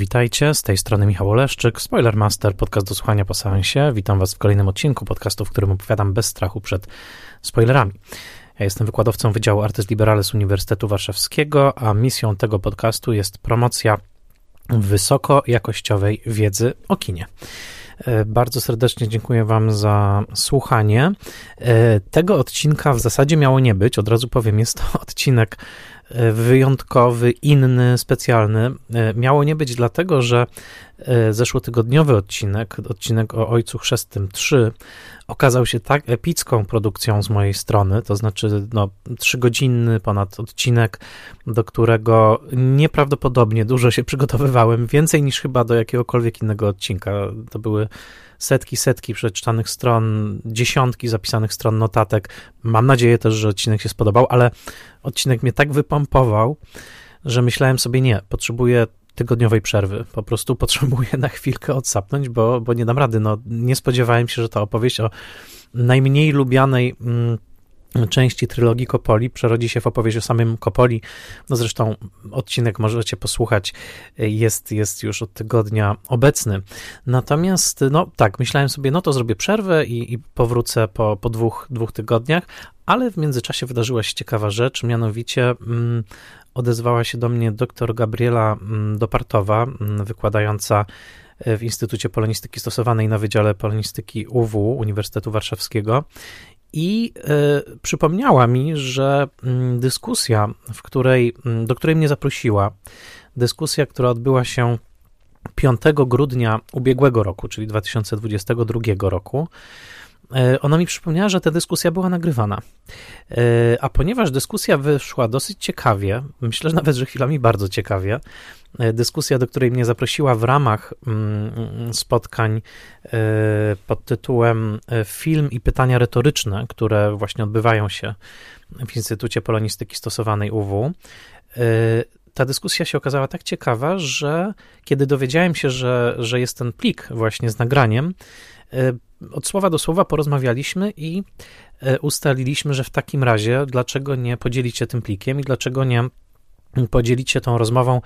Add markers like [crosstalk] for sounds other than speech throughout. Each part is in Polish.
Witajcie, z tej strony Michał Oleszczyk, Spoilermaster, podcast do słuchania po seansie. Witam Was w kolejnym odcinku podcastu, w którym opowiadam bez strachu przed spoilerami. Ja jestem wykładowcą Wydziału Artes Liberales Uniwersytetu Warszawskiego, a misją tego podcastu jest promocja wysokojakościowej wiedzy o kinie. E, bardzo serdecznie dziękuję Wam za słuchanie. E, tego odcinka w zasadzie miało nie być, od razu powiem, jest to [laughs] odcinek wyjątkowy, inny, specjalny. E, miało nie być dlatego, że e, zeszłotygodniowy odcinek, odcinek o Ojcu Chrzestym 3, okazał się tak epicką produkcją z mojej strony, to znaczy no, trzygodzinny ponad odcinek, do którego nieprawdopodobnie dużo się przygotowywałem, więcej niż chyba do jakiegokolwiek innego odcinka. To były setki, setki przeczytanych stron, dziesiątki zapisanych stron notatek. Mam nadzieję też, że odcinek się spodobał, ale odcinek mnie tak wypompował, że myślałem sobie, nie, potrzebuję tygodniowej przerwy. Po prostu potrzebuję na chwilkę odsapnąć, bo, bo nie dam rady. No, nie spodziewałem się, że ta opowieść o najmniej lubianej mm, części trylogii Kopoli przerodzi się w opowieść o samym Kopoli. No zresztą odcinek możecie posłuchać, jest, jest już od tygodnia obecny. Natomiast, no tak, myślałem sobie, no to zrobię przerwę i, i powrócę po, po dwóch, dwóch tygodniach, ale w międzyczasie wydarzyła się ciekawa rzecz, mianowicie mm, odezwała się do mnie doktor Gabriela mm, Dopartowa, mm, wykładająca w Instytucie Polonistyki Stosowanej na Wydziale Polonistyki UW Uniwersytetu Warszawskiego i y, przypomniała mi, że y, dyskusja, w której, y, do której mnie zaprosiła, dyskusja, która odbyła się 5 grudnia ubiegłego roku, czyli 2022 roku, E, ona mi przypomniała, że ta dyskusja była nagrywana. E, a ponieważ dyskusja wyszła dosyć ciekawie, myślę że nawet, że chwilami bardzo ciekawie, dyskusja, do której mnie zaprosiła w ramach mm, spotkań pod tytułem Film i pytania retoryczne, które właśnie odbywają się w Instytucie Polonistyki Stosowanej UW, ta dyskusja się okazała tak ciekawa, że kiedy dowiedziałem się, że, że jest ten plik właśnie z nagraniem, E, od słowa do słowa porozmawialiśmy i e, ustaliliśmy, że w takim razie dlaczego nie podzielić się tym plikiem i dlaczego nie podzielić się tą rozmową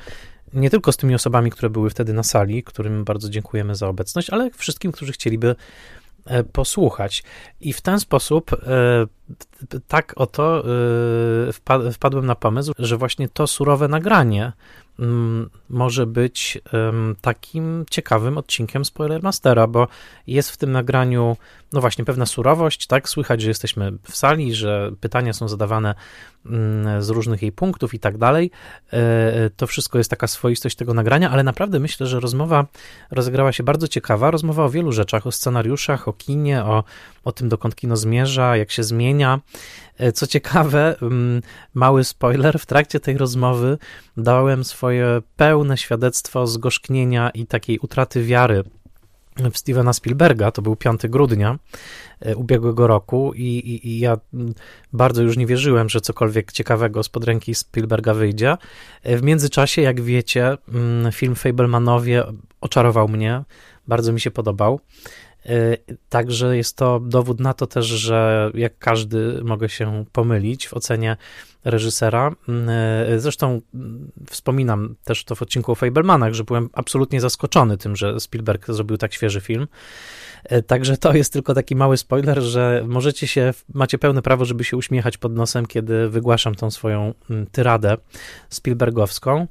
nie tylko z tymi osobami, które były wtedy na sali, którym bardzo dziękujemy za obecność, ale wszystkim, którzy chcieliby e, posłuchać. I w ten sposób tak oto wpadłem na pomysł, że właśnie to surowe nagranie Mm, może być takim ciekawym odcinkiem Spoilermastera, bo jest w tym nagraniu, no właśnie, pewna surowość, tak? Słychać, że jesteśmy w sali, że pytania są zadawane mm, z różnych jej punktów i tak dalej. E, to wszystko jest taka swoistość tego nagrania, ale naprawdę myślę, że rozmowa rozegrała się bardzo ciekawa. Rozmowa o wielu rzeczach, o scenariuszach, o kinie, o, o tym, dokąd kino zmierza, jak się zmienia. E, co ciekawe, mm, mały spoiler, w trakcie tej rozmowy dałem swoje pełne świadectwo zgorzknienia i takiej utraty wiary w Stevena Spielberga, to był 5 grudnia e, ubiegłego roku i, i, i, ja mm, bardzo już nie wierzyłem, że cokolwiek ciekawego z ręki Spielberga wyjdzie. E, w międzyczasie, jak wiecie, mm, film Fablemanowie oczarował mnie, bardzo mi się podobał. Y, także jest to dowód na to też, że jak każdy mogę się pomylić w ocenie reżysera. Y, zresztą mm, wspominam też to w odcinku o Fablemanach, że byłem absolutnie zaskoczony tym, że Spielberg zrobił tak świeży film. Y, także to jest tylko taki mały spoiler, że możecie się, macie pełne prawo, żeby się uśmiechać pod nosem, kiedy wygłaszam tą swoją mm, tyradę Spielbergowską.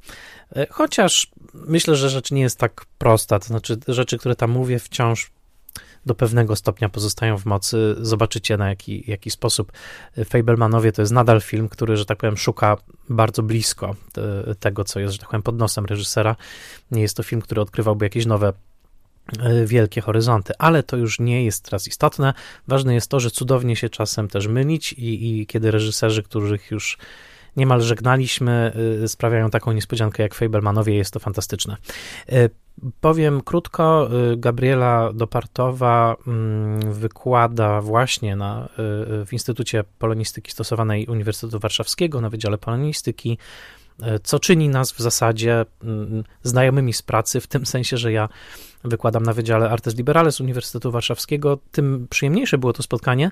Chociaż myślę, że rzecz nie jest tak prosta, to znaczy rzeczy, które tam mówię, wciąż do pewnego stopnia pozostają w mocy. Zobaczycie na jaki, jaki sposób Fablemanowie to jest nadal film, który, że tak powiem, szuka bardzo blisko tego, co jest, że tak powiem, pod nosem reżysera. Nie jest to film, który odkrywałby jakieś nowe e, wielkie horyzonty, ale to już nie jest teraz istotne. Ważne jest to, że cudownie się czasem też mylić i, i kiedy reżyserzy, których już niemal żegnaliśmy, y, sprawiają taką niespodziankę jak Fablemanowie, jest to fantastyczne. Y, powiem krótko, y, Gabriela Dopartowa mm, wykłada właśnie na, w Instytucie Polonistyki Stosowanej Uniwersytetu Warszawskiego na Wydziale Polonistyki co czyni nas w zasadzie mm, znajomymi z pracy, w tym sensie, że ja wykładam na Wydziale Artes Liberales Uniwersytetu Warszawskiego, tym przyjemniejsze było to spotkanie,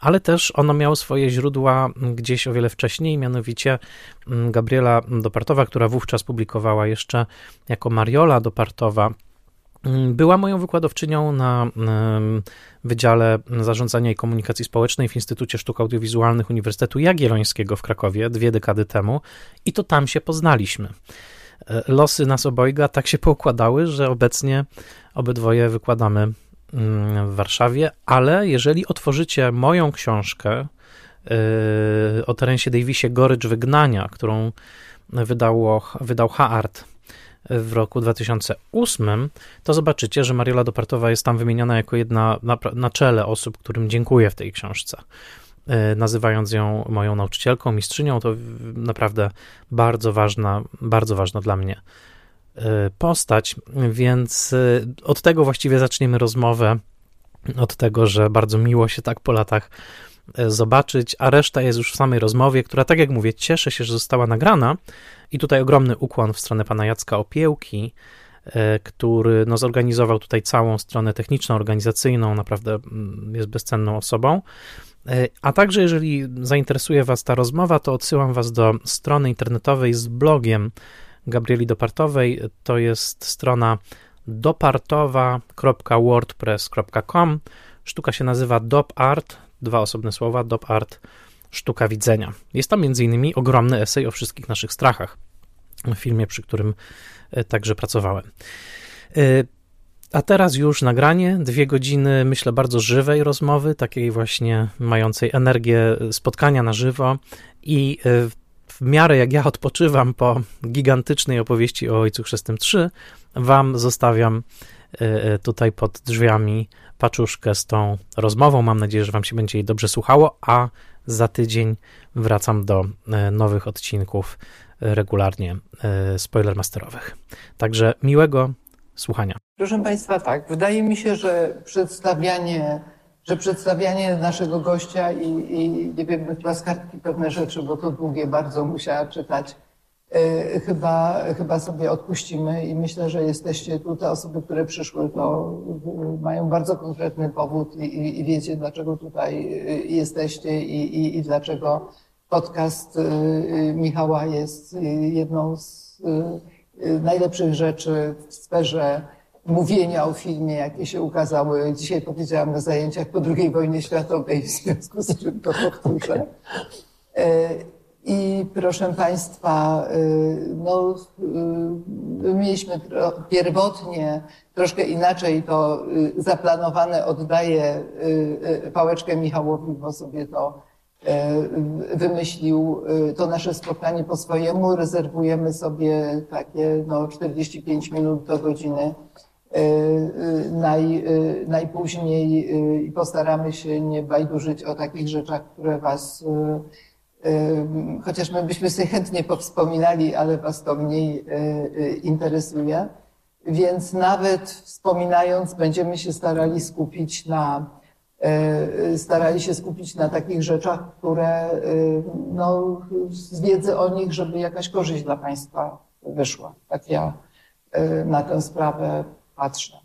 ale też ono miało swoje źródła gdzieś o wiele wcześniej, mianowicie mm, Gabriela Dopartowa, która wówczas publikowała jeszcze jako Mariola Dopartowa mm, była moją wykładowczynią na Wydziale Zarządzania i Komunikacji Społecznej w Instytucie Sztuk Audiowizualnych Uniwersytetu Jagiellońskiego w Krakowie dwie dekady temu i to tam się poznaliśmy. E, losy nas obojga tak się poukładały, że obecnie obydwoje wykładamy mm, w Warszawie, ale jeżeli otworzycie moją książkę e, o Terensie Davisie Gorycz Wygnania, którą wydało, wydał Haart w roku 2008, to zobaczycie, że Mariola Dopartowa jest tam wymieniona jako jedna na, na czele osób, którym dziękuję w tej książce. E, nazywając ją moją nauczycielką, mistrzynią, to naprawdę bardzo ważna, bardzo ważna dla mnie e, postać, więc e, od tego właściwie zaczniemy rozmowę, od tego, że bardzo miło się tak po latach zobaczyć, a reszta jest już w samej rozmowie, która, tak jak mówię, cieszę się, że została nagrana i tutaj ogromny ukłon w stronę pana Jacka Opiełki, który no, zorganizował tutaj całą stronę techniczną, organizacyjną, naprawdę mm, jest bezcenną osobą. E, a także, jeżeli zainteresuje Was ta rozmowa, to odsyłam Was do strony internetowej z blogiem Gabrieli Dopartowej. To jest strona dopartowa.wordpress.com. Sztuka się nazywa DopArt, dwa osobne słowa, DopArt, sztuka widzenia. Jest tam m.in. ogromny esej o wszystkich naszych strachach w filmie, przy którym e, także pracowałem. A teraz już nagranie, dwie godziny, myślę, bardzo żywej rozmowy, takiej właśnie mającej energię spotkania na żywo i e, w miarę jak ja odpoczywam po gigantycznej opowieści o Ojcu Chrzestnym 3, wam zostawiam e, e, tutaj pod drzwiami paczuszkę z tą rozmową. Mam nadzieję, że wam się będzie jej dobrze słuchało, a za tydzień wracam do nowych odcinków regularnie spoilermasterowych. Także miłego słuchania. Proszę Państwa, tak, wydaje mi się, że przedstawianie, że przedstawianie naszego gościa i, i nie wiem, chyba z kartki pewne rzeczy, bo to długie bardzo musiała czytać, yy, chyba, chyba sobie odpuścimy i myślę, że jesteście tu, te osoby, które przyszły, to yy, mają bardzo konkretny powód i, i, i wiecie, dlaczego tutaj yy, jesteście i, i dlaczego podcast Michała jest jedną z najlepszych rzeczy w sferze mówienia o filmie, jakie się ukazały. Dzisiaj powiedziałam na zajęciach po II wojnie światowej, w związku z czym to powtórzę. E, I proszę Państwa, e, no, e, mieliśmy pierwotnie troszkę inaczej to zaplanowane. Oddaję pałeczkę Michałowi, bo sobie to wymyślił to nasze spotkanie po swojemu. Rezerwujemy sobie takie no, 45 minut do godziny E, e, naj, e, najpóźniej i postaramy się nie bajdurzyć o takich rzeczach, które Was, chociaż my byśmy sobie chętnie powspominali, ale Was to mniej interesuje. Więc nawet wspominając, będziemy się starali skupić na, starali się skupić na takich rzeczach, które, no, z wiedzy o nich, żeby jakaś korzyść dla Państwa wyszła. Tak ja na tę sprawę patrzę.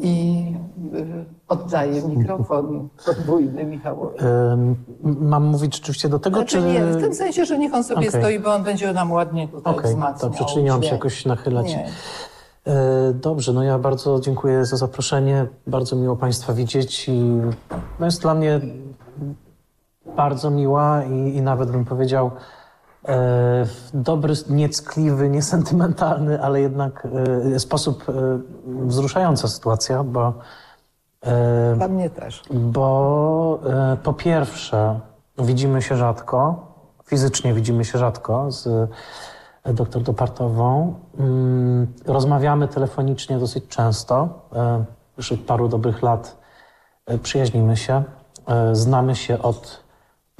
I oddaję mikrofon podwójny Michałowi. Mam mówić rzeczywiście do tego, znaczy, czy... Nie, w tym sensie, że niech on sobie okay. stoi, bo on będzie nam ładnie tutaj okay, wzmacniał. Dobrze, czyli nie mam się jakoś nachylać. Nie. E, dobrze, no ja bardzo dziękuję za zaproszenie. Bardzo miło Państwa widzieć i no jest dla mnie bardzo miła i, i nawet bym powiedział E, dobry, nieckliwy, niesentymentalny, ale jednak e, sposób e, wzruszająca sytuacja, bo. Dla mnie też. Bo po pierwsze, widzimy się rzadko, fizycznie widzimy się rzadko z doktor Dopartową. Mm, rozmawiamy telefonicznie dosyć często. Już od paru dobrych lat przyjaźnimy się. Znamy się od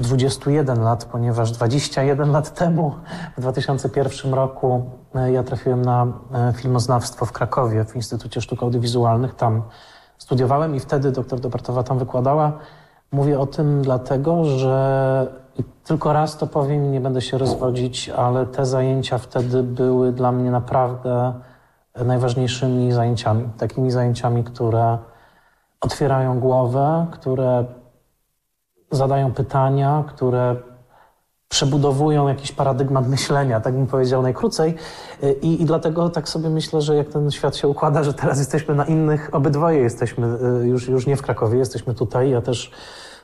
21 lat, ponieważ 21 lat temu, w 2001 roku, e, ja trafiłem na e, filmoznawstwo w Krakowie, w Instytucie Sztuk Audiowizualnych. Tam studiowałem i wtedy doktor Dobartowa tam wykładała. Mówię o tym dlatego, że Tylko raz to powiem i nie będę się rozwodzić, ale te zajęcia wtedy były dla mnie naprawdę najważniejszymi zajęciami. Takimi zajęciami, które otwierają głowę, które zadają pytania, które przebudowują jakiś paradygmat myślenia, tak bym powiedział najkrócej. I, I, dlatego tak sobie myślę, że jak ten świat się układa, że teraz jesteśmy na innych, obydwoje jesteśmy y, już, już nie w Krakowie, jesteśmy tutaj. Ja też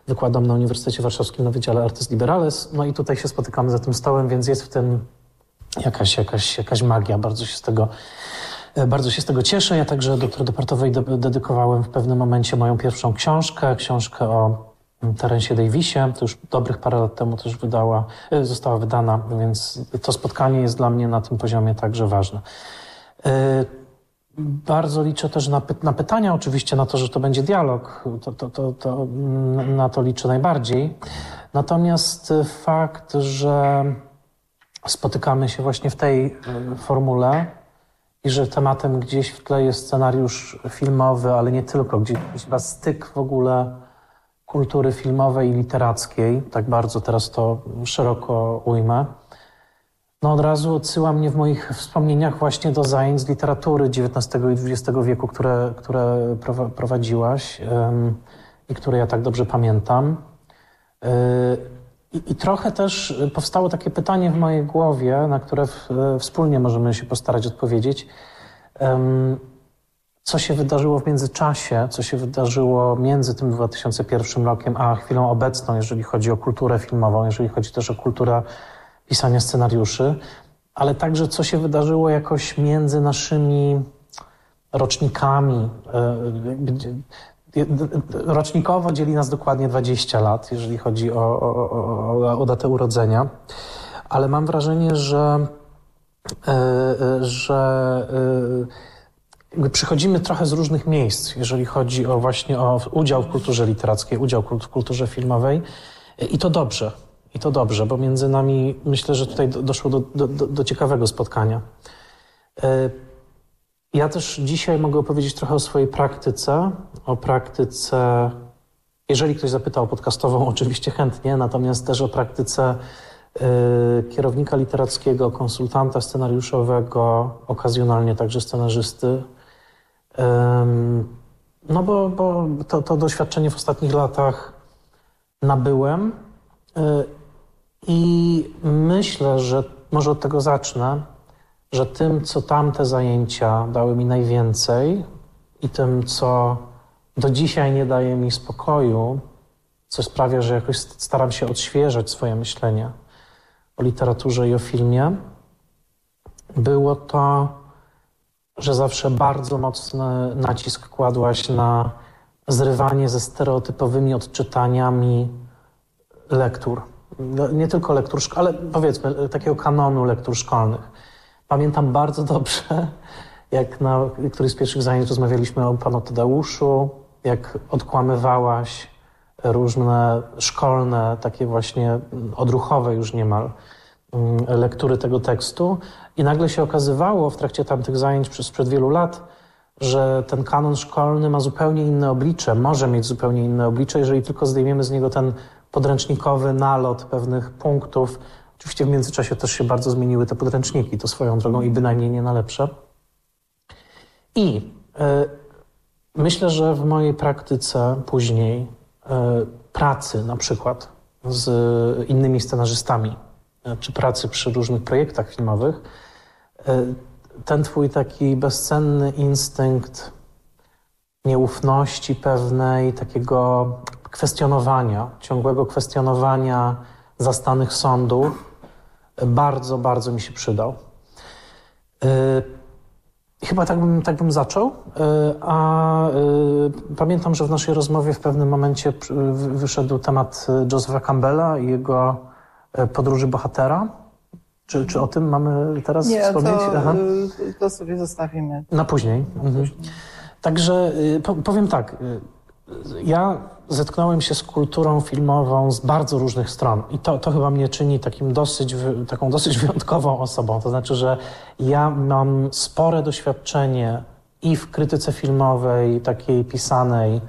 wykładam na Uniwersytecie Warszawskim na Wydziale Artys Liberales, no i tutaj się spotykamy za tym stołem, więc jest w tym jakaś, jakaś, jakaś magia. Bardzo się z tego y, bardzo się z tego cieszę. Ja także doktor Departowej dedykowałem w pewnym momencie moją pierwszą książkę, książkę o Terensie Davisie, to już dobrych parę lat temu też wydała, e, została wydana, więc to spotkanie jest dla mnie na tym poziomie także ważne. Bardzo liczę też na, na pytania, oczywiście na to, że to będzie dialog, to, to, to, to, na to liczę najbardziej. Natomiast fakt, że spotykamy się właśnie w tej e, formule i że tematem gdzieś w tle jest scenariusz filmowy, ale nie tylko, gdzieś chyba styk w ogóle kultury filmowej i literackiej, tak bardzo teraz to szeroko ujmę, no od razu odsyła mnie w moich wspomnieniach właśnie do zajęć z literatury XIX i XX wieku, które, które prowadziłaś i które ja tak dobrze pamiętam. Y, I, I, trochę też powstało takie pytanie w mojej głowie, na które w, wspólnie możemy się postarać odpowiedzieć co się wydarzyło w międzyczasie, co się wydarzyło między tym 2001 rokiem a chwilą obecną, jeżeli chodzi o kulturę filmową, jeżeli chodzi też o kulturę pisania scenariuszy, ale także co się wydarzyło jakoś między naszymi rocznikami. E, rocznikowo dzieli nas dokładnie 20 lat, jeżeli chodzi o, o, o, o datę urodzenia, ale mam wrażenie, że, e, e, że przychodzimy trochę z różnych miejsc, jeżeli chodzi o właśnie o udział w kulturze literackiej, udział w kulturze filmowej. I to dobrze. I to dobrze, bo między nami myślę, że tutaj doszło do, do, do ciekawego spotkania. E, ja też dzisiaj mogę opowiedzieć trochę o swojej praktyce, o praktyce, jeżeli ktoś zapytał o podcastową, [laughs] oczywiście chętnie, natomiast też o praktyce e, kierownika literackiego, konsultanta scenariuszowego, okazjonalnie także scenarzysty, no bo, bo to, to doświadczenie w ostatnich latach nabyłem e, i myślę, że może od tego zacznę, że tym, co tamte zajęcia dały mi najwięcej i tym, co do dzisiaj nie daje mi spokoju, co sprawia, że jakoś staram się odświeżać swoje myślenie o literaturze i o filmie, było to że zawsze bardzo mocny nacisk kładłaś na zrywanie ze stereotypowymi odczytaniami lektur. No, nie tylko lektur, ale powiedzmy takiego kanonu lektur szkolnych. Pamiętam bardzo [laughs] dobrze, jak na którymś z pierwszych zajęć rozmawialiśmy o panu Tadeuszu, jak odkłamywałaś różne szkolne, takie właśnie odruchowe już niemal mm, lektury tego tekstu, i nagle się okazywało w trakcie tamtych zajęć przez przed wielu lat, że ten kanon szkolny ma zupełnie inne oblicze, może mieć zupełnie inne oblicze, jeżeli tylko zdejmiemy z niego ten podręcznikowy nalot pewnych punktów. Oczywiście w międzyczasie też się bardzo zmieniły te podręczniki, to swoją drogą i bynajmniej nie na lepsze. I y, myślę, że w mojej praktyce później y, pracy na przykład z innymi scenarzystami, y, czy pracy przy różnych projektach filmowych, E, ten twój taki bezcenny instynkt nieufności pewnej, takiego kwestionowania, ciągłego kwestionowania zastanych sądów, bardzo, bardzo mi się przydał. E, chyba tak bym, tak bym zaczął, e, a pamiętam, że w naszej rozmowie w pewnym momencie wyszedł temat Josepha Campbella i jego podróży bohatera. Czy, czy o tym mamy teraz Nie, wspomnieć? To, y, to sobie zostawimy. Na później. Na mhm. później. Także y, powiem tak. Ja zetknąłem się z kulturą filmową z bardzo różnych stron i to, to chyba mnie czyni takim dosyć, taką dosyć [laughs] wyjątkową osobą. To znaczy, że ja mam spore doświadczenie i w krytyce filmowej, takiej pisanej,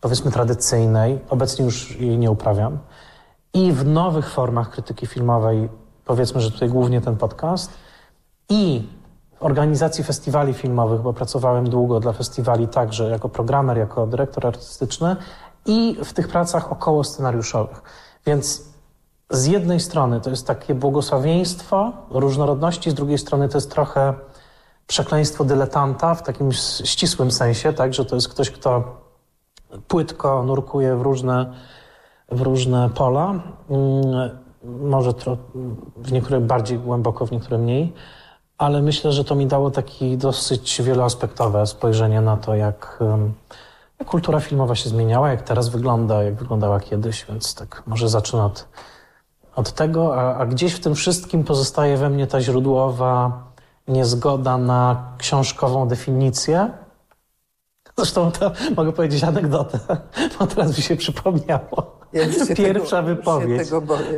powiedzmy tradycyjnej, obecnie już jej nie uprawiam, i w nowych formach krytyki filmowej, powiedzmy, że tutaj głównie ten podcast, i organizacji festiwali filmowych, bo pracowałem długo dla festiwali także jako programer, jako dyrektor artystyczny, i w tych pracach około scenariuszowych. Więc z jednej strony to jest takie błogosławieństwo różnorodności, z drugiej strony to jest trochę przekleństwo dyletanta w takim ścisłym sensie, tak, że to jest ktoś, kto płytko nurkuje w różne, w różne pola, mm, może w niektóre bardziej głęboko, w niektóre mniej, ale myślę, że to mi dało takie dosyć wieloaspektowe spojrzenie na to, jak, jak kultura filmowa się zmieniała, jak teraz wygląda, jak wyglądała kiedyś, więc tak może zacznę od, od tego, a, a gdzieś w tym wszystkim pozostaje we mnie ta źródłowa niezgoda na książkową definicję. Zresztą to mogę powiedzieć anegdotę, [laughs] bo teraz mi się przypomniało. Ja Pierwsza tego, wypowiedź.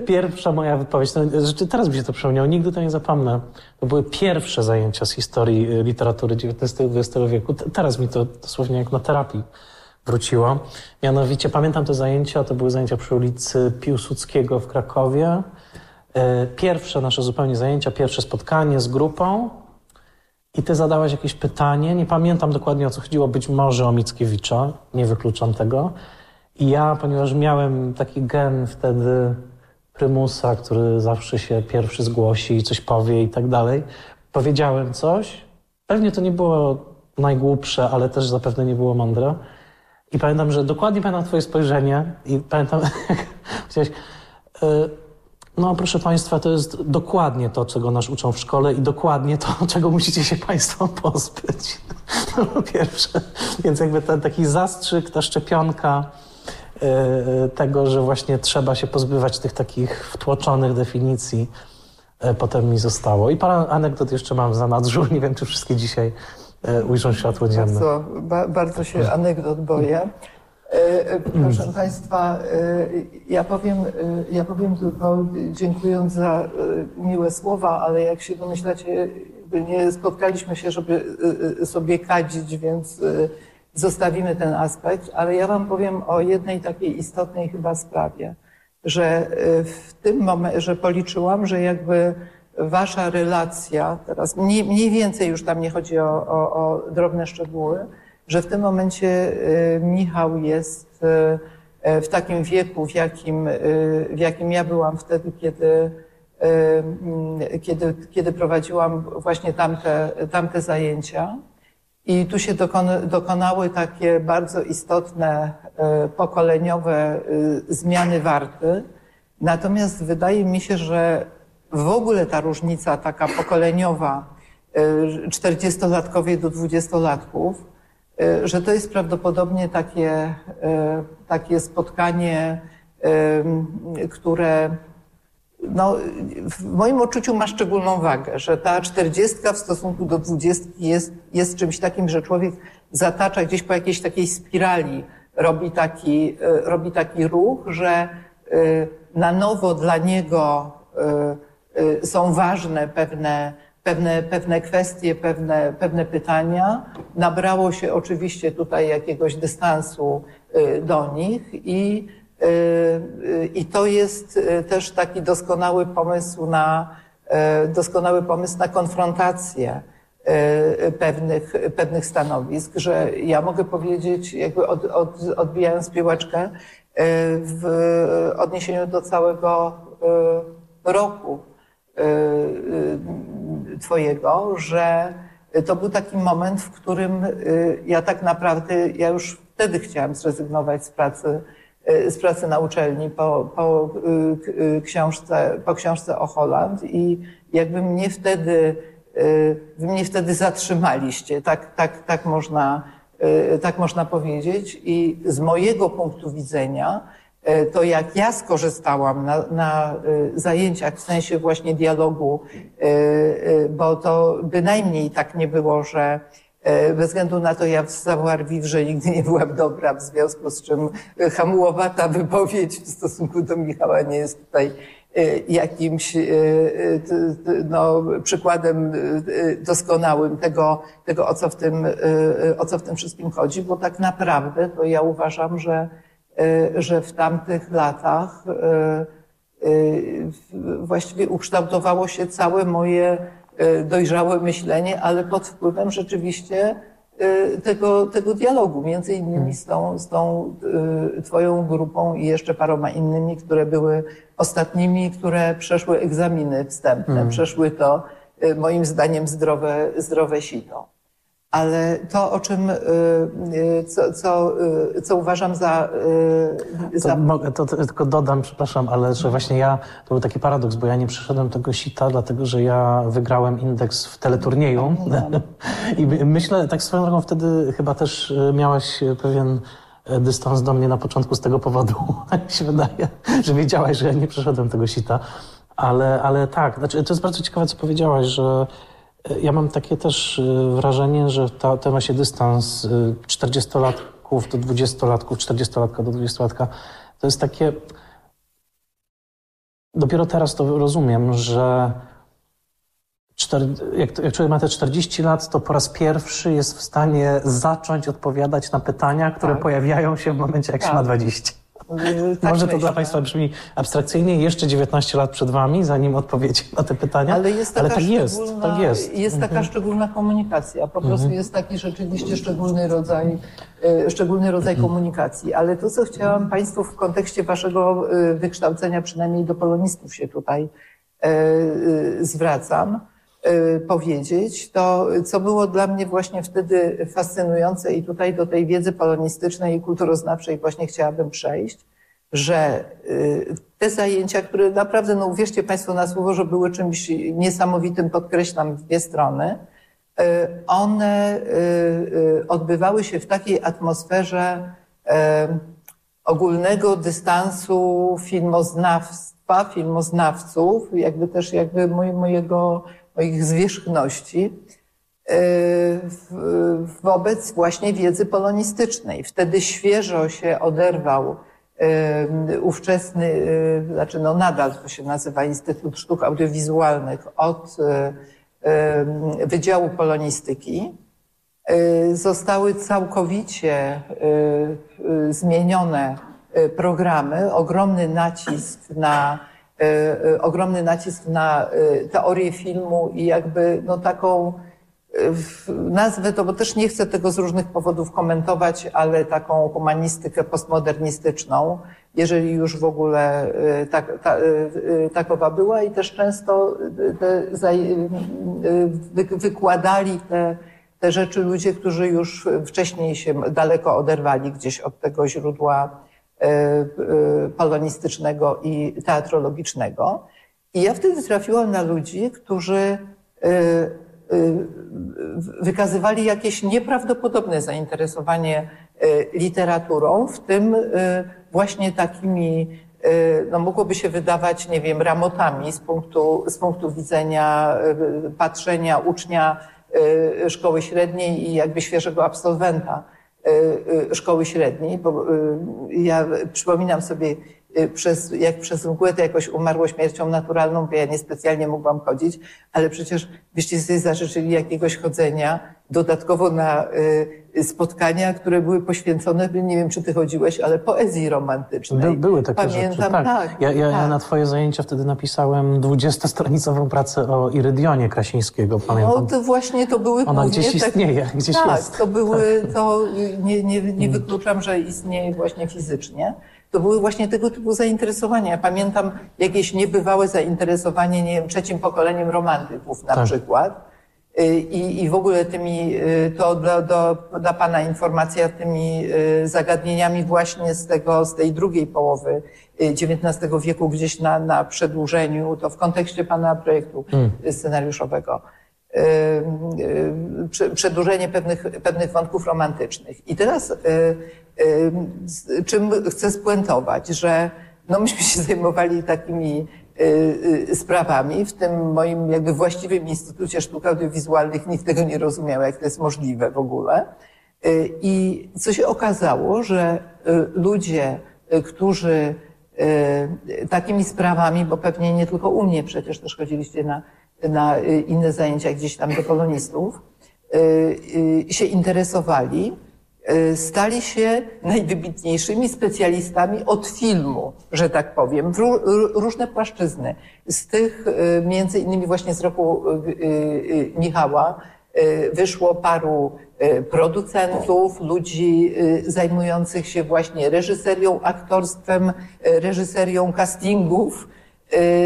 Pierwsza moja wypowiedź. No, teraz mi się to przypomniało, nigdy to nie zapomnę. To były pierwsze zajęcia z historii y, literatury XIX-XX wieku. Teraz mi to dosłownie jak na terapii wróciło. Mianowicie pamiętam te zajęcia, to były zajęcia przy ulicy Piłsudskiego w Krakowie. E, pierwsze nasze zupełnie zajęcia, pierwsze spotkanie z grupą i ty zadałaś jakieś pytanie, nie pamiętam dokładnie o co chodziło, być może o Mickiewicza, nie wykluczam tego. I ja, ponieważ miałem taki gen wtedy prymusa, który zawsze się pierwszy zgłosi i coś powie i tak dalej, powiedziałem coś. Pewnie to nie było najgłupsze, ale też zapewne nie było mądre. I pamiętam, że dokładnie pamiętam twoje spojrzenie i pamiętam, jak [laughs] powiedziałeś, no, proszę Państwa, to jest dokładnie to, czego nas uczą w szkole i dokładnie to, [laughs] czego musicie się Państwo [laughs] pozbyć. To pierwsze. Więc jakby ten taki zastrzyk, ta szczepionka tego, że właśnie trzeba się pozbywać tych takich wtłoczonych definicji, yy, potem mi zostało. I parę anegdot jeszcze mam za nadrzu. [laughs] Nie wiem, czy wszystkie dzisiaj yy, ujrzą światło dzienne. Bardzo, ba, bardzo się anegdot boję. E, proszę mm. Państwa, ja powiem, ja powiem tylko, dziękując za miłe słowa, ale jak się domyślacie, nie spotkaliśmy się, żeby sobie kadzić, więc zostawimy ten aspekt, ale ja Wam powiem o jednej takiej istotnej chyba sprawie, że w tym momencie, że policzyłam, że jakby Wasza relacja, teraz mniej, mniej więcej już tam nie chodzi o, o, o drobne szczegóły, że w tym momencie y, Michał jest y, y, w takim wieku, w jakim, w jakim ja byłam wtedy, kiedy, kiedy, kiedy prowadziłam właśnie tamte, tamte zajęcia. I tu się dokonały takie bardzo istotne pokoleniowe zmiany warty. Natomiast wydaje mi się, że w ogóle ta różnica taka pokoleniowa 40-latkowie do 20-latków E, że to jest prawdopodobnie takie, e, takie spotkanie, e, które no, w moim odczuciu ma szczególną wagę, że ta czterdziestka w stosunku do dwudziestki jest, jest czymś takim, że człowiek zatacza gdzieś po jakiejś takiej spirali, robi taki, robi taki ruch, że na nowo dla niego są ważne pewne pewne, pewne kwestie, pewne, pewne pytania. Nabrało się oczywiście tutaj jakiegoś dystansu do nich i, i to jest y, też taki doskonały pomysł na, doskonały pomysł na konfrontację pewnych, pewnych stanowisk, że ja mogę powiedzieć, jakby od, od, odbijając piłeczkę, w odniesieniu do całego roku Twojego, że to był taki moment, w którym y, ja tak naprawdę, ja już wtedy chciałam zrezygnować z pracy, y, z pracy na uczelni po, po, y, książce, po książce o Holland i jakby mnie wtedy, wy mnie wtedy zatrzymaliście, tak, tak, tak, można, tak można powiedzieć. I z mojego punktu widzenia, to jak ja skorzystałam na, na, zajęciach w sensie właśnie dialogu, bo to bynajmniej tak nie było, że bez względu na to ja w savoir vivre nigdy nie byłam dobra, w związku z czym hamułowata wypowiedź w stosunku do Michała nie jest tutaj jakimś no, przykładem doskonałym tego, tego o, co w tym, o co w tym wszystkim chodzi, bo tak naprawdę to ja uważam, że E, że w tamtych latach właściwie ukształtowało się całe moje dojrzałe myślenie, ale pod wpływem rzeczywiście tego, tego dialogu, między innymi z tą, z tą twoją grupą i jeszcze paroma innymi, które były ostatnimi, które przeszły egzaminy wstępne, mm. przeszły to moim zdaniem zdrowe, zdrowe sito ale to, o czym, y, y, co, co, y, co uważam za... za... To, mogę, to tylko dodam, przepraszam, ale że właśnie ja, to był taki paradoks, bo ja nie przeszedłem tego sita, dlatego że ja wygrałem indeks w teleturnieju. [laughs] I myślę, tak swoją drogą wtedy chyba też miałaś pewien dystans do mnie na początku z tego powodu, tak [laughs] mi się wydaje, że wiedziałaś, że ja nie przeszedłem tego sita, ale, ale tak, znaczy, to jest bardzo ciekawe, co powiedziałaś, że ja mam takie też y, wrażenie, że ta, ten właśnie dystans 40-latków y, do 20-latków, 40-latka do 20-latka, to jest takie... Dopiero teraz to rozumiem, że jak, jak człowiek ma te 40 lat, to po raz pierwszy jest w stanie zacząć odpowiadać na pytania, które tak. pojawiają się w momencie, jak tak. się ma 20. Tak Może to dla Państwa brzmi abstrakcyjnie, jeszcze 19 lat przed Wami, zanim odpowiecie na te pytania, ale, jest ale tak, jest, tak jest. Jest taka mhm. szczególna komunikacja, po prostu mhm. jest taki rzeczywiście szczególny rodzaj, y, szczególny rodzaj mhm. komunikacji. Ale to, co chciałam Państwu w kontekście Waszego y, wykształcenia, przynajmniej do polonistów się tutaj zwracam, powiedzieć, to co było dla mnie właśnie wtedy fascynujące i tutaj do tej wiedzy polonistycznej i kulturoznawczej właśnie chciałabym przejść, że te zajęcia, które naprawdę, no uwierzcie Państwo na słowo, że były czymś niesamowitym, podkreślam dwie strony, one odbywały się w takiej atmosferze ogólnego dystansu filmoznawstwa, filmoznawców, jakby też jakby mojego moich zwierzchności e, wobec właśnie wiedzy polonistycznej. Wtedy świeżo się oderwał e, ówczesny, e, znaczy no nadal to się nazywa Instytut Sztuk Audiowizualnych od Wydziału Polonistyki. Zostały całkowicie zmienione programy, ogromny nacisk na ogromny nacisk na e, teorię filmu i jakby no taką nazwę to, bo też nie chcę tego z różnych powodów komentować, ale taką humanistykę postmodernistyczną, jeżeli już w ogóle tak, ta, takowa była i też często te, wykładali te, te rzeczy ludzie, którzy już wcześniej się daleko oderwali gdzieś od tego źródła E, e, polonistycznego i teatrologicznego. I ja wtedy trafiłam na ludzi, którzy e, wykazywali jakieś nieprawdopodobne zainteresowanie literaturą, w tym właśnie takimi, no mogłoby się wydawać, nie wiem, ramotami z punktu, z punktu widzenia patrzenia ucznia szkoły średniej i jakby świeżego absolwenta szkoły średniej, bo y, ja przypominam sobie, przez, jak przez mgłę to jakoś umarło śmiercią naturalną, bo ja niespecjalnie mogłam chodzić, ale przecież byście sobie zażyczyli jakiegoś chodzenia dodatkowo na spotkania, które były poświęcone, nie wiem, czy ty chodziłeś, ale poezji romantycznej. By, były takie Pamiętam, rzeczy. Tak. tak ja, ja, tak. ja na twoje zajęcia wtedy napisałem dwudziestostronicową pracę o Irydionie Krasińskiego. Pamiętam. No to właśnie to były Ona gdzieś istnieje, [laughs] gdzieś tak, jest. to były, tak. to nie, nie, nie mm. wykluczam, że istnieje właśnie fizycznie. To były właśnie tego typu zainteresowania. Ja pamiętam jakieś niebywałe zainteresowanie, nie wiem, trzecim pokoleniem romantyków na tak. przykład i, i w ogóle tymi, y, to dla, do, dla Pana informacja tymi y, zagadnieniami właśnie z tego, z tej drugiej połowy XIX y, wieku, gdzieś na, na przedłużeniu, to w kontekście Pana projektu hmm. scenariuszowego. Przedłużenie pewnych, pewnych wątków romantycznych. I teraz czym chcę spuentować, że no myśmy się zajmowali takimi Y, y, sprawami. W tym moim jakby właściwym Instytucie Sztuk Audiowizualnych nikt tego nie rozumiał, jak to jest możliwe w ogóle. Y, I co się okazało, że ludzie, którzy takimi sprawami, bo pewnie nie tylko u mnie, przecież też chodziliście na, na inne zajęcia gdzieś tam do polonistów, się interesowali, stali się najwybitniejszymi specjalistami od filmu, że tak powiem, w różne płaszczyzny. Z tych, między innymi właśnie z roku Michała, wyszło paru producentów, ludzi zajmujących się właśnie reżyserią, aktorstwem, reżyserią castingów,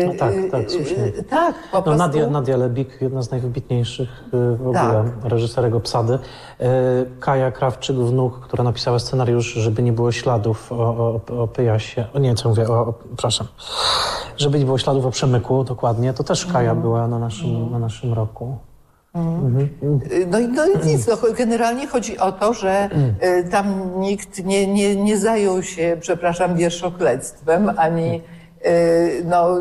no tak, tak, słusznie. Tak, po no, prostu. Nadia, Nadia Lebik, jedna z najwybitniejszych w ogóle tak. reżyserek obsady. Kaja Krawczyk, wnuk, która napisała scenariusz, żeby nie było śladów o, o, o Pyjasie. O nie, co mówię, o, o, przepraszam. Żeby nie było śladów o Przemyku, dokładnie. To też Kaja mm. była na naszym, mm. na naszym roku. Mm. No, i, no i nic, no, generalnie chodzi o to, że tam nikt nie, nie, nie zajął się, przepraszam, wierszoklectwem, ani Y, no,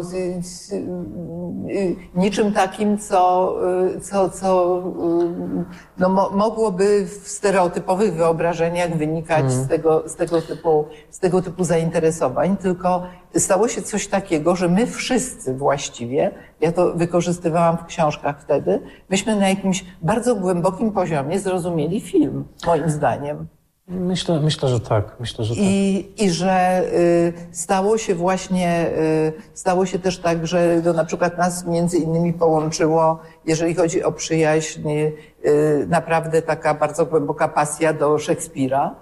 y, niczym takim, co, y, co, co no, mogłoby w stereotypowych wyobrażeniach wynikać mm. z, tego, z, tego typu, z tego typu zainteresowań, tylko stało się coś takiego, że my wszyscy właściwie, ja to wykorzystywałam w książkach wtedy, myśmy na jakimś bardzo głębokim poziomie zrozumieli film, moim zdaniem. Myślę, myślę, że tak. Myślę, że I, tak. I że y, stało się właśnie, y, stało się też tak, że to na przykład nas między innymi połączyło, jeżeli chodzi o przyjaźń, y, naprawdę taka bardzo głęboka pasja do Szekspira.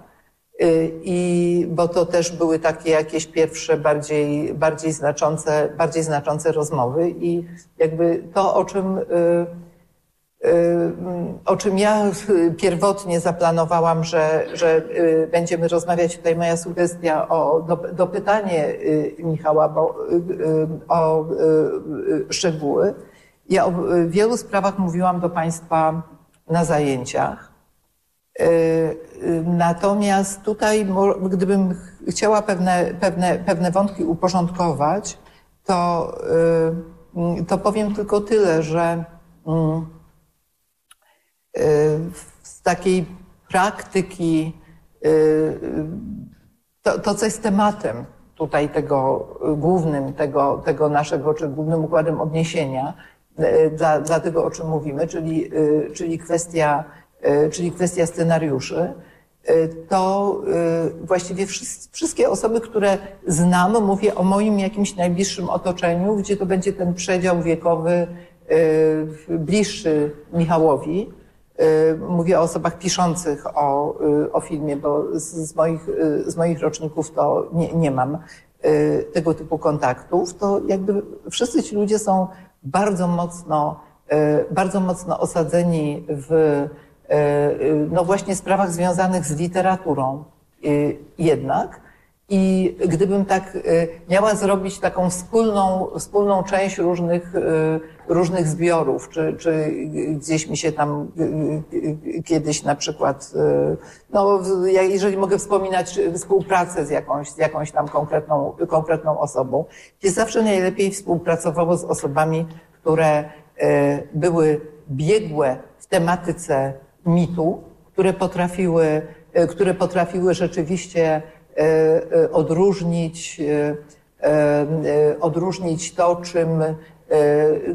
Y, I bo to też były takie jakieś pierwsze, bardziej, bardziej, znaczące, bardziej znaczące rozmowy i jakby to, o czym y, o czym ja pierwotnie zaplanowałam, że, że y, będziemy rozmawiać. Tutaj moja sugestia o dopytanie y, Michała bo, y, o szczegóły. Ja o wielu sprawach mówiłam do Państwa na zajęciach. Natomiast tutaj, gdybym chciała pewne, pewne, pewne wątki uporządkować, to, to powiem tylko tyle, że mm, z takiej praktyki, y, to, to co jest tematem tutaj tego głównym, tego, tego naszego, czy głównym układem odniesienia y, dla, dla tego, o czym mówimy, czyli, y, czyli, kwestia, czyli kwestia scenariuszy, to właściwie wszystkie osoby, które znam, mówię o moim jakimś najbliższym otoczeniu, gdzie to będzie ten przedział wiekowy bliższy Michałowi, Y, mówię o osobach piszących o, y, o filmie, bo z, moich, y, z moich roczników to nie, nie mam tego typu kontaktów. To jakby wszyscy ci ludzie są bardzo mocno, bardzo mocno osadzeni w no właśnie sprawach związanych z literaturą jednak. I gdybym tak y, miała zrobić taką wspólną, wspólną część różnych, y, różnych zbiorów, czy, czy gdzieś mi się tam y, kiedyś na przykład, no, jeżeli mogę wspominać współpracę z jakąś, z jakąś tam konkretną, konkretną osobą, jest zawsze najlepiej współpracowało z osobami, które były biegłe w tematyce mitu, które potrafiły, które potrafiły rzeczywiście odróżnić, e, odróżnić to, czym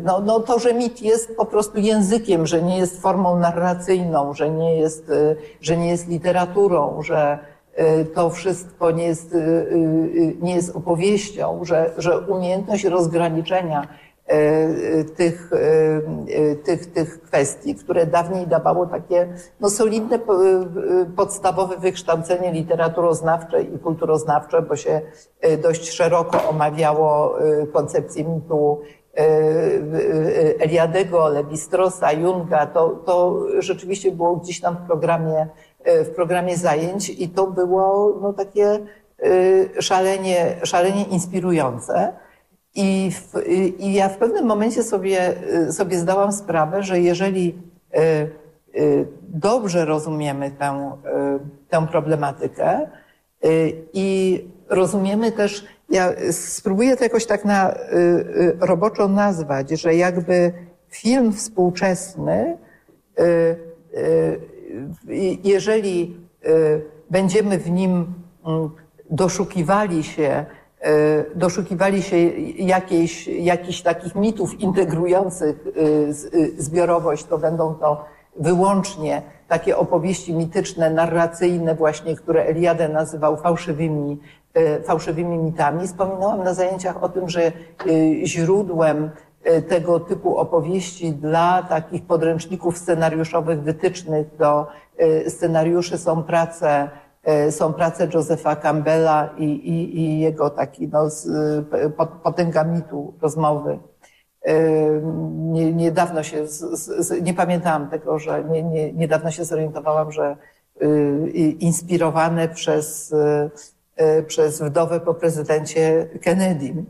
no, no to, że mit jest po prostu językiem, że nie jest formą narracyjną, że nie jest, że nie jest literaturą, że to wszystko nie jest, nie jest opowieścią, że, że umiejętność rozgraniczenia E, tych, e, tych, tych kwestii, które dawniej dawało takie no, solidne, podstawowe wykształcenie literaturoznawcze i kulturoznawcze, bo się e, dość szeroko omawiało koncepcję mitu Eliadego, Lewistrosa, Junga. To, to rzeczywiście było gdzieś tam w programie, w programie zajęć i to było no, takie szalenie, szalenie inspirujące. I, w, I ja w pewnym momencie sobie, sobie zdałam sprawę, że jeżeli e, dobrze rozumiemy tę, tę problematykę i rozumiemy też, ja spróbuję to jakoś tak na roboczo nazwać, że jakby film współczesny, jeżeli będziemy w nim mm, doszukiwali się doszukiwali się jakiejś, jakichś takich mitów integrujących e, e, zbiorowość, to będą to wyłącznie takie opowieści mityczne, narracyjne właśnie, które Eliadę nazywał fałszywymi, fałszywymi mitami. Wspominałam na zajęciach o tym, że źródłem tego typu opowieści dla takich podręczników scenariuszowych, wytycznych do scenariuszy są prace E, są prace Josepha Campbella i, i, i jego taki no, z, potęga mitu rozmowy. E, nie, niedawno się, z, z, nie pamiętałam tego, że nie, nie, niedawno się zorientowałam, że y, inspirowane przez, y, przez wdowę po prezydencie Kennedy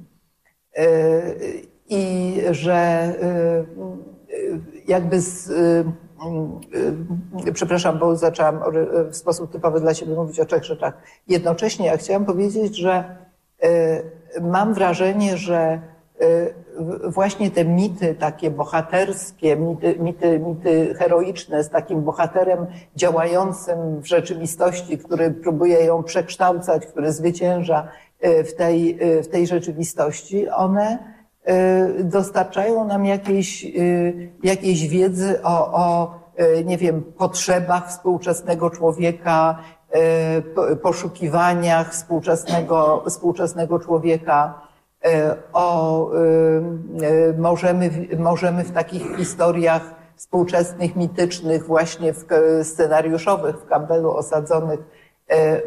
i że y, jakby z, Y, przepraszam, bo zaczęłam w sposób typowy dla siebie mówić o trzech rzeczach. Jednocześnie ja chciałam powiedzieć, że y, mam wrażenie, że y, właśnie te mity takie bohaterskie, mity, mity, mity heroiczne z takim bohaterem działającym w rzeczywistości, który próbuje ją przekształcać, który zwycięża w tej, w tej rzeczywistości, one Y, dostarczają nam jakiejś, y, jakiejś wiedzy o, o, y, nie wiem, potrzebach współczesnego człowieka, poszukiwaniach współczesnego, współczesnego człowieka. O, możemy, możemy w takich historiach współczesnych, mitycznych, właśnie w scenariuszowych, w Campbellu osadzonych,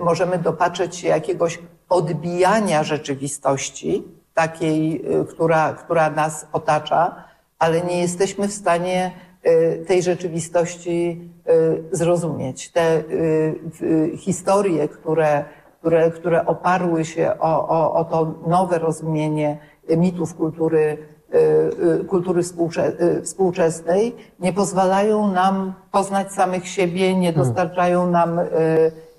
możemy dopatrzeć się jakiegoś odbijania rzeczywistości, takiej, y, która, która nas otacza, ale nie jesteśmy w stanie y, tej rzeczywistości y, zrozumieć. Te historie, które, które, które oparły się o, o, o to nowe rozumienie mitów kultury, kultury współczesnej, nie pozwalają nam poznać samych siebie, nie dostarczają nam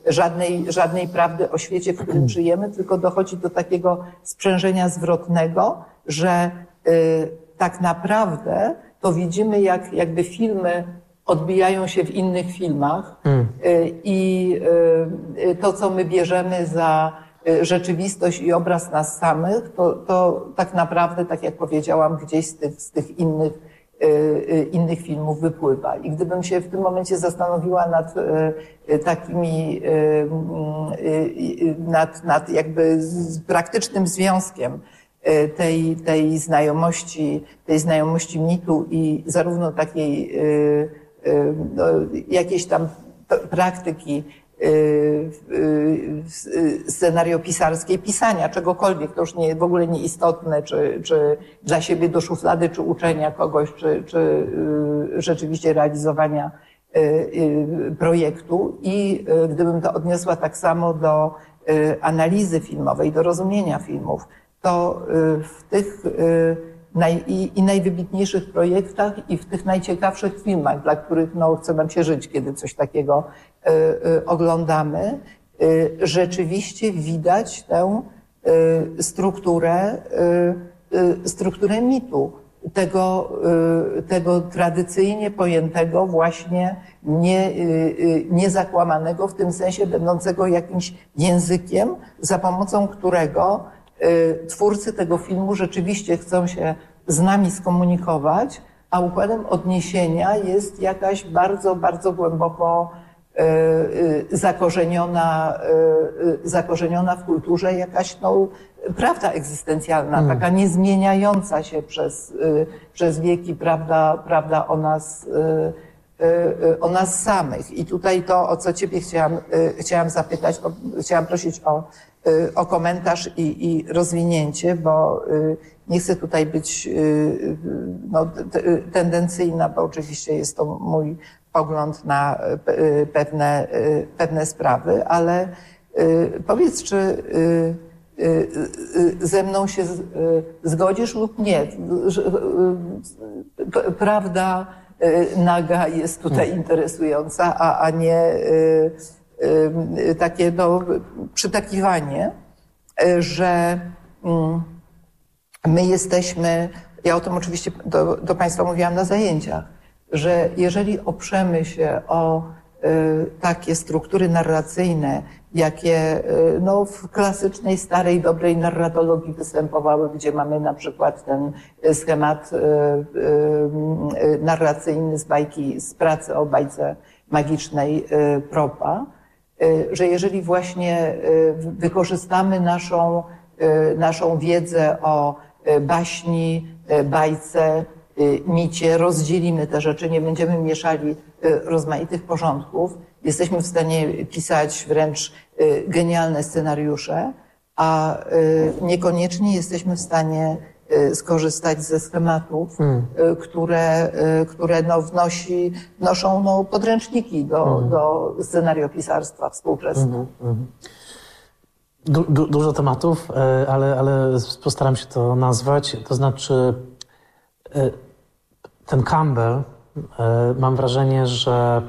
żadnej, żadnej prawdy o świecie, w którym żyjemy, tylko dochodzi do takiego sprzężenia zwrotnego, że y, tak naprawdę to widzimy, jak jakby filmy odbijają się w innych filmach mm. y, i y, to, co my bierzemy za y, rzeczywistość i obraz nas samych, to, to tak naprawdę, tak jak powiedziałam, gdzieś z tych, z tych innych Y, y, innych filmów wypływa. I gdybym się w tym momencie zastanowiła nad y, takimi, nad, nad jakby praktycznym związkiem tej, tej znajomości, tej znajomości mitu i zarówno takiej no, jakiejś tam praktyki Y, y, scenariopisarskiej pisania czegokolwiek, to już nie, w ogóle nieistotne, czy, czy dla siebie do szuflady, czy uczenia kogoś, czy, czy y, rzeczywiście realizowania projektu. I gdybym to odniosła tak samo do analizy filmowej, do rozumienia filmów, to w tych naj, i, i najwybitniejszych projektach i w tych najciekawszych filmach, dla których no, chce nam się żyć, kiedy coś takiego y, y, oglądamy, y, rzeczywiście widać tę strukturę, strukturę mitu, tego, tego tradycyjnie pojętego, właśnie nie, niezakłamanego, w tym sensie będącego jakimś językiem, za pomocą którego twórcy tego filmu rzeczywiście chcą się z nami skomunikować, a układem odniesienia jest jakaś bardzo, bardzo głęboko y, y, zakorzeniona, zakorzeniona w kulturze jakaś no, prawda egzystencjalna, hmm. taka niezmieniająca się przez, przez wieki prawda, prawda o nas, o nas samych. I tutaj to, o co Ciebie chciałam, chciałam zapytać, chciałam prosić o Y, o komentarz i, i rozwinięcie, bo y, nie chcę tutaj być y, no, tendencyjna, bo oczywiście jest to mój pogląd na pewne, pewne sprawy, ale powiedz, czy ze mną się zgodzisz lub nie. Prawda naga jest tutaj hmm. interesująca, a, a nie takie no, przytakiwanie, e, że mm, my jesteśmy, ja o tym oczywiście do, do Państwa mówiłam na zajęciach, że jeżeli oprzemy się o e, takie struktury narracyjne, jakie no, w klasycznej, starej, dobrej narratologii występowały, gdzie mamy na przykład ten schemat narracyjny z bajki, z pracy o bajce magicznej propa, że jeżeli właśnie wykorzystamy naszą, naszą wiedzę o baśni, bajce, micie, rozdzielimy te rzeczy, nie będziemy mieszali rozmaitych porządków, jesteśmy w stanie pisać wręcz genialne scenariusze, a niekoniecznie jesteśmy w stanie Y, skorzystać ze schematów. Y, które, y, które no wnosi, wnoszą no podręczniki do, hmm. do scenariopisarstwa współczesnego. Hmm. Du, du, dużo tematów, ale, ale postaram się to nazwać. To znaczy, ten Campbell, mam wrażenie, że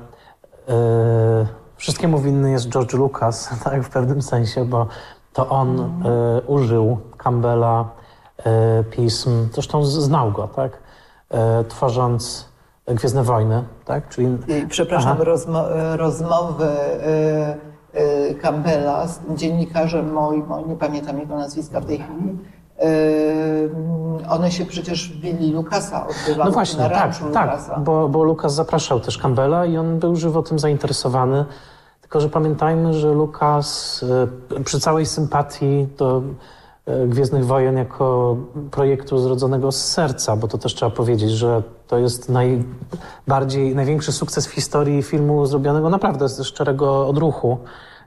wszystkiemu winny jest George Lucas, [laughs] tak, w pewnym sensie, bo to on użył Campbella E, pism, zresztą znał go, tak? E, tworząc Gwiezdne Wojny, tak? Czyli... Przepraszam, rozmo rozmowy e, Campbella z dziennikarzem moim, nie pamiętam jego nazwiska w tej chwili, one się przecież w willi Lukasa odbywały. No właśnie, na tak, tak, bo, bo Lukas zapraszał też Campbella i on był żywo tym zainteresowany. Tylko, że pamiętajmy, że Lukas przy całej sympatii do E, Gwiezdnych Wojen jako projektu zrodzonego z serca, bo to też trzeba powiedzieć, że to jest najbardziej, największy sukces w historii filmu zrobionego naprawdę ze szczerego odruchu,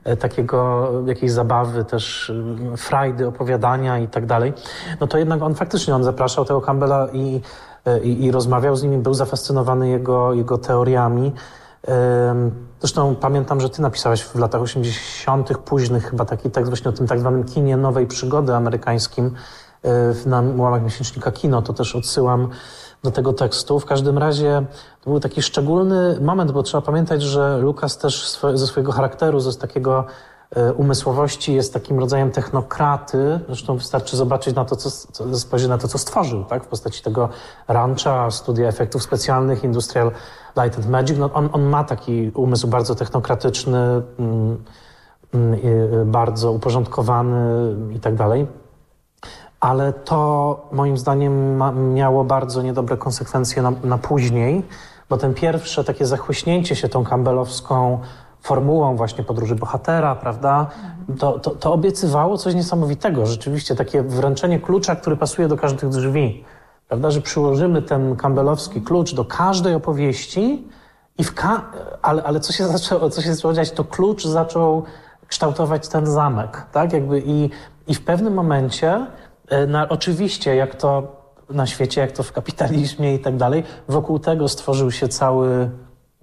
e, takiego jakiejś zabawy, też e, frajdy, opowiadania i tak dalej. No to jednak on faktycznie, on zapraszał tego Campbella i, i, i rozmawiał z nim, był zafascynowany jego, jego teoriami. Zresztą pamiętam, że ty napisałeś w latach 80. późnych chyba taki tekst właśnie o tym tak zwanym kinie nowej przygody amerykańskim na łamach miesięcznika Kino. To też odsyłam do tego tekstu. W każdym razie to był taki szczególny moment, bo trzeba pamiętać, że Lukas też ze swojego charakteru, ze takiego umysłowości jest takim rodzajem technokraty. Zresztą wystarczy zobaczyć na to, co, spojrzeć na to, co stworzył, tak? W postaci tego rancha, studia efektów specjalnych, Industrial Light and Magic, no on, on ma taki umysł bardzo technokratyczny, mm, mm, bardzo uporządkowany i tak dalej. Ale to moim zdaniem ma, miało bardzo niedobre konsekwencje na, na później, bo ten pierwsze takie zachłyśnięcie się tą campbellowską formułą właśnie podróży bohatera, prawda, to, to, to obiecywało coś niesamowitego. Rzeczywiście takie wręczenie klucza, który pasuje do każdych drzwi prawda, że przyłożymy ten campbellowski klucz do każdej opowieści, i w ka- ale, ale co się [laughs] zaczęło, co się zaczęło dziać, to klucz zaczął kształtować ten zamek, tak, jakby i, i w pewnym momencie, e, na, oczywiście, jak to na świecie, jak to w kapitalizmie i tak dalej, wokół tego stworzył się cały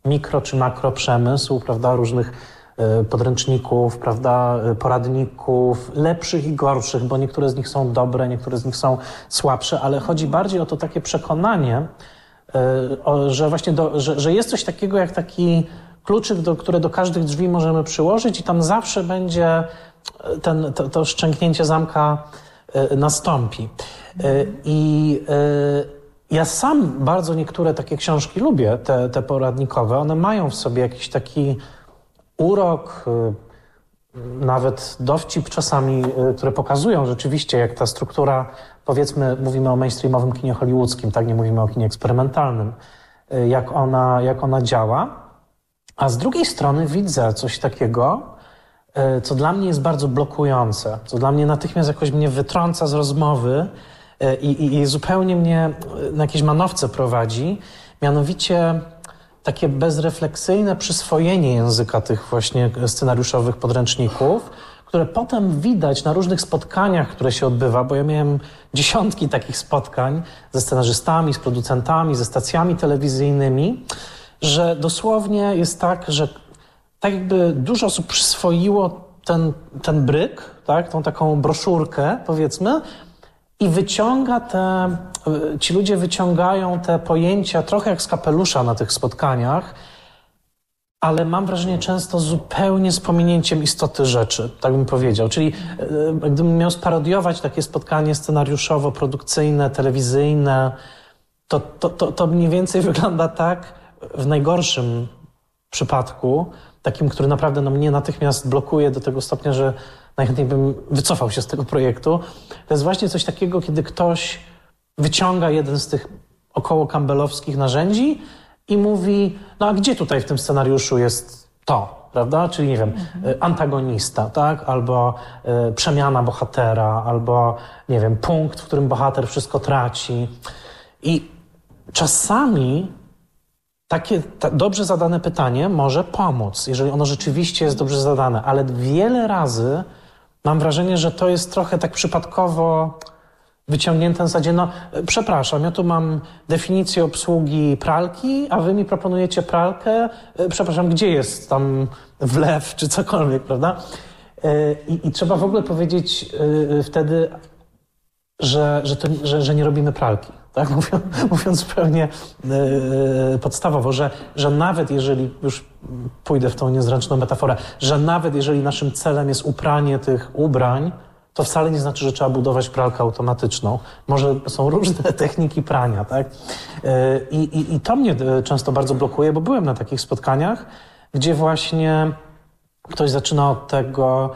mikro czy makro przemysł, prawda, różnych E, podręczników, prawda, e, poradników, lepszych i gorszych, bo niektóre z nich są dobre, niektóre z nich są słabsze, ale chodzi bardziej o to takie przekonanie, e, że właśnie do, że, że jest coś takiego jak taki kluczyk, do, które do każdych drzwi możemy przyłożyć i tam zawsze będzie ten, to, to szczęknięcie zamka nastąpi. I ja sam bardzo niektóre takie książki lubię, te, te poradnikowe. One mają w sobie jakiś taki urok, y, nawet dowcip czasami, y, które pokazują rzeczywiście, jak ta struktura, powiedzmy, mówimy o mainstreamowym kinie hollywoodzkim, tak, nie mówimy o kinie eksperymentalnym, y, jak ona, jak ona działa. A z drugiej strony widzę coś takiego, co dla mnie jest bardzo blokujące, co dla mnie natychmiast jakoś mnie wytrąca z rozmowy i, i, i zupełnie mnie na jakieś manowce prowadzi. Mianowicie takie bezrefleksyjne przyswojenie języka tych właśnie scenariuszowych podręczników, które potem widać na różnych spotkaniach, które się odbywa, bo ja miałem dziesiątki takich spotkań ze scenarzystami, z producentami, ze stacjami telewizyjnymi, że dosłownie jest tak, że tak jakby dużo osób przyswoiło ten, ten bryk, tak, tą taką broszurkę, powiedzmy, i wyciąga te, ci ludzie wyciągają te pojęcia trochę jak z kapelusza na tych spotkaniach, ale mam wrażenie często zupełnie z pominięciem istoty rzeczy, tak bym powiedział. Czyli e, gdybym miał sparodiować takie spotkanie scenariuszowo-produkcyjne, telewizyjne, to, to, to, to mniej więcej [laughs] wygląda tak w najgorszym przypadku, takim, który naprawdę no, mnie natychmiast blokuje do tego stopnia, że najchętniej bym wycofał się z tego projektu. To jest właśnie coś takiego, kiedy ktoś wyciąga jeden z tych około campbellowskich narzędzi i mówi, no a gdzie tutaj w tym scenariuszu jest to, prawda? Czyli nie wiem, mhm. antagonista, tak? Albo y, przemiana bohatera, albo nie wiem, punkt, w którym bohater wszystko traci. I czasami takie ta, dobrze zadane pytanie może pomóc, jeżeli ono rzeczywiście jest dobrze zadane, ale wiele razy mam wrażenie, że to jest trochę tak przypadkowo wyciągnięte na zasadzie, no przepraszam, ja tu mam definicję obsługi pralki, a wy mi proponujecie pralkę, e, przepraszam, gdzie jest tam wlew czy cokolwiek, prawda? E, I, i trzeba w ogóle powiedzieć e, wtedy, że, że, to, że, że nie robimy pralki tak? [laughs] Mówiąc, mówiąc pewnie yy, podstawowo, że, że nawet jeżeli, już pójdę w tą niezręczną metaforę, że nawet jeżeli naszym celem jest upranie tych ubrań, to wcale nie znaczy, że trzeba budować pralkę automatyczną. Może są różne [laughs] techniki prania, tak? Yy, i, I to mnie e, często bardzo blokuje, bo byłem na takich spotkaniach, gdzie właśnie ktoś zaczyna od tego,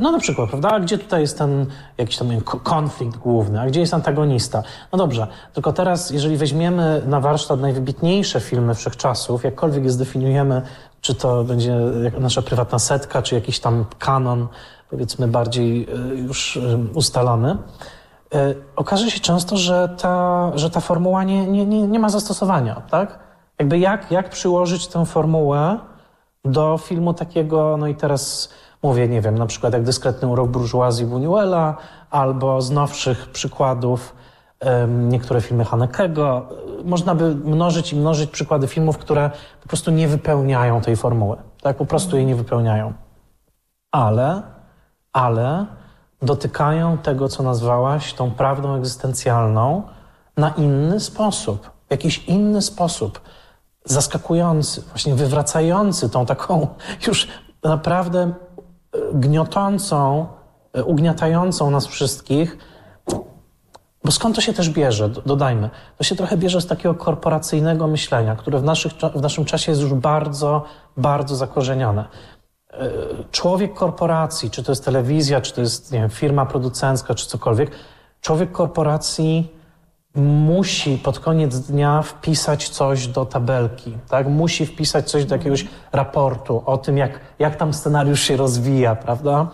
no na przykład, prawda? Gdzie tutaj jest ten jakiś tam konflikt główny, a gdzie jest antagonista? No dobrze, tylko teraz, jeżeli weźmiemy na warsztat najwybitniejsze filmy wszechczasów, jakkolwiek je zdefiniujemy, czy to będzie nasza prywatna setka, czy jakiś tam kanon, powiedzmy bardziej y, już y, ustalony, okaże się często, że ta, że ta formuła nie, nie, nie, nie ma zastosowania, tak? Jakby jak, jak przyłożyć tę formułę do filmu takiego, no i teraz Mówię, nie wiem, na przykład jak dyskretny urok burżuazji Buñuela, albo z nowszych przykładów niektóre filmy Hanekego. Można by mnożyć i mnożyć przykłady filmów, które po prostu nie wypełniają tej formuły. Tak, po prostu jej nie wypełniają. Ale, ale dotykają tego, co nazwałaś tą prawdą egzystencjalną na inny sposób, w jakiś inny sposób, zaskakujący, właśnie wywracający tą taką już naprawdę gniotącą, e, ugniatającą nas wszystkich, bo skąd to się też bierze, dodajmy, to się trochę bierze z takiego korporacyjnego myślenia, które w, naszych, w naszym czasie jest już bardzo, bardzo zakorzenione. E, człowiek korporacji, czy to jest telewizja, czy to jest wiem, firma producencka, czy cokolwiek, człowiek korporacji musi pod koniec dnia wpisać coś do tabelki, tak? Musi wpisać coś do jakiegoś raportu o tym, jak, jak tam scenariusz się rozwija, prawda?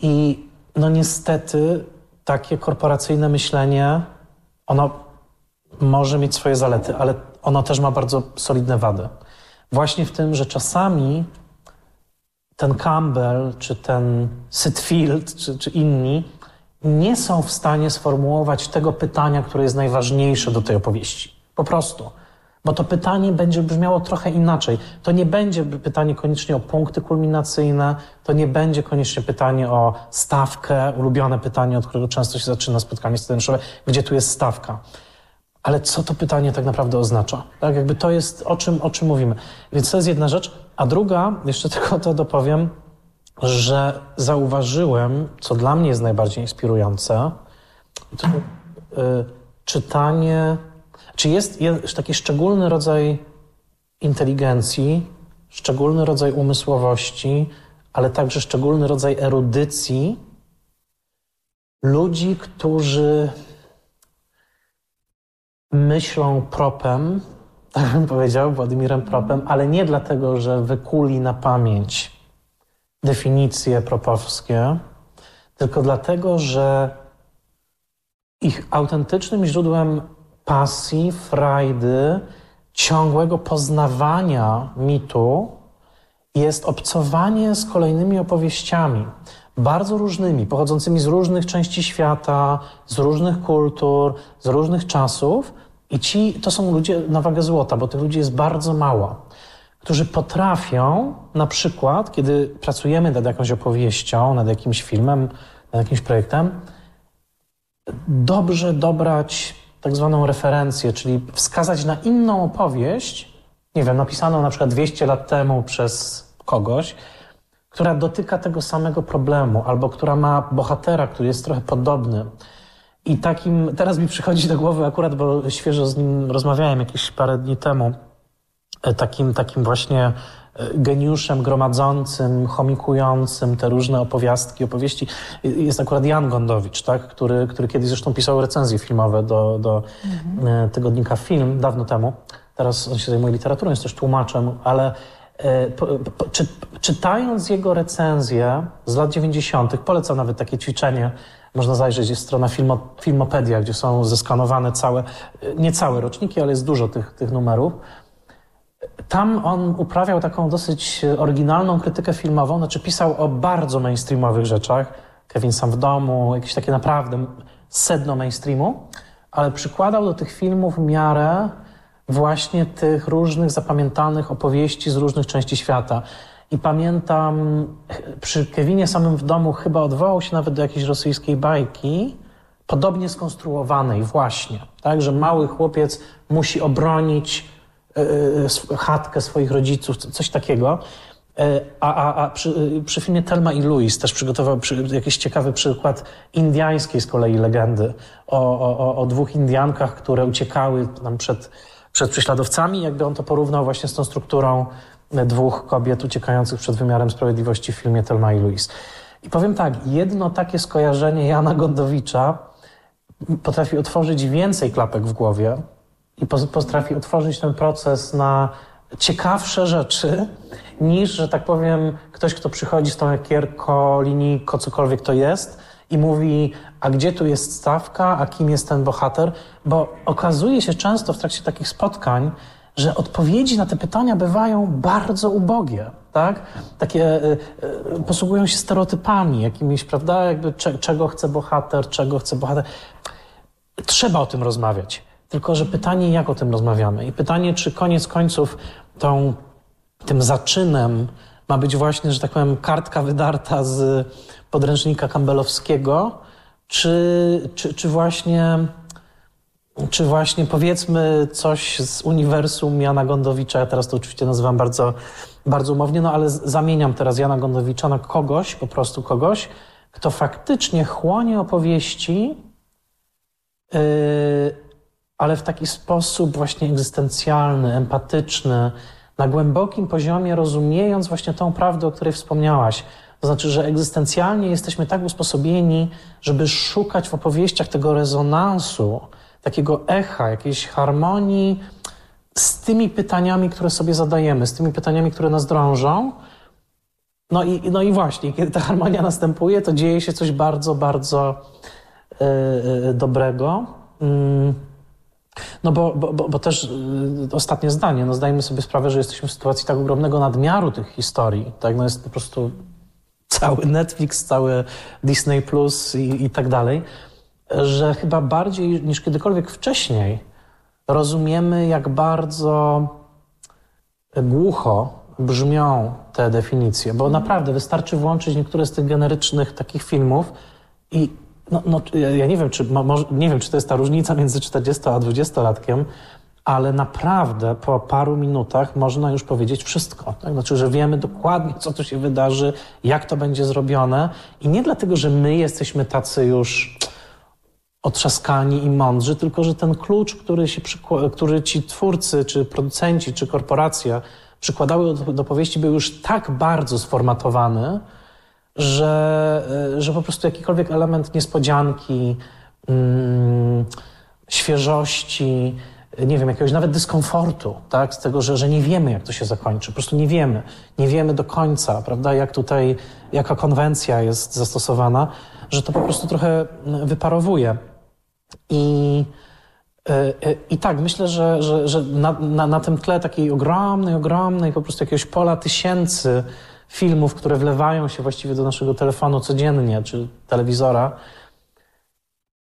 I no niestety takie korporacyjne myślenie, ono może mieć swoje zalety, ale ono też ma bardzo solidne wady. Właśnie w tym, że czasami ten Campbell, czy ten Sitfield, czy, czy inni nie są w stanie sformułować tego pytania, które jest najważniejsze do tej opowieści. Po prostu. Bo to pytanie będzie brzmiało trochę inaczej. To nie będzie pytanie koniecznie o punkty kulminacyjne, to nie będzie koniecznie pytanie o stawkę, ulubione pytanie, od którego często się zaczyna spotkanie scenariuszowe, gdzie tu jest stawka. Ale co to pytanie tak naprawdę oznacza? Tak, jakby to jest o czym, o czym mówimy. Więc to jest jedna rzecz. A druga, jeszcze [laughs] tylko to dopowiem, że zauważyłem, co dla mnie jest najbardziej inspirujące, to, y, czytanie, czy jest, jest taki szczególny rodzaj inteligencji, szczególny rodzaj umysłowości, ale także szczególny rodzaj erudycji ludzi, którzy myślą propem, tak bym powiedział, Władimirem propem, ale nie dlatego, że wykuli na pamięć definicje propowskie, tylko dlatego, że ich autentycznym źródłem pasji, frajdy, ciągłego poznawania mitu jest obcowanie z kolejnymi opowieściami, bardzo różnymi, pochodzącymi z różnych części świata, z różnych kultur, z różnych czasów. I ci to są ludzie na wagę złota, bo tych ludzi jest bardzo mało którzy potrafią, na przykład, kiedy pracujemy nad jakąś opowieścią, nad jakimś filmem, nad jakimś projektem, dobrze dobrać tak zwaną referencję, czyli wskazać na inną opowieść, nie wiem, napisaną na przykład 200 lat temu przez kogoś, która dotyka tego samego problemu, albo która ma bohatera, który jest trochę podobny. I takim, teraz mi przychodzi do głowy akurat, bo świeżo z nim rozmawiałem jakieś parę dni temu, takim, takim właśnie e, geniuszem gromadzącym, chomikującym te różne opowiastki, opowieści jest akurat Jan Gondowicz, tak? który, który kiedyś zresztą pisał recenzje filmowe do, do mhm. tygodnika Film dawno temu. teraz on się zajmuje literaturą, jest też tłumaczem, ale e, po, po, czy, czytając jego recenzję z lat 90., polecam nawet takie ćwiczenie, można zajrzeć, jest strona Filmo, Filmopedia, gdzie są zeskanowane całe, nie całe roczniki, ale jest dużo tych, tych numerów. Tam on uprawiał taką dosyć oryginalną krytykę filmową, znaczy pisał o bardzo mainstreamowych rzeczach. Kevin sam w domu, jakieś takie naprawdę sedno mainstreamu, ale przykładał do tych filmów miarę właśnie tych różnych zapamiętanych opowieści z różnych części świata. I pamiętam, przy Kevinie samym w domu chyba odwołał się nawet do jakiejś rosyjskiej bajki, podobnie skonstruowanej właśnie, tak, że mały chłopiec musi obronić chatkę swoich rodziców, coś takiego. A, a, a przy, przy, filmie Telma i Louis też przygotował przy, jakiś ciekawy przykład indiańskiej z kolei legendy o, o, o dwóch Indiankach, które uciekały tam przed, przed prześladowcami. Jakby on to porównał właśnie z tą strukturą dwóch kobiet uciekających przed wymiarem sprawiedliwości w filmie Telma i Louise. I powiem tak, jedno takie skojarzenie Jana Gondowicza potrafi otworzyć więcej klapek w głowie i potrafi otworzyć ten proces na ciekawsze rzeczy niż, że tak powiem, ktoś, kto przychodzi z tą ekierką, linijką, cokolwiek to jest i mówi, a gdzie tu jest stawka, a kim jest ten bohater, bo okazuje się często w trakcie takich spotkań, że odpowiedzi na te pytania bywają bardzo ubogie, tak? Takie y, y, posługują się stereotypami jakimiś, prawda? Jakby cze, czego chce bohater, czego chce bohater. Trzeba o tym rozmawiać. Tylko, że pytanie, jak o tym rozmawiamy? I pytanie, czy koniec końców tą, tym zaczynem ma być właśnie, że tak powiem, kartka wydarta z podręcznika campbellowskiego, czy, czy, czy właśnie czy właśnie powiedzmy coś z uniwersum Jana Gondowicza, ja teraz to oczywiście nazywam bardzo, bardzo umownie, no ale zamieniam teraz Jana Gondowicza na kogoś, po prostu kogoś, kto faktycznie chłonie opowieści, yy, ale w taki sposób właśnie egzystencjalny, empatyczny, na głębokim poziomie rozumiejąc właśnie tą prawdę, o której wspomniałaś. To znaczy, że egzystencjalnie jesteśmy tak usposobieni, żeby szukać w opowieściach tego rezonansu, takiego echa, jakiejś harmonii z tymi pytaniami, które sobie zadajemy, z tymi pytaniami, które nas drążą. No i, no i właśnie, kiedy ta harmonia następuje, to dzieje się coś bardzo, bardzo yy, dobrego. Yy. No bo, bo, bo, też yy, ostatnie zdanie, no zdajemy sobie sprawę, że jesteśmy w sytuacji tak ogromnego nadmiaru tych historii, tak, no jest po prostu cały Netflix, cały Disney Plus i, i tak dalej, że chyba bardziej niż kiedykolwiek wcześniej rozumiemy, jak bardzo głucho brzmią te definicje, bo naprawdę wystarczy włączyć niektóre z tych generycznych takich filmów i no, no, ja nie wiem, czy, nie wiem, czy to jest ta różnica między 40 a 20-latkiem, ale naprawdę po paru minutach można już powiedzieć wszystko. Tak? Znaczy, że wiemy dokładnie, co tu się wydarzy, jak to będzie zrobione i nie dlatego, że my jesteśmy tacy już otrzaskani i mądrzy, tylko że ten klucz, który, się który ci twórcy, czy producenci, czy korporacja przykładały do, do powieści, był już tak bardzo sformatowany, że, e, że po prostu jakikolwiek element niespodzianki, mm, świeżości, nie wiem, jakiegoś nawet dyskomfortu, tak, z tego, że, że nie wiemy, jak to się zakończy. Po prostu nie wiemy. Nie wiemy do końca, prawda, jak tutaj, jaka konwencja jest zastosowana, że to po prostu trochę wyparowuje. I, e, e, i tak, myślę, że, że, że na, na, na tym tle takiej ogromnej, ogromnej po prostu jakiegoś pola tysięcy filmów, które wlewają się właściwie do naszego telefonu codziennie, czy telewizora,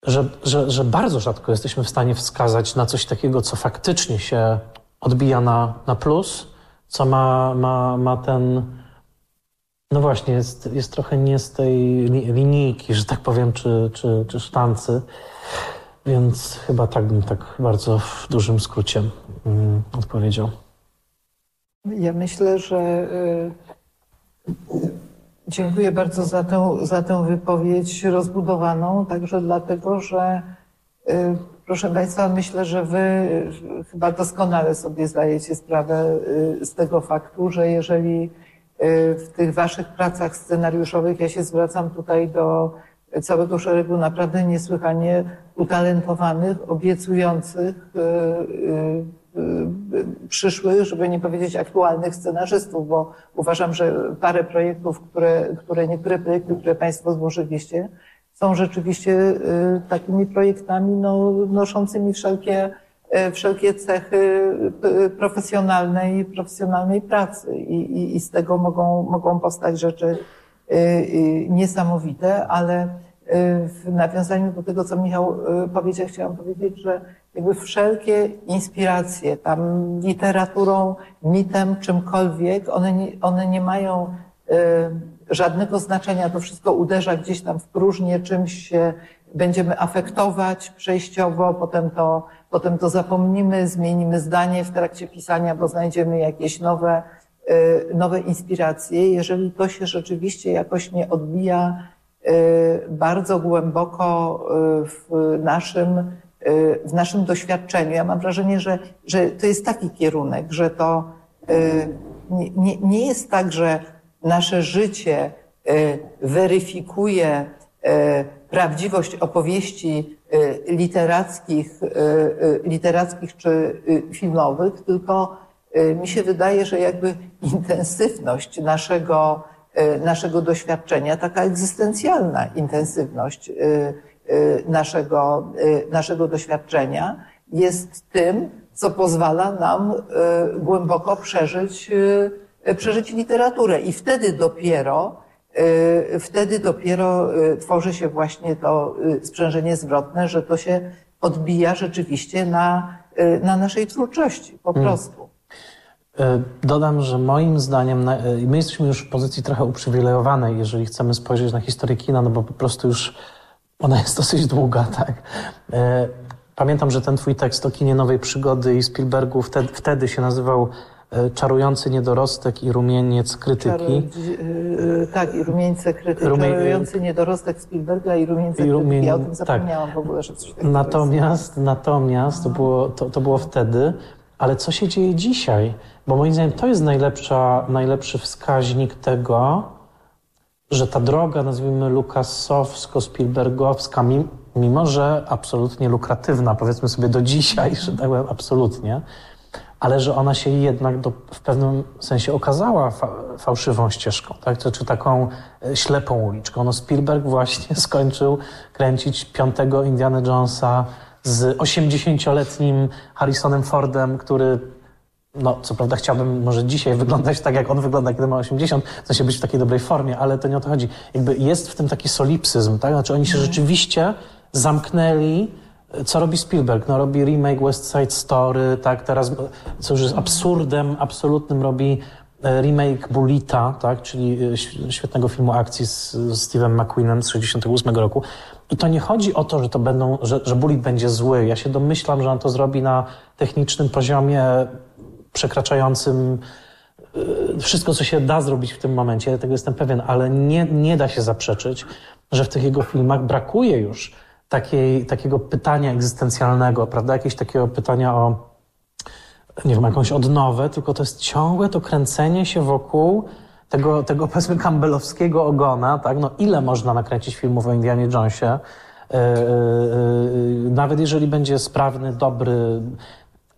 że, że, że bardzo rzadko jesteśmy w stanie wskazać na coś takiego, co faktycznie się odbija na, na plus, co ma, ma, ma ten. No właśnie, jest, jest trochę nie z tej linijki, że tak powiem, czy, czy, czy sztancy. Więc chyba tak bym tak bardzo w dużym skrócie mm, odpowiedział. Ja myślę, że y, dziękuję bardzo za tę, za tę wypowiedź rozbudowaną, także dlatego, że y, proszę Państwa, myślę, że Wy chyba doskonale sobie zdajecie sprawę y, z tego faktu, że jeżeli w tych Waszych pracach scenariuszowych, ja się zwracam tutaj do całego szeregu naprawdę niesłychanie utalentowanych, obiecujących, przyszłych, żeby nie powiedzieć aktualnych scenarzystów, bo uważam, że parę projektów, które, które niektóre projekty, które Państwo złożyliście, są rzeczywiście takimi projektami no, noszącymi wszelkie, wszelkie cechy profesjonalnej, profesjonalnej pracy. I, i, i z tego mogą, mogą powstać rzeczy niesamowite, ale w nawiązaniu do tego, co Michał y, powiedział, chciałam powiedzieć, że jakby wszelkie inspiracje, tam literaturą, mitem, czymkolwiek, one nie, one nie mają y, żadnego znaczenia. To wszystko uderza gdzieś tam w próżnię, czymś się będziemy afektować przejściowo, potem to, potem to zapomnimy, zmienimy zdanie w trakcie pisania, bo znajdziemy jakieś nowe, y, nowe inspiracje. Jeżeli to się rzeczywiście jakoś nie odbija Y, bardzo głęboko y, w naszym, w naszym doświadczeniu. Ja mam wrażenie, że, że to jest taki kierunek, że to nie, nie jest tak, że nasze życie weryfikuje prawdziwość opowieści literackich, literackich czy filmowych, tylko mi się wydaje, że jakby intensywność naszego naszego doświadczenia, taka egzystencjalna intensywność naszego, naszego doświadczenia jest tym, co pozwala nam głęboko przeżyć, przeżyć literaturę. I wtedy dopiero, wtedy dopiero tworzy się właśnie to sprzężenie zwrotne, że to się odbija rzeczywiście na, na naszej twórczości, po hmm. prostu. Dodam, że moim zdaniem my jesteśmy już w pozycji trochę uprzywilejowanej, jeżeli chcemy spojrzeć na historię kina, no bo po prostu już ona jest dosyć długa, tak. E, pamiętam, że ten twój tekst o kinie nowej przygody i Spielbergu wtedy, wtedy się nazywał Czarujący niedorostek i rumieniec krytyki. Czaru, tak, i rumieńce krytyki. Rumie... Czarujący niedorostek Spielberga i rumieńce I rumien... krytyki. Ja o tym zapomniałam tak. w ogóle, że coś takiego Natomiast, jest. natomiast to było, to, to było wtedy, ale co się dzieje dzisiaj? Bo moim zdaniem to jest najlepsza, najlepszy wskaźnik tego, że ta droga, nazwijmy Lukasowsko-Spielbergowska, mimo że absolutnie lukratywna, powiedzmy sobie do dzisiaj, że tak powiem, absolutnie, ale że ona się jednak do, w pewnym sensie okazała fa fałszywą ścieżką, tak? czy, czy taką e, ślepą uliczką. No Spielberg właśnie [laughs] skończył kręcić piątego Indiana Jonesa z 80-letnim Harrisonem Fordem, który no, co prawda chciałbym może dzisiaj [laughs] wyglądać tak, jak on wygląda, kiedy ma 80, w sensie być w takiej dobrej formie, ale to nie o to chodzi. Jakby jest w tym taki solipsyzm, tak? Znaczy oni się mhm. rzeczywiście zamknęli, co robi Spielberg? No robi remake West Side Story, tak? Teraz, co już jest absurdem absolutnym, robi e, remake Bulita, tak? Czyli e, świetnego filmu akcji z, z Steve'em McQueenem z 68 roku. I to nie chodzi o to, że to będą, że, że Bullet będzie zły. Ja się domyślam, że on to zrobi na technicznym poziomie przekraczającym y, wszystko, co się da zrobić w tym momencie, tego jestem pewien, ale nie, nie da się zaprzeczyć, że w tych jego filmach brakuje już takiej, takiego pytania egzystencjalnego, prawda? Jakiegoś takiego pytania o, nie wiem, jakąś odnowę, tylko to jest ciągłe to kręcenie się wokół tego, tego powiedzmy campbellowskiego ogona, tak? No ile można nakręcić filmów o Indianie Jonesie? Yy, yy, nawet jeżeli będzie sprawny, dobry,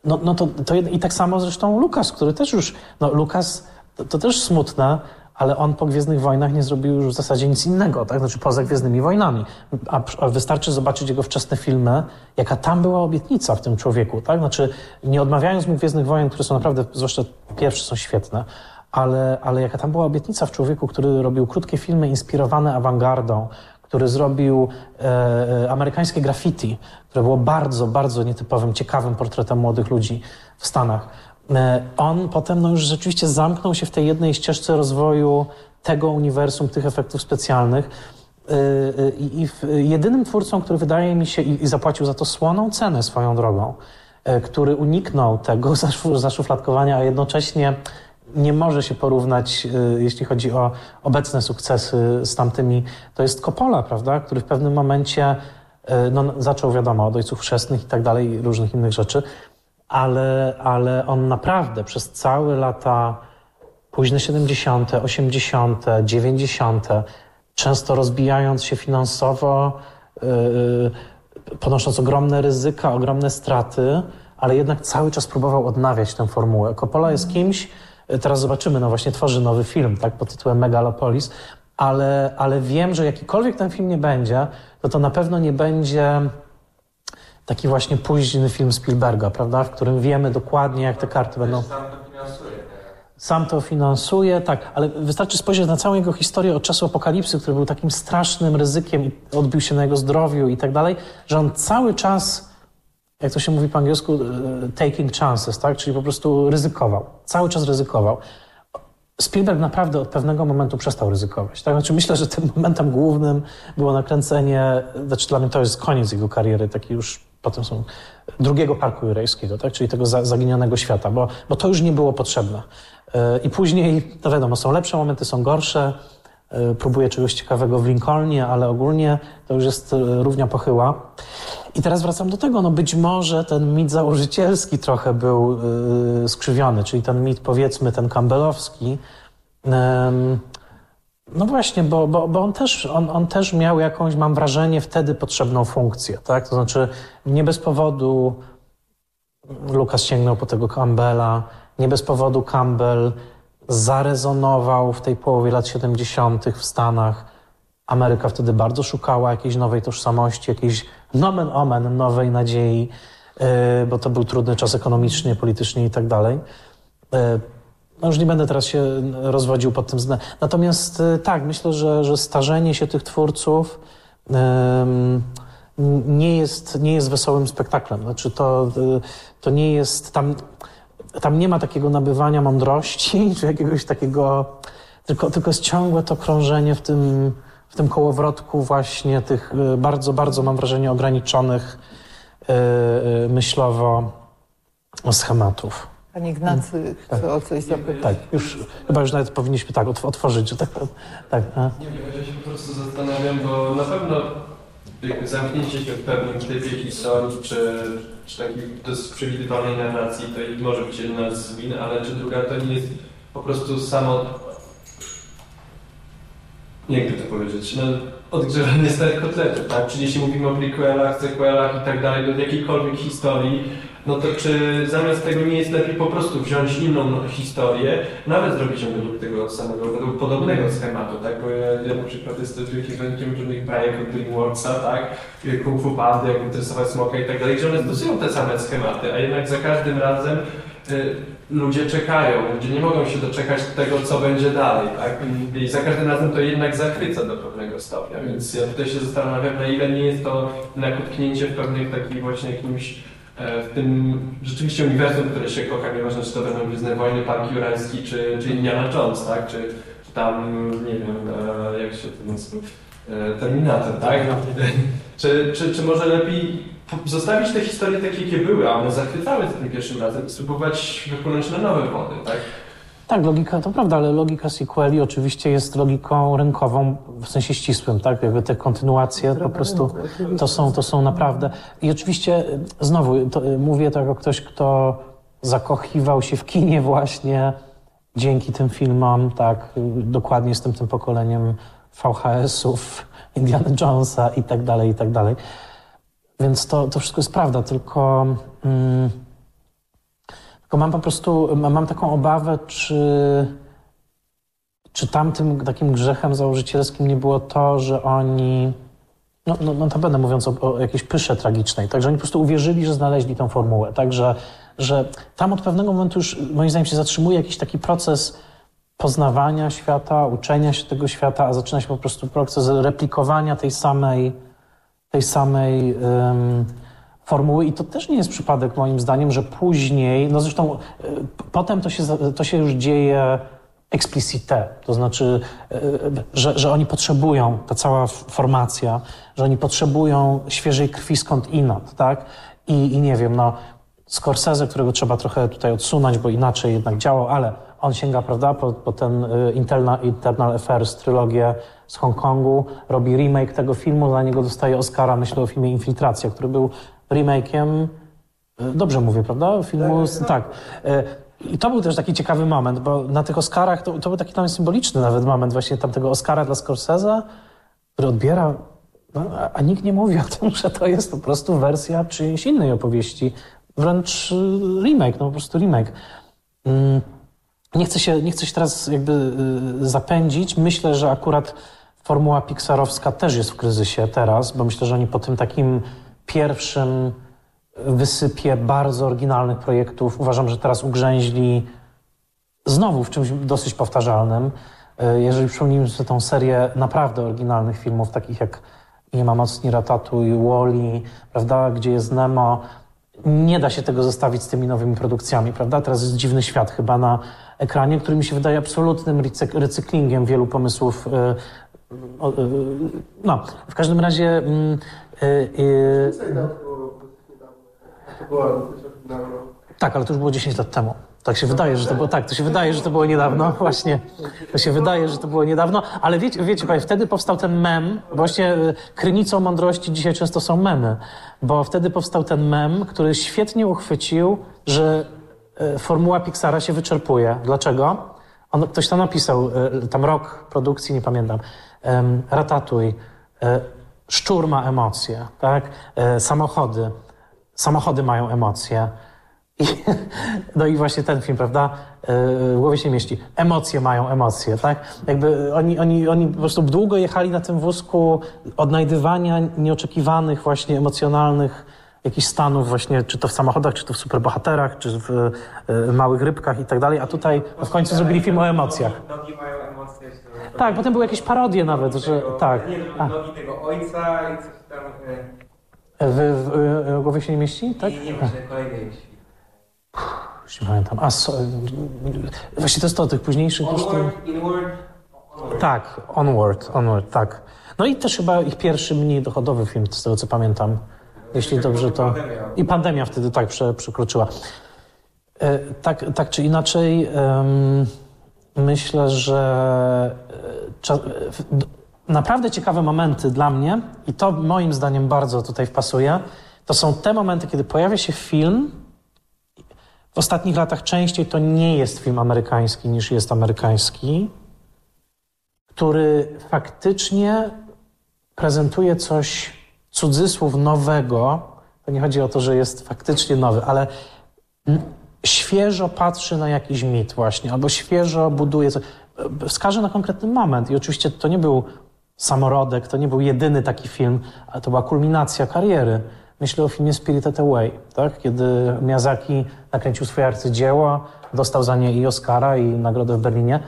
no, no to, to i tak samo zresztą Lukas, który też już, no Lukas to, to też smutne, ale on po Gwiezdnych Wojnach nie zrobił już w zasadzie nic innego, tak? Znaczy poza Gwiezdnymi Wojnami. A, a, wystarczy zobaczyć jego wczesne filmy, jaka tam była obietnica w tym człowieku, tak? Znaczy nie odmawiając mu Gwiezdnych Wojen, które są naprawdę, zwłaszcza pierwsze są świetne, ale, ale jaka tam była obietnica w człowieku, który robił krótkie filmy inspirowane awangardą, który zrobił e, e, amerykańskie graffiti, które było bardzo, bardzo nietypowym, ciekawym portretem młodych ludzi w Stanach. E, on potem no, już rzeczywiście zamknął się w tej jednej ścieżce rozwoju tego uniwersum, tych efektów specjalnych. E, e, I jedynym twórcą, który wydaje mi się i zapłacił za to słoną cenę swoją drogą, który uniknął tego [laughs] zaszufladkowania, a jednocześnie nie może się porównać, y, jeśli chodzi o obecne sukcesy z tamtymi. To jest Coppola, prawda, który w pewnym momencie y, no, zaczął, wiadomo, od ojców chrzestnych i tak dalej, różnych innych rzeczy, ale, ale on naprawdę przez całe lata późne 70., 80., 90., często rozbijając się finansowo, yy, ponosząc ogromne ryzyka, ogromne straty, ale jednak cały czas próbował odnawiać tę formułę. Coppola jest kimś, teraz zobaczymy, no właśnie tworzy nowy film, tak, pod tytułem Megalopolis, ale, ale wiem, że jakikolwiek ten film nie będzie, to to na pewno nie będzie taki właśnie późny film Spielberga, prawda, w którym wiemy dokładnie, jak te karty będą... Sam to finansuje, tak, ale wystarczy spojrzeć na całą jego historię od czasu apokalipsy, który był takim strasznym ryzykiem i odbił się na jego zdrowiu i tak dalej, że on cały czas, jak to się mówi po angielsku, e, taking chances, tak, czyli po prostu ryzykował, cały czas ryzykował. Spielberg naprawdę od pewnego momentu przestał ryzykować. Tak? Znaczy myślę, że tym [laughs] momentem głównym było nakręcenie, znaczy dla mnie to jest koniec jego kariery, taki już potem są drugiego parku jurejskiego, tak? czyli tego zaginionego świata, bo, bo to już nie było potrzebne. E, I później, to wiadomo, są lepsze momenty, są gorsze. E, próbuję czegoś ciekawego w Lincolnie, ale ogólnie to już jest e, równia pochyła. I teraz wracam do tego, no być może ten mit założycielski trochę był skrzywiony, czyli ten mit, powiedzmy, ten campbellowski. No właśnie, bo, bo, bo on, też, on, on też miał jakąś, mam wrażenie, wtedy potrzebną funkcję, tak? To znaczy, nie bez powodu Lukas sięgnął po tego Campbella, nie bez powodu Campbell zarezonował w tej połowie lat 70. w Stanach. Ameryka wtedy bardzo szukała jakiejś nowej tożsamości, jakiejś nomen omen nowej nadziei, y, bo to był trudny czas ekonomicznie, politycznie i tak dalej. Y, no już nie będę teraz się rozwodził pod tym względem. Natomiast y, tak, myślę, że, że starzenie się tych twórców nie jest, nie jest wesołym spektaklem. Znaczy to, to nie jest tam tam nie ma takiego nabywania mądrości, [laughs] czy jakiegoś takiego, tylko, tylko jest ciągłe to krążenie w tym, w tym kołowrotku właśnie tych y, bardzo, bardzo mam wrażenie ograniczonych yy, myślowo schematów. Panie Ignacy chce tak. o coś zapytać. Tak, już, chyba już nawet powinniśmy tak otworzyć, że tak, tak. Nie wiem, ja się po prostu zastanawiam, bo na pewno zamknięcie się w pewnym typie historii, czy, czy takiej dość przewidywalnej narracji, to może być jedna z win, ale czy druga to nie jest po prostu samo, jakby to powiedzieć, no, odgrzewanie starych kotletów, tak? Czyli jeśli mówimy o prequelach, sequelach i tak dalej, do jakiejkolwiek historii, no to czy zamiast tego nie jest lepiej po prostu wziąć inną historię, nawet zrobić ją według tego samego, według podobnego schematu, tak? Bo ja, ja na przykład jestem wielkim zwolennikiem różnych bajek od DreamWorksa, tak? Kung Fu Pandy, jak interesować smoka i tak dalej, gdzie one stosują te same schematy, a jednak za każdym razem y, ludzie czekają, ludzie nie mogą się doczekać tego, co będzie dalej, tak? I za każdym razem to jednak zachwyca do pewnego stopnia, więc ja tutaj się zastanawiam, na ile nie jest to nakutknięcie w pewnych takich właśnie jakimś w tym rzeczywiście uniwersum, które się kocha, nieważne czy to będą Gwiezdne Wojny, Park Jurajski czy, czy Indiana Jones, tak? Czy, czy tam, nie wiem, e, jak się to nazywa, e, Terminator, tak? czy, czy, czy może lepiej zostawić te historie takie, jakie były, a one zachwycały za tym pierwszym razem i spróbować wypłynąć na nowe wody, tak? Tak, logika to prawda, ale logika sequeli oczywiście jest logiką rynkową w sensie ścisłym, tak? Jakby te kontynuacje po prostu to są, to są naprawdę. I oczywiście znowu to, mówię to jako ktoś, kto zakochiwał się w kinie właśnie dzięki tym filmom, tak? Dokładnie jestem tym pokoleniem VHS-ów, [laughs] Indiana Jonesa i tak dalej, i tak dalej. Więc to, to wszystko jest prawda, tylko. Mm, tylko mam po prostu, mam taką obawę, czy, czy tamtym takim grzechem założycielskim nie było to, że oni, no, no, no to będę mówiąc o, o jakiejś pysze tragicznej, także oni po prostu uwierzyli, że znaleźli tą formułę, także że tam od pewnego momentu już moim zdaniem się zatrzymuje jakiś taki proces poznawania świata, uczenia się tego świata, a zaczyna się po prostu proces replikowania tej samej, tej samej formuły i to też nie jest przypadek moim zdaniem, że później, no zresztą e, potem to się, to się już dzieje explicite, to znaczy, e, że, że oni potrzebują, ta cała formacja, że oni potrzebują świeżej krwi skąd inąd, tak? I, i nie wiem, no Scorsese, którego trzeba trochę tutaj odsunąć, bo inaczej jednak działał, ale on sięga, prawda, po, po ten e, Internal, Internal Affairs, trylogię z Hongkongu, robi remake tego filmu, dla niego dostaje Oscara, myślę o filmie Infiltracja, który był remake'iem, e, dobrze mówię, prawda? Filmu, tak. tak. E, I to był też taki ciekawy moment, bo na tych Oscarach to, to był taki tam symboliczny nawet moment właśnie tamtego Oscara dla Scorsese, który odbiera, no, a nikt nie mówi o [laughs] tym, że to jest po prostu wersja czyjejś innej opowieści. wręcz remake, no po prostu remake. Mm, nie chcę się, nie chcę się teraz jakby zapędzić. Myślę, że akurat formuła pixarowska też jest w kryzysie teraz, bo myślę, że oni po tym takim pierwszym wysypie bardzo oryginalnych projektów uważam, że teraz ugrzęźli znowu w czymś dosyć powtarzalnym. E, jeżeli przypomnimy sobie tą serię naprawdę oryginalnych filmów, takich jak Nie ma mocni Ratatuj, Wally, prawda, gdzie jest Nemo, nie da się tego zestawić z tymi nowymi produkcjami, prawda? Teraz jest dziwny świat chyba na ekranie, który mi się wydaje absolutnym recyklingiem wielu pomysłów. E, e, no, w każdym razie. Mm, tak, ale to już było 10 lat temu. Tak się wydaje, że to było tak, to się wydaje, że to było niedawno, [laughs] właśnie. To się wydaje, że to było niedawno, ale wiecie, wiecie Państwo, wtedy powstał ten mem, właśnie e, krynicą mądrości dzisiaj często są memy, bo wtedy powstał ten mem, który świetnie uchwycił, że e, formuła Pixara się wyczerpuje. Dlaczego? On, ktoś tam napisał, e, tam rok produkcji, nie pamiętam, ratatuj, szczur ma emocje, tak? Samochody, samochody mają emocje. I, [laughs] no i właśnie ten film, prawda? W głowie się mieści. Emocje mają emocje, tak? Jakby oni, oni, oni po prostu długo jechali na tym wózku odnajdywania nieoczekiwanych, właśnie emocjonalnych jakichś stanów właśnie, czy to w samochodach, czy to w superbohaterach, czy w y, małych rybkach i tak dalej, a tutaj w końcu zrobili film o emocjach. Nogi mają. Tak, potem były jakieś parodie nawet, że tak. Nie, nogi tego ojca i coś tam... W, w, w, głowie się nie mieści? Tak? Nie, nie wiem, że kolejny jeśli. Już nie pamiętam. A so, właśnie to jest to, tych późniejszych. Onward, inward, onward. Tak, Onward, Onward, tak. No i też chyba ich pierwszy mniej dochodowy film, z tego co pamiętam. Jeśli dobrze to... I pandemia wtedy tak prze, przekroczyła. E, tak, tak czy inaczej, um, myślę, że e, naprawdę ciekawe momenty dla mnie, i to moim zdaniem bardzo tutaj wpasuje, to są te momenty, kiedy pojawia się film, w ostatnich latach częściej to nie jest film amerykański niż jest amerykański, który faktycznie prezentuje coś, cudzysłów, nowego. To nie chodzi o to, że jest faktycznie nowy, ale świeżo patrzy na jakiś mit właśnie, albo świeżo buduje coś. Wskażę na konkretny moment i oczywiście to nie był samorodek, to nie był jedyny taki film, ale to była kulminacja kariery. Myślę o filmie Spirited Away, tak? kiedy Miyazaki nakręcił swoje arcydzieło, dostał za nie i Oscara, i nagrodę w Berlinie,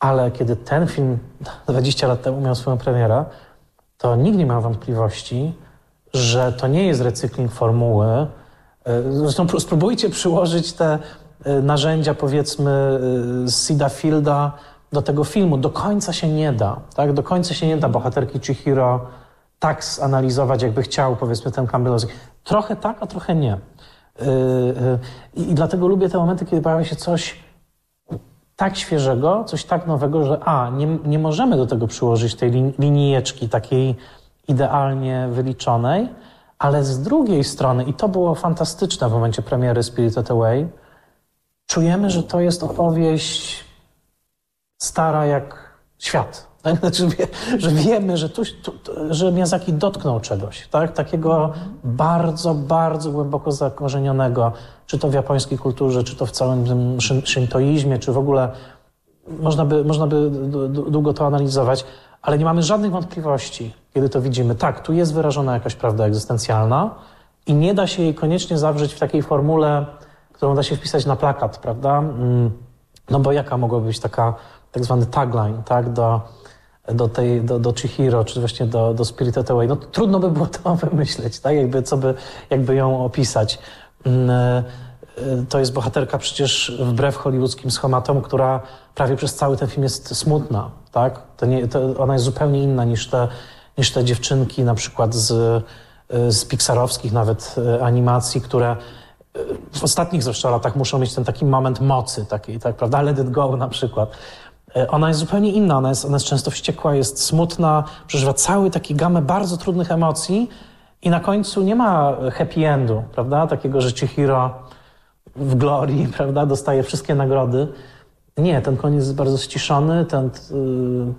ale kiedy ten film [laughs] 20 lat temu miał swoją premierę, to nikt nie miał wątpliwości, że to nie jest recykling formuły. E, zresztą spróbujcie przyłożyć te e, narzędzia, powiedzmy, e, z Sida Fielda do tego filmu. Do końca się nie da. Tak? Do końca się nie da bohaterki Chihiro tak zanalizować, jakby chciał, powiedzmy, ten Campbellowski. Trochę tak, a trochę nie. Yy, yy, I dlatego lubię te momenty, kiedy pojawia się coś tak świeżego, coś tak nowego, że a, nie, nie możemy do tego przyłożyć tej linijeczki takiej idealnie wyliczonej, ale z drugiej strony, i to było fantastyczne w momencie premiery Spirited Away, czujemy, że to jest opowieść stara jak świat. [laughs] Tak? Znaczy, że wiemy, że, tu, tu, że Miyazaki dotknął czegoś, tak? takiego bardzo, bardzo głęboko zakorzenionego, czy to w japońskiej kulturze, czy to w całym tym shintoizmie, czy w ogóle można by, można by długo to analizować, ale nie mamy żadnych wątpliwości, kiedy to widzimy. Tak, tu jest wyrażona jakaś prawda egzystencjalna i nie da się jej koniecznie zawrzeć w takiej formule, którą da się wpisać na plakat, prawda? Mm, no bo jaka mogłaby być taka tak zwany tagline, tak, do, do, tej, do, do Chihiro, czy właśnie do, do Spirited Away. No trudno by było to [laughs] wymyśleć, tak? Jakby, co by, jakby ją opisać. Mm, e, to jest bohaterka przecież wbrew hollywoodzkim schematom, która prawie przez cały ten film jest smutna, tak? To nie, to ona jest zupełnie inna niż te, niż te dziewczynki na przykład z, e, z pixarowskich nawet e, animacji, które w ostatnich zresztą latach muszą mieć ten taki moment mocy, taki, tak, prawda? Let it go na przykład. E, ona jest zupełnie inna, ona jest, ona jest często wściekła, jest smutna, przeżywa cały taki gamę bardzo trudnych emocji i na końcu nie ma happy endu, prawda? Takiego, że Chihiro w glorii, [laughs] prawda, dostaje wszystkie nagrody. Nie, ten koniec jest bardzo ściszony, ten... Yy...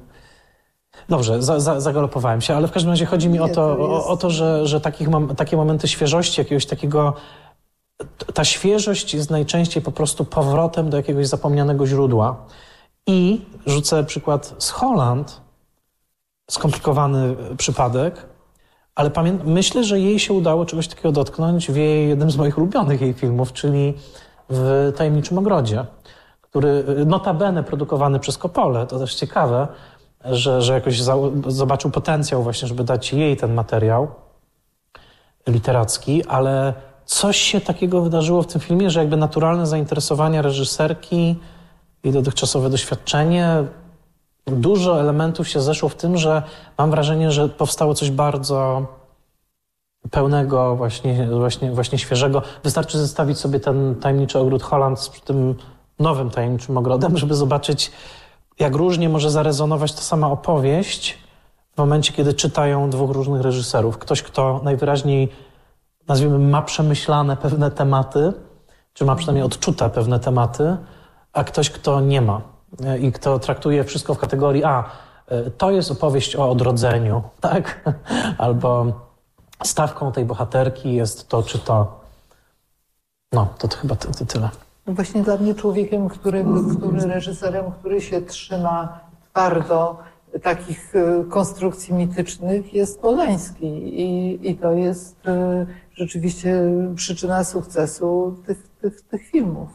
Dobrze, za, za, zagalopowałem się, ale w każdym razie chodzi mi Nie, o to, to o, o, to że, że takich, takie momenty świeżości, jakiegoś takiego ta świeżość jest najczęściej po prostu powrotem do jakiegoś zapomnianego źródła. I rzucę przykład z Holland, skomplikowany przypadek, ale myślę, że jej się udało czegoś takiego dotknąć w jej, jednym z moich ulubionych jej filmów, czyli w Tajemniczym Ogrodzie, który notabene produkowany przez Kopole, to też ciekawe, że, że jakoś za, zobaczył potencjał właśnie, żeby dać jej ten materiał literacki, ale coś się takiego wydarzyło w tym filmie, że jakby naturalne zainteresowanie reżyserki i dotychczasowe doświadczenie, dużo elementów się zeszło w tym, że mam wrażenie, że powstało coś bardzo pełnego, właśnie, właśnie, właśnie świeżego. Wystarczy zestawić sobie ten tajemniczy ogród Holland z tym nowym tajemniczym ogrodem, żeby zobaczyć, jak różnie może zarezonować ta sama opowieść w momencie, kiedy czytają dwóch różnych reżyserów. Ktoś, kto najwyraźniej, nazwijmy, ma przemyślane pewne tematy, czy ma przynajmniej odczute pewne tematy, a ktoś, kto nie ma e, i kto traktuje wszystko w kategorii a, e, to jest opowieść o odrodzeniu, [laughs] tak? Albo stawką tej bohaterki jest to czy to. No, to, to chyba tyle. No właśnie dla mnie człowiekiem, który, który reżyserem, który się trzyma twardo takich e, konstrukcji mitycznych jest Polański i, i to jest rzeczywiście przyczyna sukcesu tych, tych, tych filmów.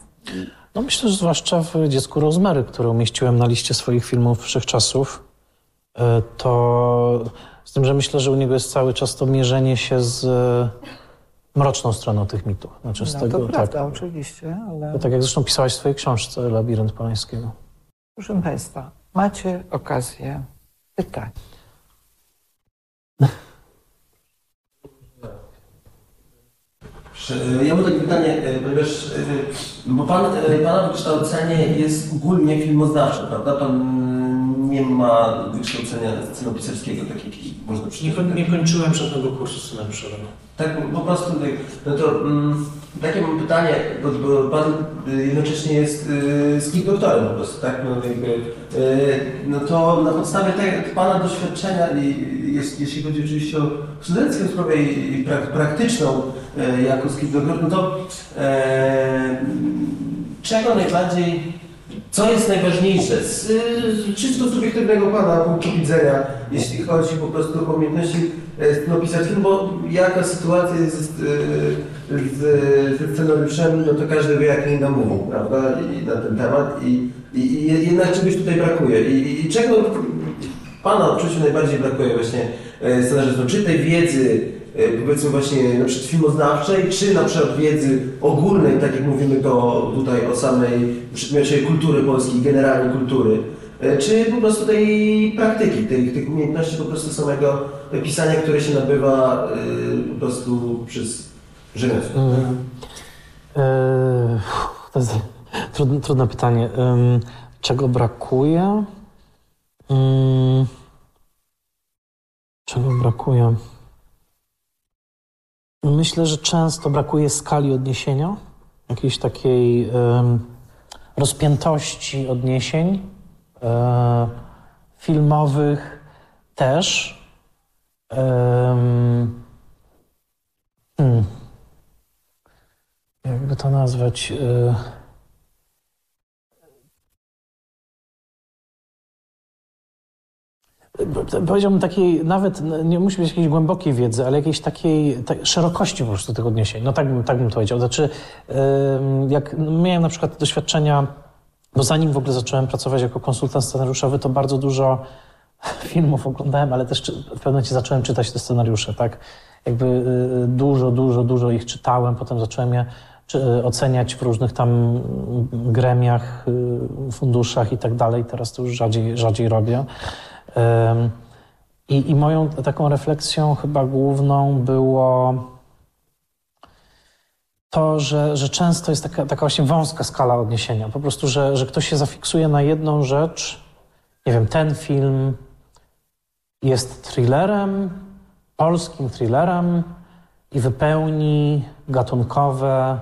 No myślę, że zwłaszcza w Dziecku Rozmery, które umieściłem na liście swoich filmów wszechczasów, e, to z tym, że myślę, że u niego jest cały czas to mierzenie się z mroczną stroną tych mitów. Znaczy z No tego, to prawda, tak. oczywiście, ale tak jak zresztą pisałaś w swojej książce Labirynt Polańskiego. proszę Państwa, macie okazję pytać. Ja mam takie pytanie, e, ponieważ e, bo pan, e, Pana wykształcenie jest ogólnie filmoznawcze, prawda? Pan nie ma wykształcenia scenopisarskiego, tak jak można przeczytać. kończyłem żadnego kursu scenariuszowego. Tak, po prostu, tak, no to mm, takie mam pytanie, bo, bo Pan y, jednocześnie jest y, skip doktorem po prostu, tak? No, jakby, y, no to na podstawie tego Pana doświadczenia, i, jest, jeśli chodzi oczywiście o studencką sprawę i, i prak, praktyczną y, jako skip doktor, no to e, czego najbardziej co jest najważniejsze z, z czysto subiektywnego Pana punktu widzenia, jeśli chodzi po prostu o umiejętności scenopisarskie, bo jaka sytuacja jest z, z, ze scenariuszem, no to każdy wie, jak nam mówią, prawda, I, na ten temat i, i, i jednak czegoś tutaj brakuje. I, i czego Pana odczuciu najbardziej brakuje właśnie scenarzystom? Czy tej wiedzy, e, powiedzmy właśnie na przykład filmoznawczej, czy na przykład wiedzy ogólnej, tak jak mówimy to tutaj o samej przedmiocie kultury polskiej, generalnie kultury, e, czy po prostu tej praktyki, tych, tych umiejętności po prostu samego pisania, które się nabywa e, po prostu przez rzemiosło. Mm. E, To jest trudne, trudne pytanie. Ym, Czego brakuje? Ym, Czego brakuje? Myślę, że często brakuje skali odniesienia, jakiejś takiej ym, rozpiętości odniesień e, filmowych też. Ym, hmm jakby to nazwać. y, Powiedziałbym takiej, nawet nie musi być jakiejś głębokiej wiedzy, ale jakiejś takiej tak, szerokości po prostu tych odniesień. No tak bym, tak bym to powiedział. Znaczy, jak miałem na przykład doświadczenia, bo zanim w ogóle zacząłem pracować jako konsultant scenariuszowy, to bardzo dużo [laughs] filmów oglądałem, ale też w pewnym momencie zacząłem czytać te scenariusze, tak? Jakby y, dużo, dużo, dużo ich czytałem, potem zacząłem je czy, oceniać w różnych tam mm, gremiach, y, funduszach i tak dalej. Teraz to już rzadziej, rzadziej robię. I, I moją taką refleksją chyba główną było to, że, że często jest taka, taka właśnie wąska skala odniesienia. Po prostu, że, że ktoś się zafiksuje na jedną rzecz. Nie wiem, ten film jest thrillerem, polskim thrillerem i wypełni gatunkowe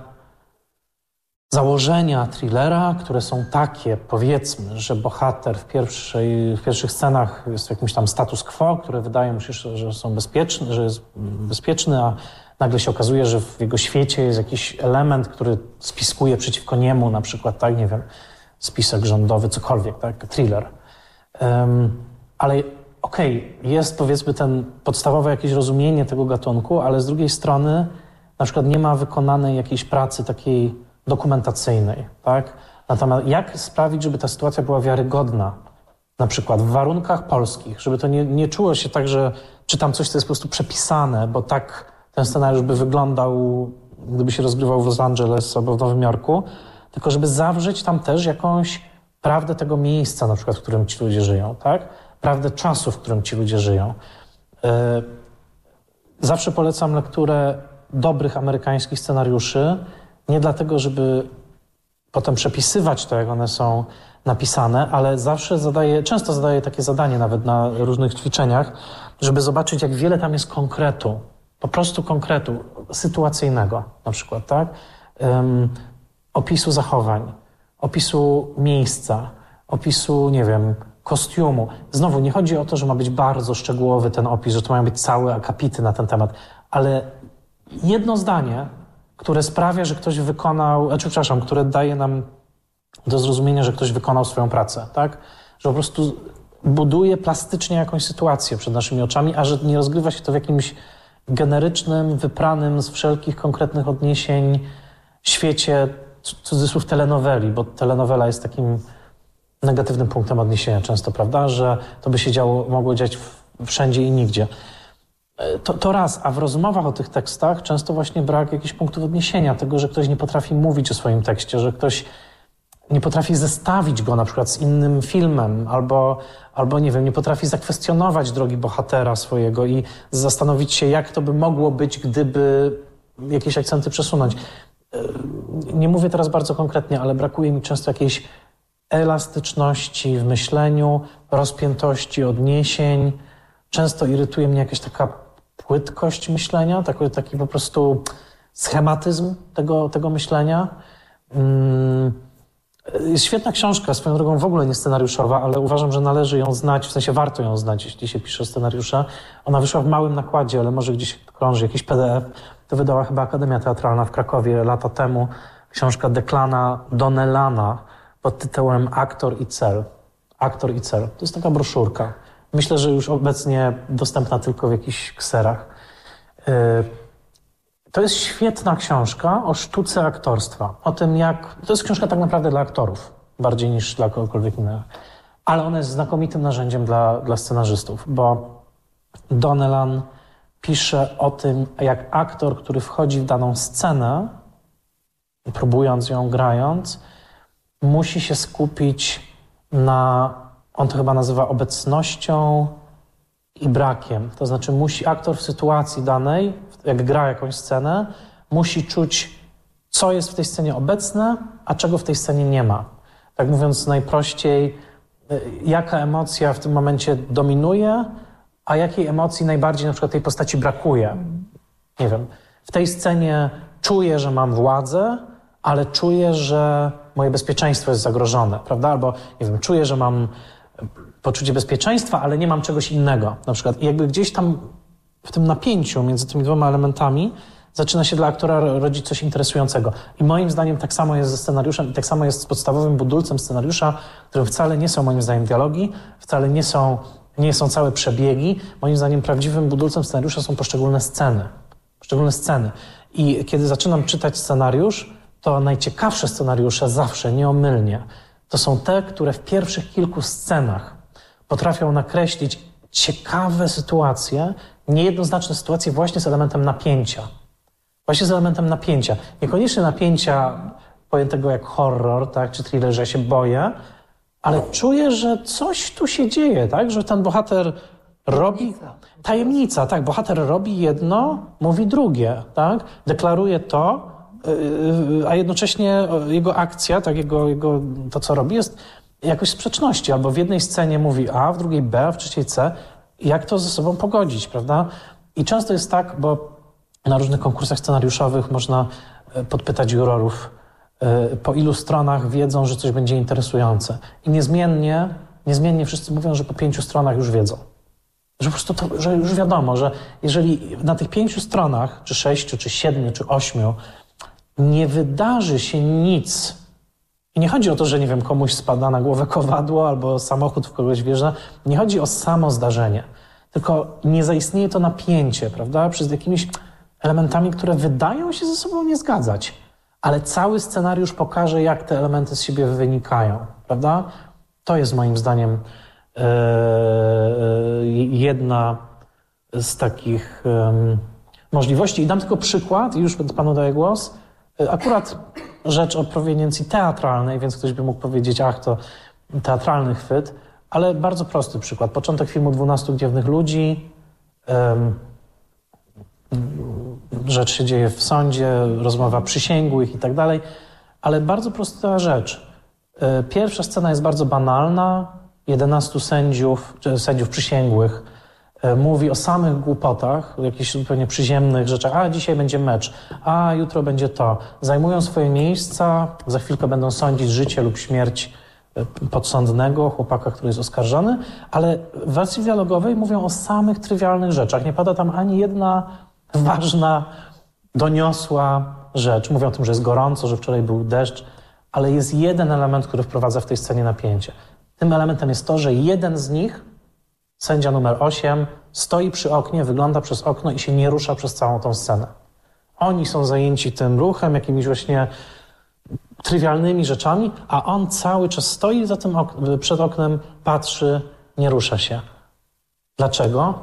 założenia thrillera, które są takie, powiedzmy, że bohater w, pierwszej, w pierwszych scenach jest w jakimś tam status quo, które wydaje mu się, że- są bezpieczne, że jest bezpieczny, a nagle się okazuje, że w jego świecie jest jakiś element, który spiskuje przeciwko niemu, na przykład, tak, nie wiem, spisek rządowy, cokolwiek, tak, thriller. Um, ale okej, okay, jest powiedzmy ten podstawowe jakieś rozumienie tego gatunku, ale z drugiej strony na przykład nie ma wykonanej jakiejś pracy takiej dokumentacyjnej, tak? Natomiast jak sprawić, żeby ta sytuacja była wiarygodna? Na przykład w warunkach polskich, żeby to nie, nie czuło się tak, że czytam coś, co jest po prostu przepisane, bo tak ten scenariusz by wyglądał, gdyby się rozgrywał w Los Angeles albo w Nowym Jorku, tylko żeby zawrzeć tam też jakąś prawdę tego miejsca, na przykład, w którym ci ludzie żyją, tak? Prawdę czasu, w którym ci ludzie żyją. E, zawsze polecam lekturę dobrych amerykańskich scenariuszy, nie dlatego, żeby potem przepisywać to, jak one są napisane, ale zawsze zadaję, często zadaję takie zadanie nawet na różnych ćwiczeniach, żeby zobaczyć, jak wiele tam jest konkretu, po prostu konkretu, sytuacyjnego na przykład, tak? Um, opisu zachowań, opisu miejsca, opisu, nie wiem, kostiumu. Znowu, nie chodzi o to, że ma być bardzo szczegółowy ten opis, że to mają być całe akapity na ten temat, ale jedno zdanie, które sprawia, że ktoś wykonał, znaczy, przepraszam, które daje nam do zrozumienia, że ktoś wykonał swoją pracę, tak? Że po prostu buduje plastycznie jakąś sytuację przed naszymi oczami, a że nie rozgrywa się to w jakimś generycznym, wypranym z wszelkich konkretnych odniesień świecie cudzysłów telenoweli, bo telenowela jest takim negatywnym punktem odniesienia często, prawda, że to by się działo, mogło dziać wszędzie i nigdzie. E, to, to raz, a w rozmowach o tych tekstach często właśnie brak jakichś punktów odniesienia, tego, że ktoś nie potrafi mówić o swoim tekście, że ktoś nie potrafi zestawić go na przykład z innym filmem, albo, albo nie wiem, nie potrafi zakwestionować drogi bohatera swojego i zastanowić się, jak to by mogło być, gdyby jakieś akcenty przesunąć. E, nie mówię teraz bardzo konkretnie, ale brakuje mi często jakiejś elastyczności w myśleniu, rozpiętości odniesień. Często irytuje mnie jakaś taka płytkość myślenia, taki, taki po prostu schematyzm tego, tego myślenia. Mm, świetna książka, swoją drogą w ogóle nie scenariuszowa, ale uważam, że należy ją znać, w sensie warto ją znać, jeśli się pisze scenariusza. Ona wyszła w małym nakładzie, ale może gdzieś krąży jakiś PDF. To wydała chyba Akademia Teatralna w Krakowie lata temu. Książka Deklana Donnellana pod tytułem Aktor i cel. Aktor i cel. To jest taka broszurka. Myślę, że już obecnie dostępna tylko w jakichś kserach. Y, to jest świetna książka o sztuce aktorstwa. O tym, jak. To jest książka tak naprawdę dla aktorów, bardziej niż dla kogokolwiek innego. Ale ona jest znakomitym narzędziem dla, dla scenarzystów, bo Donnellan pisze o tym, jak aktor, który wchodzi w daną scenę, próbując ją grając, musi się skupić na, on to chyba nazywa obecnością i brakiem. To znaczy musi aktor w sytuacji danej, jak gra jakąś scenę, musi czuć, co jest w tej scenie obecne, a czego w tej scenie nie ma. Tak mówiąc najprościej, y, jaka emocja w tym momencie dominuje, a jakiej emocji najbardziej na przykład tej postaci brakuje. Nie wiem, w tej scenie czuję, że mam władzę, ale czuję, że moje bezpieczeństwo jest zagrożone, prawda? Albo, nie wiem, czuję, że mam poczucie bezpieczeństwa, ale nie mam czegoś innego. Na przykład, I jakby gdzieś tam w tym napięciu między tymi dwoma elementami zaczyna się dla aktora rodzić coś interesującego. I moim zdaniem tak samo jest ze scenariuszem i tak samo jest z podstawowym budulcem scenariusza, którym wcale nie są moim zdaniem dialogi, wcale nie są, nie są całe przebiegi. Moim zdaniem prawdziwym budulcem scenariusza są poszczególne sceny. Poszczególne sceny. I kiedy zaczynam czytać scenariusz, to najciekawsze scenariusze zawsze, nieomylnie, to są te, które w pierwszych kilku scenach potrafią nakreślić ciekawe sytuacje, niejednoznaczne sytuacje właśnie z elementem napięcia. Właśnie z elementem napięcia. Niekoniecznie napięcia pojętego jak horror, tak, czy thriller, że się boję, ale czuję, że coś tu się dzieje, tak, że ten bohater robi... Tajemnica, tak, bohater robi jedno, mówi drugie, tak, deklaruje to, a jednocześnie jego akcja, tak, jego, jego, to co robi jest jakoś sprzeczności, albo w jednej scenie mówi A, w drugiej B, a w trzeciej C jak to ze sobą pogodzić, prawda? I często jest tak, bo na różnych konkursach scenariuszowych można e, podpytać jurorów, po ilu stronach wiedzą, że coś będzie interesujące. I niezmiennie, niezmiennie wszyscy mówią, że po pięciu stronach już wiedzą. Że po prostu to, że już wiadomo, że jeżeli na tych pięciu stronach, czy sześciu, czy siedmiu, czy ośmiu, nie wydarzy się nic, i nie chodzi o to, że nie wiem, komuś spada na głowę kowadło albo samochód w kogoś wjeżdża, nie chodzi o samo zdarzenie, tylko nie zaistnieje to napięcie, prawda, przez jakimiś elementami, które wydają się ze sobą nie zgadzać, ale cały scenariusz pokaże, jak te elementy z siebie wynikają, prawda? To jest moim zdaniem e, jedna z takich em, możliwości. I dam tylko przykład, i już panu daję głos. E, Akurat rzecz o proweniencji teatralnej, więc ktoś by mógł powiedzieć, ach, to teatralny chwyt, ale bardzo prosty przykład. Początek filmu 12 Gniewnych Ludzi. rzecz się dzieje w sądzie, rozmowa przysięgłych i tak dalej, ale bardzo prosta rzecz. E, Pierwsza scena jest bardzo banalna. 11 sędziów, sędziów przysięgłych mówi o samych głupotach, o jakichś zupełnie przyziemnych rzeczach. A dzisiaj będzie mecz, a jutro będzie to. Zajmują swoje miejsca, za chwilkę będą sądzić życie lub śmierć e, podsądnego, chłopaka, który jest oskarżony, ale w wersji dialogowej mówią o samych trywialnych rzeczach. Nie pada tam ani jedna [laughs] ważna, doniosła rzecz. Mówią o tym, że jest gorąco, że wczoraj był deszcz, ale jest jeden element, który wprowadza w tej scenie napięcie. Tym elementem jest to, że jeden z nich, sędzia numer 8, stoi przy oknie, wygląda przez okno i się nie rusza przez całą tą scenę. Oni są zajęci tym ruchem, jakimiś właśnie trywialnymi rzeczami, a on cały czas stoi za tym ok- przed oknem, patrzy, nie rusza się. Dlaczego?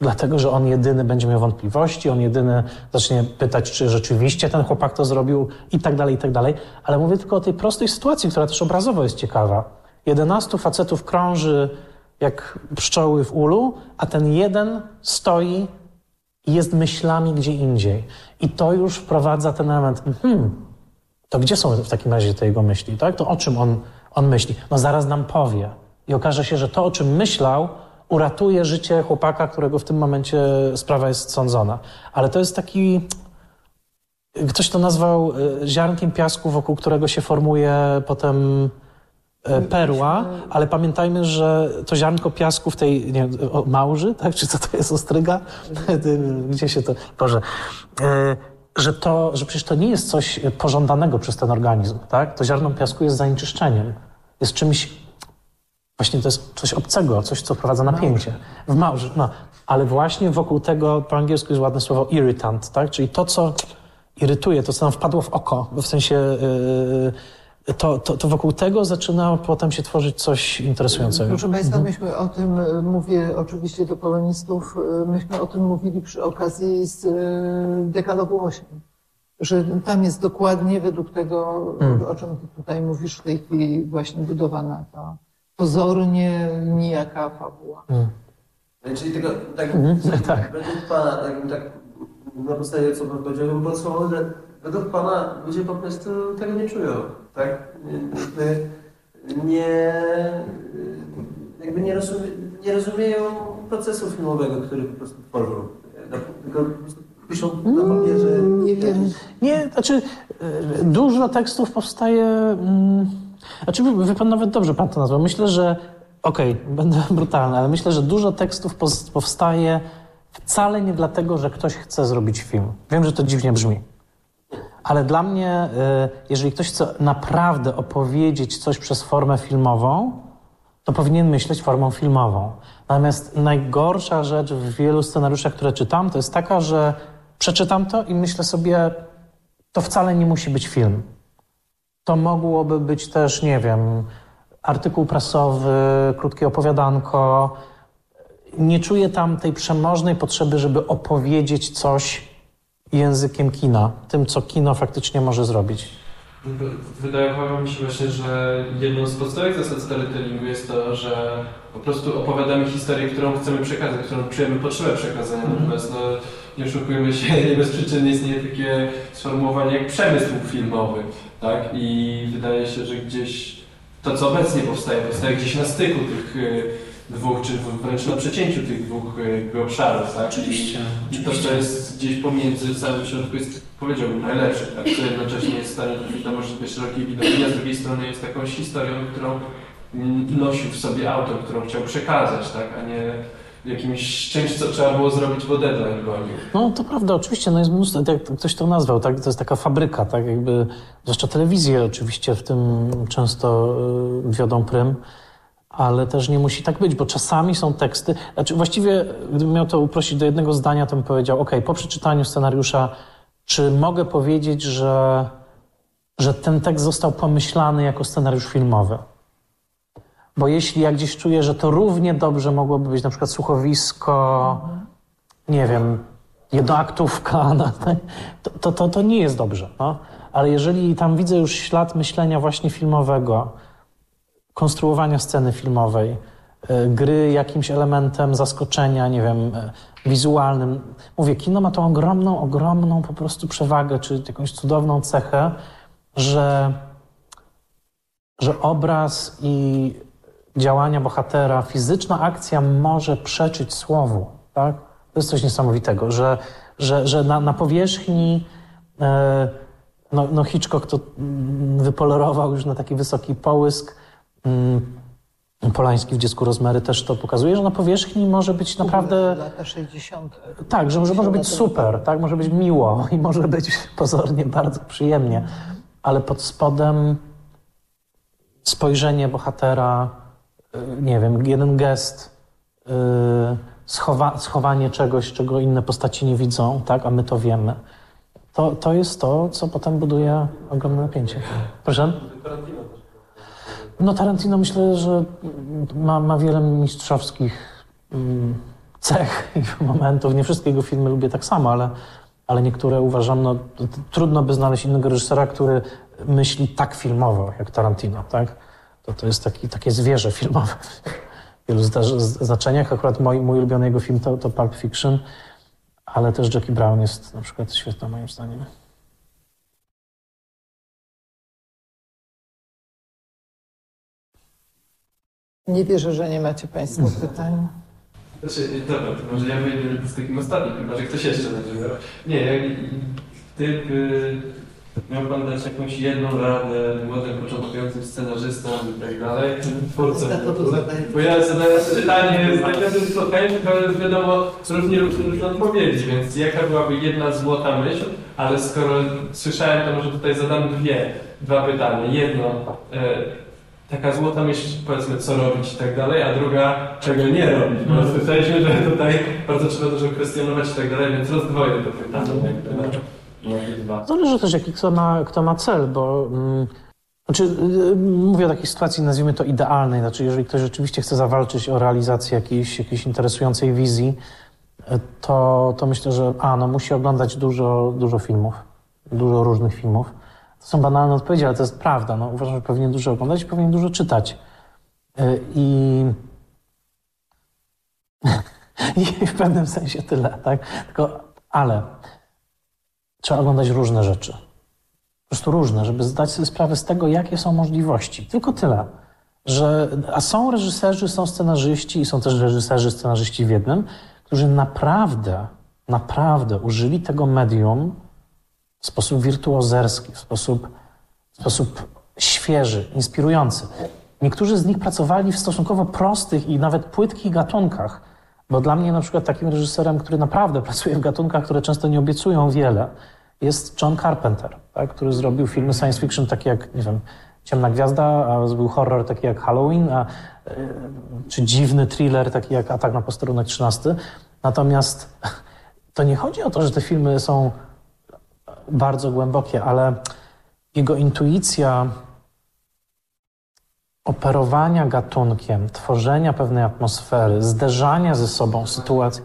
Dlatego, że on jedyny będzie miał wątpliwości, on jedyny zacznie pytać, czy rzeczywiście ten chłopak to zrobił i tak dalej, i tak dalej. Ale mówię tylko o tej prostej sytuacji, która też obrazowo jest ciekawa. 11 facetów krąży jak pszczoły w ulu, a ten jeden stoi i jest myślami gdzie indziej. I to już wprowadza ten element, hmm, to gdzie są w takim razie te jego myśli, tak? To o czym on, on myśli? No zaraz nam powie. I okaże się, że to, o czym myślał, uratuje życie chłopaka, którego w tym momencie sprawa jest sądzona. Ale to jest taki... Ktoś to nazwał e, ziarnkiem piasku, wokół którego się formuje potem perła, ale pamiętajmy, że to ziarnko piasku w tej nie o, małży, tak? Czy co to jest ostryga? [laughs] Gdzie się to... Boże. E, że to, że przecież to nie jest coś pożądanego przez ten organizm, tak? To ziarno piasku jest zanieczyszczeniem. Jest czymś, właśnie to jest coś obcego, coś, co wprowadza napięcie. W małży, no. Ale właśnie wokół tego, po angielsku jest ładne słowo irritant, tak? Czyli to, co irytuje, to, co nam wpadło w oko, w sensie yy, to, to, to wokół tego zaczyna potem się tworzyć coś interesującego. Proszę Państwa, myśmy o tym, e, mówię oczywiście do polonistów, e, myśmy o tym mówili przy okazji z e, Dekalogu 8. Że tam jest dokładnie według tego, o czym ty tutaj mówisz w tej chwili właśnie budowana ta pozornie nijaka fabuła. Czyli tego, tak, [laughs] tak. według Pana, tak, tak na podstawie co Pan powiedział, bym podsumował, że według Pana ludzie po prostu tego nie czują, tak? Jakby nie, jakby nie, rozumie, nie rozumieją procesu filmowego, który po prostu tworzą. Tylko po prostu piszą na papierze. Nie wiem, Nie, znaczy y, dużo tekstów powstaje. Mm, znaczy, wie pan nawet dobrze pan to nazwał. Myślę, że okej, będę [laughs] brutalny, ale myślę, że dużo tekstów powstaje wcale nie dlatego, że ktoś chce zrobić film. Wiem, że to dziwnie brzmi. Ale dla mnie, y, jeżeli ktoś chce naprawdę opowiedzieć coś przez formę filmową, to powinien myśleć formą filmową. Natomiast najgorsza rzecz w wielu scenariuszach, które czytam, to jest taka, że przeczytam to i myślę sobie, to wcale nie musi być film. To mogłoby być też, nie wiem, artykuł prasowy, krótkie opowiadanko. Nie czuję tam tej przemożnej potrzeby, żeby opowiedzieć coś językiem kina, tym, co kino faktycznie może zrobić. Wydawało mi się właśnie, że jedną z podstawowych zasad storytellingu jest to, że po prostu opowiadamy historię, którą chcemy przekazać, którą czujemy potrzebę przekazania. Natomiast no, nie oszukujmy się, nie bez przyczyny istnieje takie sformułowanie jak przemysł filmowy. Tak? I wydaje się, że gdzieś to, co obecnie powstaje, powstaje gdzieś na styku tych y, dwóch, czy wręcz na przecięciu tych dwóch jakby obszarów. Tak? Oczywiście, I, to, co jest gdzieś pomiędzy w samym środku jest, powiedziałbym, najlepsze, tak? co jednocześnie jest w stanie trafić na możliwie szerokiej widowni, a z drugiej strony jest jakąś historią, którą nosił w sobie autor, którą chciał przekazać, tak? a nie jakimś czymś, co trzeba było zrobić, bo deadline gonił. No to prawda, oczywiście, no jest mnóstwo, tak jak ktoś to nazwał, tak? to jest taka fabryka, tak jakby, zwłaszcza telewizje oczywiście w tym często y, wiodą prym, ale też nie musi tak być, bo czasami są teksty, znaczy właściwie gdybym miał to uprościć do jednego zdania, to bym powiedział, ok, po przeczytaniu scenariusza, czy mogę powiedzieć, że, że ten tekst został pomyślany jako scenariusz filmowy? Bo jeśli ja gdzieś czuję, że to równie dobrze mogłoby być na przykład słuchowisko, nie wiem, jednoaktówka, [laughs] no, to, to, to, to nie jest dobrze. No. Ale jeżeli tam widzę już ślad myślenia właśnie filmowego, konstruowania sceny filmowej, y, gry jakimś elementem zaskoczenia, nie wiem, y, wizualnym. Mówię, kino ma tą ogromną, ogromną po prostu przewagę, czy jakąś cudowną cechę, że, że obraz i działania bohatera, fizyczna akcja może przeczyć słowu, tak? To jest coś niesamowitego, że, że, że na, na powierzchni e, no, no Hitchcock to mm, wypolerował już na taki wysoki połysk. Mm, Polański w Dziecku Rozmery też to pokazuje, że na powierzchni może być naprawdę... Lata 60. Tak, że, że może być super, tak, może być miło i może być pozornie bardzo przyjemnie, ale pod spodem spojrzenie bohatera, y, nie wiem, jeden gest, y, schowa, schowanie czegoś, czego inne postaci nie widzą, tak, a my to wiemy. To, to jest to, co potem buduje ogromne napięcie. Proszę? No Tarantino myślę, że ma, ma wiele mistrzowskich mm, cech i [laughs] momentów. Nie wszystkie jego filmy lubię tak samo, ale, ale niektóre uważam, no trudno by znaleźć innego reżysera, który myśli tak filmowo jak Tarantino, tak? To, to jest taki, takie zwierzę filmowe w wielu znaczeniach. Akurat mój, mój ulubiony jego film to, to Pulp Fiction, ale też Jackie Brown jest na przykład świetna moim zdaniem. Nie wierzę, że nie macie Państwo pytań. Znaczy, dobra, to może ja wyjdę z takim ostatnim, chyba że ktoś jeszcze będzie miał. Nie, jak gdyby miał Pan dać jakąś jedną radę młodym, początkującym scenarzystom i tak dalej, twórcom. Bo ja zadałem pytanie z zakresu spotkania, to wiadomo, różnie różne odpowiedzi, więc jaka byłaby jedna złota myśl, ale skoro słyszałem, to może tutaj zadam dwie, dwa pytania. Jedno, e, taka złota myśl, powiedzmy, co robić i tak dalej, a druga, czego nie robić. Bo słyszeliśmy, że tutaj bardzo trzeba dużo kwestionować i tak dalej, więc rozdwoję to pytanie. dwa. Zależy też, jaki kto ma, kto ma cel, bo mm, znaczy, y, mówię o takiej sytuacji, nazwijmy to idealnej. Znaczy, jeżeli ktoś rzeczywiście chce zawalczyć o realizację jakiejś, jakiejś interesującej wizji, y, to, to myślę, że a, no, musi oglądać dużo, dużo filmów, dużo różnych filmów. To są banalne odpowiedzi, ale to jest prawda. No, uważam, że powinien dużo oglądać i powinien dużo czytać. Y, I, [laughs] I w pewnym sensie tyle, tak? Tylko, ale trzeba oglądać różne rzeczy. Po prostu różne, żeby zdać sobie sprawę z tego, jakie są możliwości. Tylko tyle. Że, a są reżyserzy, są scenarzyści i są też reżyserzy, scenarzyści w jednym, którzy naprawdę, naprawdę użyli tego medium w sposób wirtuozerski, w sposób, w sposób świeży, inspirujący. Niektórzy z nich pracowali w stosunkowo prostych i nawet płytkich gatunkach, bo dla mnie na przykład takim reżyserem, który naprawdę [laughs] pracuje w gatunkach, które często nie obiecują wiele, jest John Carpenter, tak, który zrobił filmy science fiction takie jak, nie wiem, Ciemna Gwiazda, a zrobił horror taki jak Halloween, a, y, czy dziwny thriller taki jak Atak na posterunek 13. Natomiast [laughs] to nie chodzi o to, że te filmy są bardzo głębokie, ale jego intuicja operowania gatunkiem, tworzenia pewnej atmosfery, zderzania ze sobą sytuacji,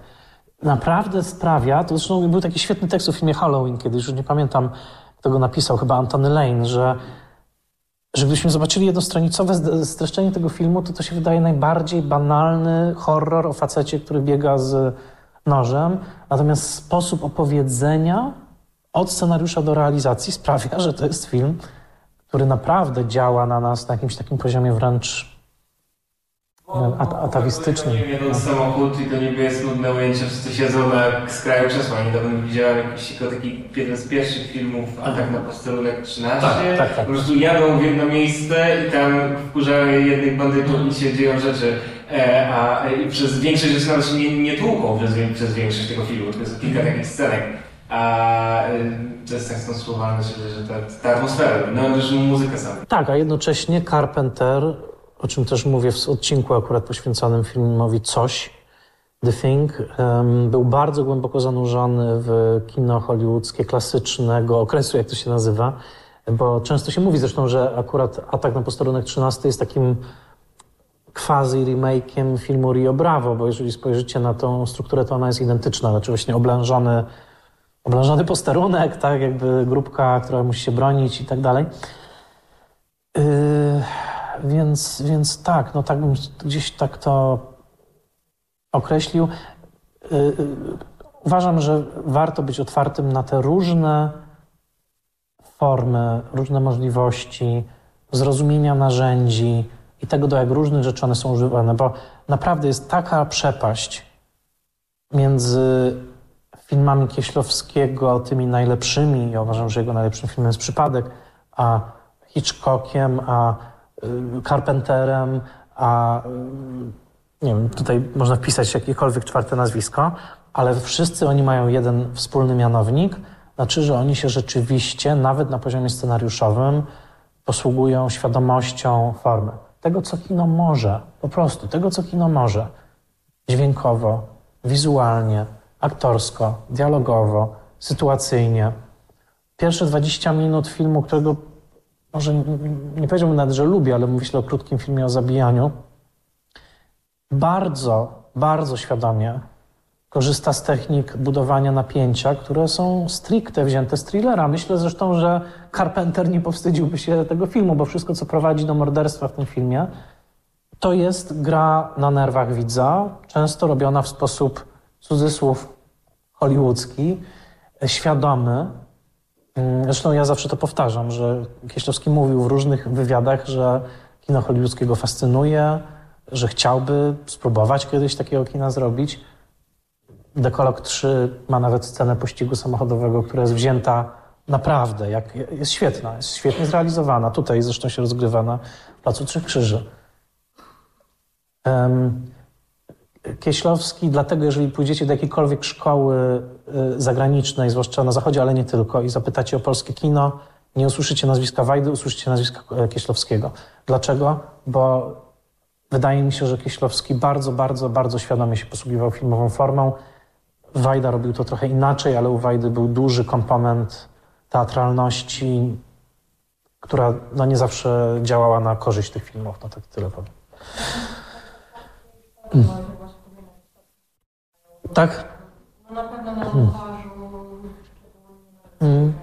naprawdę sprawia, to zresztą był taki świetny tekst o filmie Halloween kiedyś, już nie pamiętam, kto go napisał, chyba Antony Lane, że, że gdybyśmy zobaczyli jednostronicowe streszczenie tego filmu, to to się wydaje najbardziej banalny horror o facecie, który biega z nożem, natomiast sposób opowiedzenia od scenariusza do realizacji sprawia, że to jest film, który naprawdę działa na nas na jakimś takim poziomie wręcz At- atawistyczny. Nie jedąc samochód i to niby jest nudne ujęcie, wszyscy siedzą na skraju krzesła. Niedawno widziałem jakiś tylko taki jeden z pierwszych filmów, Atak na posterunek 13. Tak, tak, tak. Po prostu jadą w jedno miejsce i tam wkurzają jednych bandytów i się dzieją rzeczy. E, a i przez większość rzeczy nawet się nie, nie tłuką przez, przez większość tego filmu, tylko jest kilka takich scenek. A y, to jest tak skonstruowane, że, ta, ta atmosfera, no też muzyka sama. Tak, a jednocześnie Carpenter, o czym też mówię w odcinku akurat poświęconym filmowi Coś, The Thing, em, był bardzo głęboko zanurzony w kino hollywoodzkie klasycznego okresu, jak to się nazywa, bo często się mówi zresztą, że akurat Atak na posterunek 13 jest takim quasi remake'iem filmu Rio Bravo, bo jeżeli spojrzycie na tą strukturę, to ona jest identyczna, znaczy właśnie oblężony, oblężony posterunek, tak, jakby grupka, która musi się bronić i tak dalej. Yy, więc, więc tak, no tak bym gdzieś tak to określił. Yy, yy, uważam, że warto być otwartym na te różne formy, różne możliwości zrozumienia narzędzi i tego, do jak różnych rzeczy one są używane, bo naprawdę jest taka przepaść między filmami Kieślowskiego, tymi najlepszymi, ja uważam, że jego najlepszym filmem jest Przypadek, a Hitchcockiem, a y, Carpenterem, a y, nie wiem, tutaj można wpisać jakiekolwiek czwarte nazwisko, ale wszyscy oni mają jeden wspólny mianownik, znaczy, że oni się rzeczywiście, nawet na poziomie scenariuszowym, posługują świadomością formy. Tego, co kino może, po prostu, tego, co kino może. Dźwiękowo, wizualnie, aktorsko, dialogowo, sytuacyjnie. Pierwsze 20 minut filmu, którego może nie, powiedziałbym nawet, że lubię, ale myślę o krótkim filmie o zabijaniu, bardzo, bardzo świadomie korzysta z technik budowania napięcia, które są stricte wzięte z thrillera. Myślę zresztą, że Carpenter nie powstydziłby się tego filmu, bo wszystko, co prowadzi do morderstwa w tym filmie, to jest gra na nerwach widza, często robiona w sposób, cudzysłów, hollywoodzki, świadomy. Mm, Zresztą ja zawsze to powtarzam, że Kieślowski mówił w różnych wywiadach, że kino hollywoodzkie go fascynuje, że chciałby spróbować kiedyś takiego kina zrobić. Dekolog 3 ma nawet scenę pościgu samochodowego, która jest wzięta naprawdę, jak, jest świetna, jest świetnie zrealizowana. Tutaj zresztą się rozgrywa na Placu Trzech Krzyży. Kieślowski, dlatego jeżeli pójdziecie do jakiejkolwiek szkoły y, zagranicznej, zwłaszcza na zachodzie, ale nie tylko, i zapytacie o polskie kino, nie usłyszycie nazwiska Wajdy, usłyszycie nazwiska e, Kieślowskiego. Dlaczego? Bo wydaje mi się, że Kieślowski bardzo, bardzo, bardzo świadomie się posługiwał filmową formą. Wajda robił to trochę inaczej, ale u Wajdy był duży komponent teatralności, która no, nie zawsze działała na korzyść tych filmów. No tak tyle powiem. Tak? No na pewno na montażu. Mm.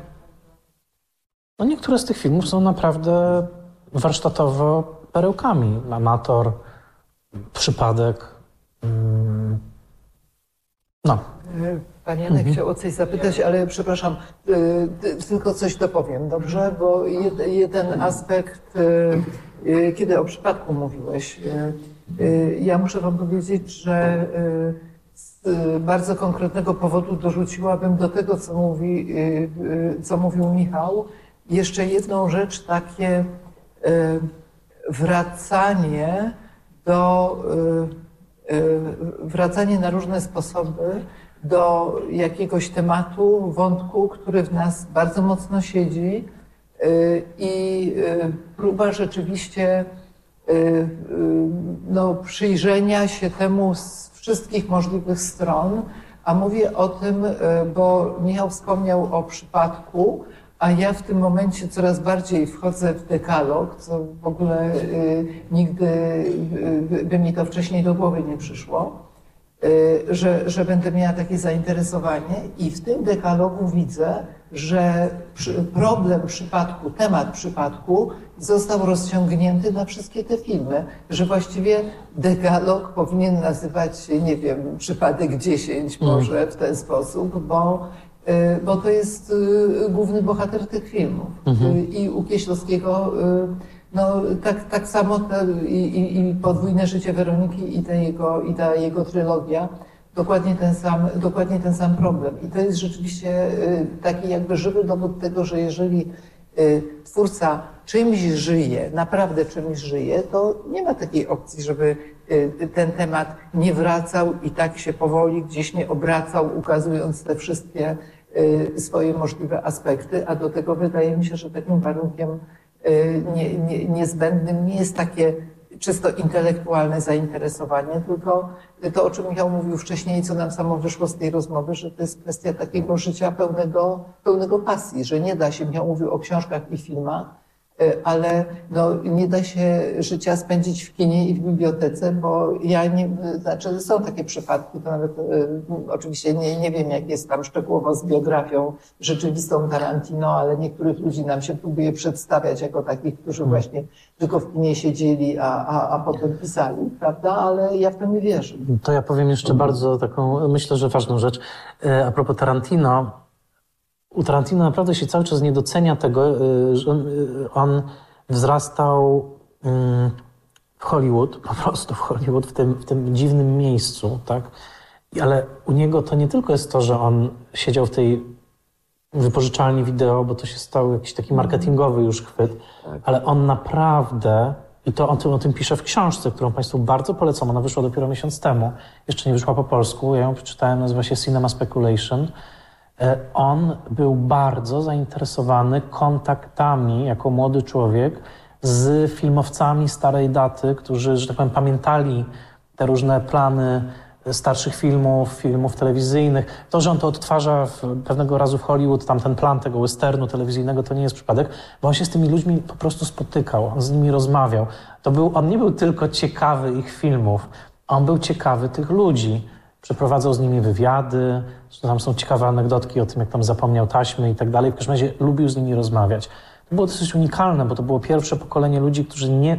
No niektóre z tych filmów są naprawdę warsztatowo perełkami. Amator, przypadek. Mm. No, Pan Janek chciał o coś zapytać, ale przepraszam, y, tylko coś dopowiem, dobrze? Bo jed- jeden aspekt, y, kiedy o przypadku mówiłeś, ja muszę Wam powiedzieć, że y, bardzo konkretnego powodu dorzuciłabym do tego, co, mówi, y, y, co mówił Michał, jeszcze jedną rzecz, takie wracanie do wracanie na różne sposoby do jakiegoś tematu, wątku, który w nas bardzo mocno siedzi i próba rzeczywiście no, przyjrzenia się temu z wszystkich możliwych stron, a mówię o tym, y, bo Michał wspomniał o przypadku, a ja w tym momencie coraz bardziej wchodzę w dekalog, co w ogóle y, nigdy y, by mi to wcześniej do głowy nie przyszło, że, że będę miała takie zainteresowanie i w tym dekalogu widzę, że problem przypadku, temat przypadku został rozciągnięty na wszystkie te filmy, że właściwie dekalog powinien nazywać się, nie wiem, przypadek 10 może w ten sposób, bo Y, bo to jest y, główny bohater tych filmów. Y, I u Kieślowskiego No tak, tak samo te, i, i, i podwójne życie Weroniki i, te jego, i ta jego trylogia, dokładnie ten, sam, dokładnie ten sam problem. I to jest rzeczywiście y, taki jakby żywy dowód tego, że jeżeli y, twórca czymś żyje, naprawdę czymś żyje, to nie ma takiej opcji, żeby y, ten temat nie wracał i tak się powoli gdzieś nie obracał, ukazując te wszystkie swoje możliwe aspekty, a do tego wydaje mi się, że takim warunkiem nie, nie, niezbędnym nie jest takie czysto intelektualne zainteresowanie, tylko to, o czym Michał mówił wcześniej, co nam samo wyszło z tej rozmowy, że to jest kwestia takiego życia pełnego, pełnego pasji, że nie da się, Michał mówił o książkach i filmach, ale no, nie da się życia spędzić w kinie i w bibliotece, bo ja nie, znaczy są takie przypadki, to nawet e, oczywiście nie, nie wiem, jak jest tam szczegółowo z biografią rzeczywistą Tarantino, ale niektórych ludzi nam się próbuje przedstawiać jako takich, którzy hmm. właśnie tylko w kinie siedzieli, a, a, a potem pisali, prawda? Ale ja w to nie wierzę. To ja powiem jeszcze bardzo taką, myślę, że ważną rzecz. E, a propos Tarantino, u Tarantino naprawdę się cały czas nie docenia tego, y, że on, y, wzrastał mm, w Hollywood, po prostu w Hollywood, w tym, w tym dziwnym miejscu, tak? Ale u niego to nie tylko jest to, że on siedział w tej wypożyczalni wideo, bo to się stał jakiś taki marketingowy już chwyt, tak. ale on naprawdę, i to o tym, o tym pisze w książce, którą Państwu bardzo polecam, ona wyszła dopiero miesiąc temu, jeszcze nie wyszła po polsku, ja ją przeczytałem, nazywa się Cinema Speculation, on był bardzo zainteresowany kontaktami jako młody człowiek z filmowcami starej daty, którzy, że tak powiem, pamiętali te różne plany starszych filmów, filmów telewizyjnych. To, że on to odtwarza pewnego razu w Hollywood, tam ten plan tego westernu telewizyjnego, to nie jest przypadek, bo on się z tymi ludźmi po prostu spotykał, on z nimi rozmawiał. To był, on nie był tylko ciekawy ich filmów, on był ciekawy tych ludzi. Przeprowadzał z nimi wywiady, tam są ciekawe anegdotki o tym, jak tam zapomniał taśmy i tak dalej. W każdym razie lubił z nimi rozmawiać. To było dosyć unikalne, bo to było pierwsze pokolenie ludzi, którzy nie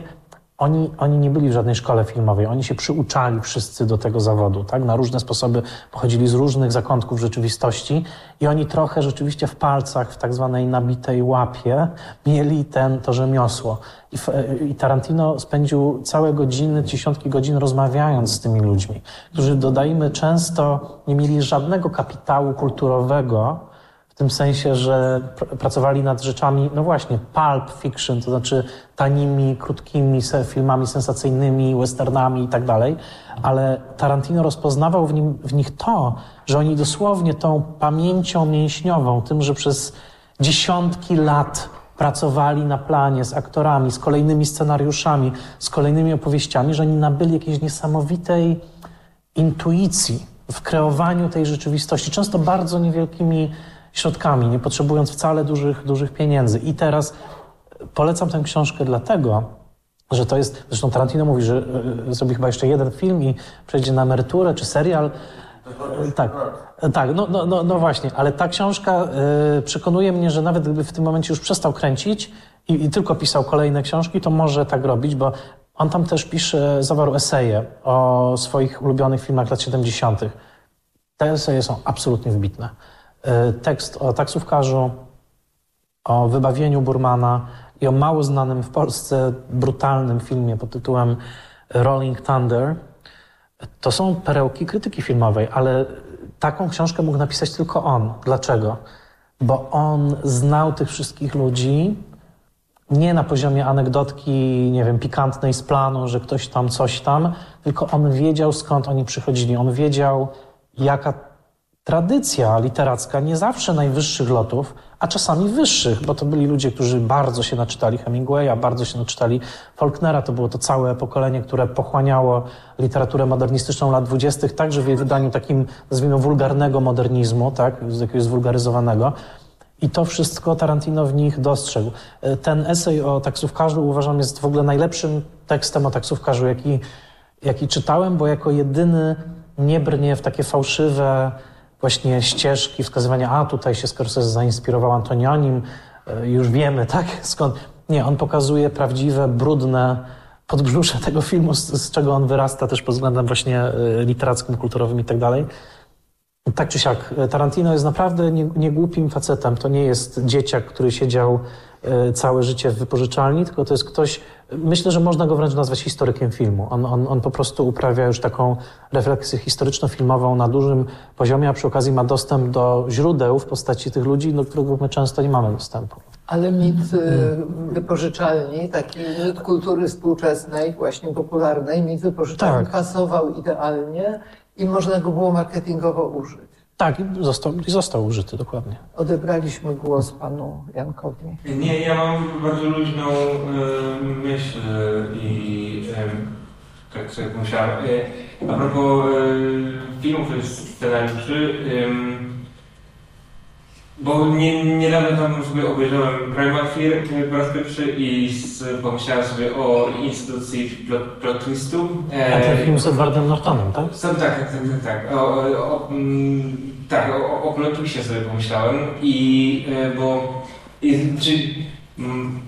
oni, oni nie byli w żadnej szkole filmowej, oni się przyuczali wszyscy do tego zawodu, tak? Na różne sposoby pochodzili z różnych zakątków rzeczywistości i oni trochę rzeczywiście w palcach, w tak zwanej nabitej łapie mieli ten, to rzemiosło. I, I Tarantino spędził całe godziny, dziesiątki godzin rozmawiając z tymi ludźmi, którzy, dodajmy, często nie mieli żadnego kapitału kulturowego, w tym sensie, że pr pracowali nad rzeczami, no właśnie, pulp fiction, to znaczy tanimi, krótkimi filmami sensacyjnymi, westernami i tak dalej, ale Tarantino rozpoznawał w, nim, w nich to, że oni dosłownie tą pamięcią mięśniową, tym, że przez dziesiątki lat pracowali na planie z aktorami, z kolejnymi scenariuszami, z kolejnymi opowieściami, że oni nabyli jakiejś niesamowitej intuicji w kreowaniu tej rzeczywistości, często bardzo niewielkimi środkami, nie potrzebując wcale dużych, dużych pieniędzy. I teraz polecam tę książkę dlatego, że to jest, zresztą Tarantino mówi, że e, zrobi chyba jeszcze jeden film i przejdzie na emeryturę czy serial. Tak, tak, no, no, no, no właśnie, ale ta książka y, przekonuje mnie, że nawet gdyby w tym momencie już przestał kręcić i, i, tylko pisał kolejne książki, to może tak robić, bo on tam też pisze, zawarł eseje o swoich ulubionych filmach lat 70. Te eseje są absolutnie wybitne. E, tekst o taksówkarzu, o wybawieniu Burmana i o mało znanym w Polsce brutalnym filmie pod tytułem Rolling Thunder. To są perełki krytyki filmowej, ale taką książkę mógł napisać tylko on. Dlaczego? Bo on znał tych wszystkich ludzi nie na poziomie anegdotki, nie wiem, pikantnej z planu, że ktoś tam coś tam, tylko on wiedział skąd oni przychodzili. On wiedział, jaka tradycja literacka nie zawsze najwyższych lotów, a czasami wyższych, bo to byli ludzie, którzy bardzo się naczytali Hemingwaya, bardzo się naczytali Faulknera. To było to całe pokolenie, które pochłaniało literaturę modernistyczną lat dwudziestych, także w jej wydaniu takim, nazwijmy, wulgarnego modernizmu, tak, jakiegoś zwulgaryzowanego. I to wszystko Tarantino w nich dostrzegł. Ten esej o taksówkarzu uważam jest w ogóle najlepszym tekstem o taksówkarzu, jaki, jaki czytałem, bo jako jedyny nie brnie w takie fałszywe, właśnie ścieżki, wskazywania, a tutaj się Scorsese zainspirował Antonionim, e, już wiemy, tak, [laughs] skąd. Nie, on pokazuje prawdziwe, brudne podbrzusze tego filmu, z, z czego on wyrasta też pod względem właśnie e, literackim, kulturowym i tak dalej. Tak czy siak, Tarantino jest naprawdę niegłupim facetem. To nie jest dzieciak, który siedział całe życie w wypożyczalni, tylko to jest ktoś, myślę, że można go wręcz nazwać historykiem filmu. On, on, on po prostu uprawia już taką refleksję historyczno-filmową na dużym poziomie, a przy okazji ma dostęp do źródeł w postaci tych ludzi, do których my często nie mamy dostępu. Ale mit y, wypożyczalni, taki mit kultury współczesnej, właśnie popularnej, mit wypożyczalni Tak. pasował idealnie i można go było marketingowo użyć. Tak, i został, został użyty, dokładnie. Odebraliśmy głos panu Jankowi. Nie, ja mam bardzo luźną e, myśl i e, tak sobie pomyślałem. E, a propos e, filmów i scenariuszy, em, bo nie, niedawno tam sobie obejrzałem Primal Fear po raz pierwszy i pomyślałem sobie o instytucji plot, plot twistu. E, A ten film z Edwardem Nortonem, tak? sam, tak, tak, tak, tak. tak. O, o, o, mm, tak, o, o plot twistie sobie pomyślałem i e, bo i, czy mm,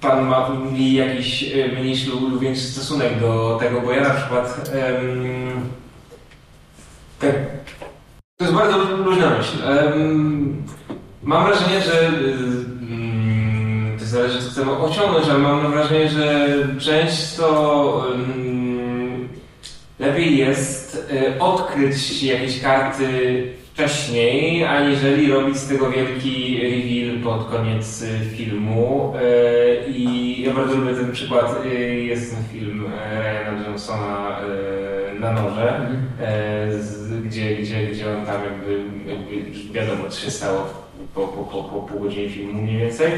pan ma jakiś e, mniejszy lub lub większy stosunek do tego, bo ja na przykład em, tak, to jest bardzo luźna myśl. Mam wrażenie, że mm, to zależy co chcemy osiągnąć, ale mam wrażenie, że często em, lepiej jest e, odkryć jakieś karty wcześniej, aniżeli robić z tego wielki reveal pod koniec e, filmu. E, I ja bardzo lubię ten przykład. Jest ten film e, Ryana Johnsona e, na noże, e, z, gdzie, gdzie, gdzie on tam jakby, jakby wiadomo, co się stało po, po, po, po pół godziny filmu mniej więcej.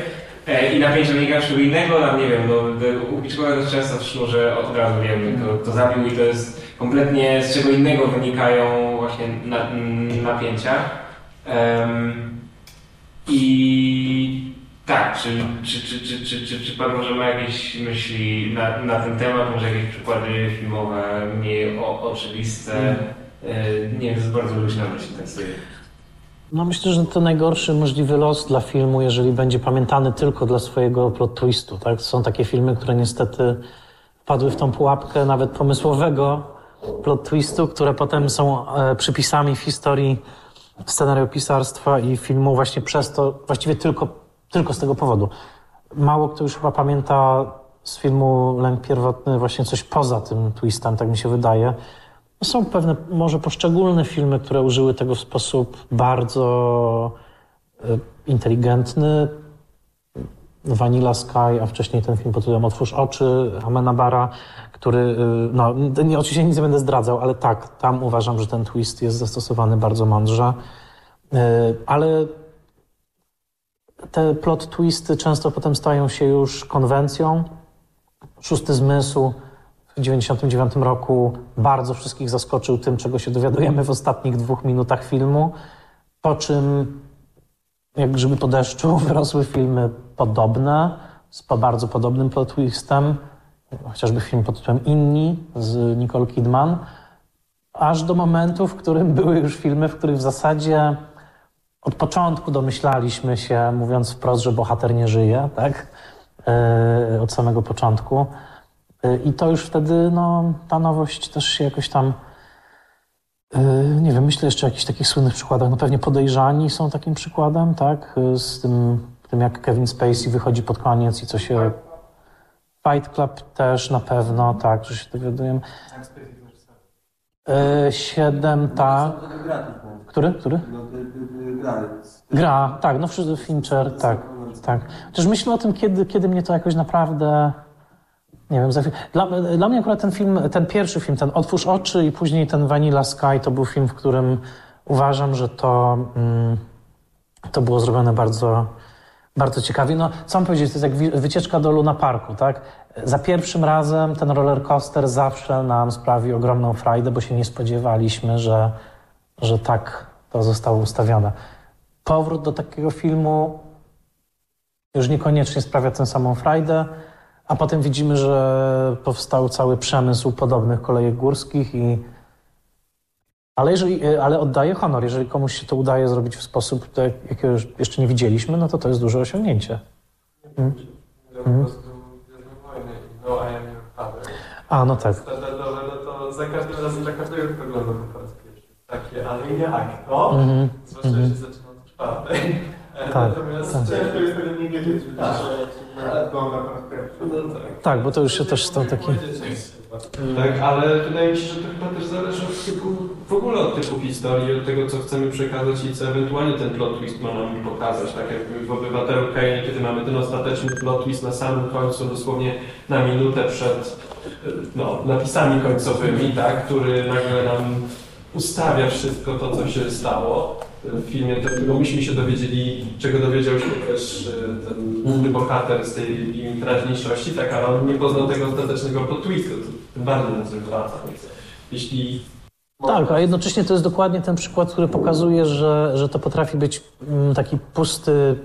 E, I napięcie wynika z innego, tam nie wiem, no, u Hitchcocka to jest często w sznurze od razu wiemy, kto, kto zabił i to jest kompletnie z czego innego wynikają właśnie na, napięcia. Em, I tak, czy, czy, czy, czy, czy, czy, czy Pan może ma jakieś myśli na, na ten temat, może jakieś przykłady filmowe, mniej o, oczywiste? E, Nie wiem, bardzo luźna myśl, tak sobie. No myślę, że to najgorszy możliwy los dla filmu, jeżeli będzie pamiętany tylko dla swojego plot twistu. Tak? Są takie filmy, które niestety wpadły w tą pułapkę nawet pomysłowego plot twistu, które potem są e, przypisami w historii scenariopisarstwa i filmu właśnie przez to, właściwie tylko, tylko z tego powodu. Mało kto już chyba pamięta z filmu Lęk Pierwotny właśnie coś poza tym twistem, tak mi się wydaje. Są pewne, może poszczególne filmy, które użyły tego w sposób bardzo e, inteligentny. Vanilla Sky, a wcześniej ten film pod tytułem Otwórz oczy, Amenabara, który, y, no nie, oczywiście nic nie będę zdradzał, ale tak, tam uważam, że ten twist jest zastosowany bardzo mądrze. Y, Ale te plot twisty często potem stają się już konwencją. Szósty zmysł. W 1999 roku bardzo wszystkich zaskoczył tym, czego się dowiadujemy w ostatnich dwóch minutach filmu, po czym jak grzyby po deszczu [laughs] wyrosły filmy podobne, z bardzo podobnym plot twistem, chociażby film pod tytułem Inni z Nicole Kidman, aż do momentu, w którym były już filmy, w których w zasadzie od początku domyślaliśmy się, mówiąc wprost, że bohater nie żyje, tak? Yy, od samego początku. Yy, I to już wtedy, no, ta nowość też się jakoś tam Yy, Nie wiem, myślę jeszcze o jakichś takich słynnych przykładach. No pewnie podejrzani są takim przykładem, tak? Z tym, tym jak Kevin Spacey wychodzi pod koniec i co się... Fight Club też na pewno, tak, że się dowiadujemy. Yy, Siedem, tak. Który? Który? Gra, tak, no wszyscy Fincher, tak, tak. Chociaż myślę o tym, kiedy, kiedy mnie to jakoś naprawdę... Nie wiem, za chwilę. Dla, dla mnie akurat ten film, ten pierwszy film, ten Otwórz oczy i później ten Vanilla Sky, to był film, w którym uważam, że to, mm, to było zrobione bardzo, bardzo ciekawie. No, co mam powiedzieć, to jest jak wycieczka do Luna Parku, tak? Za pierwszym razem ten roller coaster zawsze nam sprawi ogromną frajdę, bo się nie spodziewaliśmy, że, że tak to zostało ustawione. Powrót do takiego filmu już niekoniecznie sprawia tę samą frajdę, a potem widzimy, że powstał cały przemysł podobnych kolejek górskich i ale, jeżeli, ale oddaję honor, jeżeli komuś się to udaje zrobić w sposób, jakiego jeszcze nie widzieliśmy, no to to jest duże osiągnięcie. Mm. Po prostu Gwiezdne Wojny i No I Am Your Father. A, no tak. Standardowe, no to za każdym razem dla każdego, to po raz pierwszy. Takie, ale jak to? Mhm. Zwłaszcza jeśli zaczyna od czwartej. Tak, [laughs] Natomiast tak. Ciężko jest tego nie wiedzieć, że Tak. że wygląda po raz pierwszy. No tak. Tak, bo to już się też stał taki... Tak, ale wydaje mi się, że to chyba też zależy od typu, w ogóle od typu historii, od tego, co chcemy przekazać i co ewentualnie ten plot twist ma nam pokazać. Tak jak w Obywatelu Kane, kiedy mamy ten ostateczny plot twist na samym końcu, dosłownie na minutę przed no, napisami końcowymi, tak, który nagle nam ustawia wszystko to, co się stało w filmie, do którego myśmy się dowiedzieli, czego dowiedział się też e, ten główny bohater z tej teraźniejszości, tak, ale on nie poznał tego ostatecznego plot twistu, tym bardziej nas. Więc jeśli Tak, a jednocześnie to jest dokładnie ten przykład, który pokazuje, że, że to potrafi być mm, taki pusty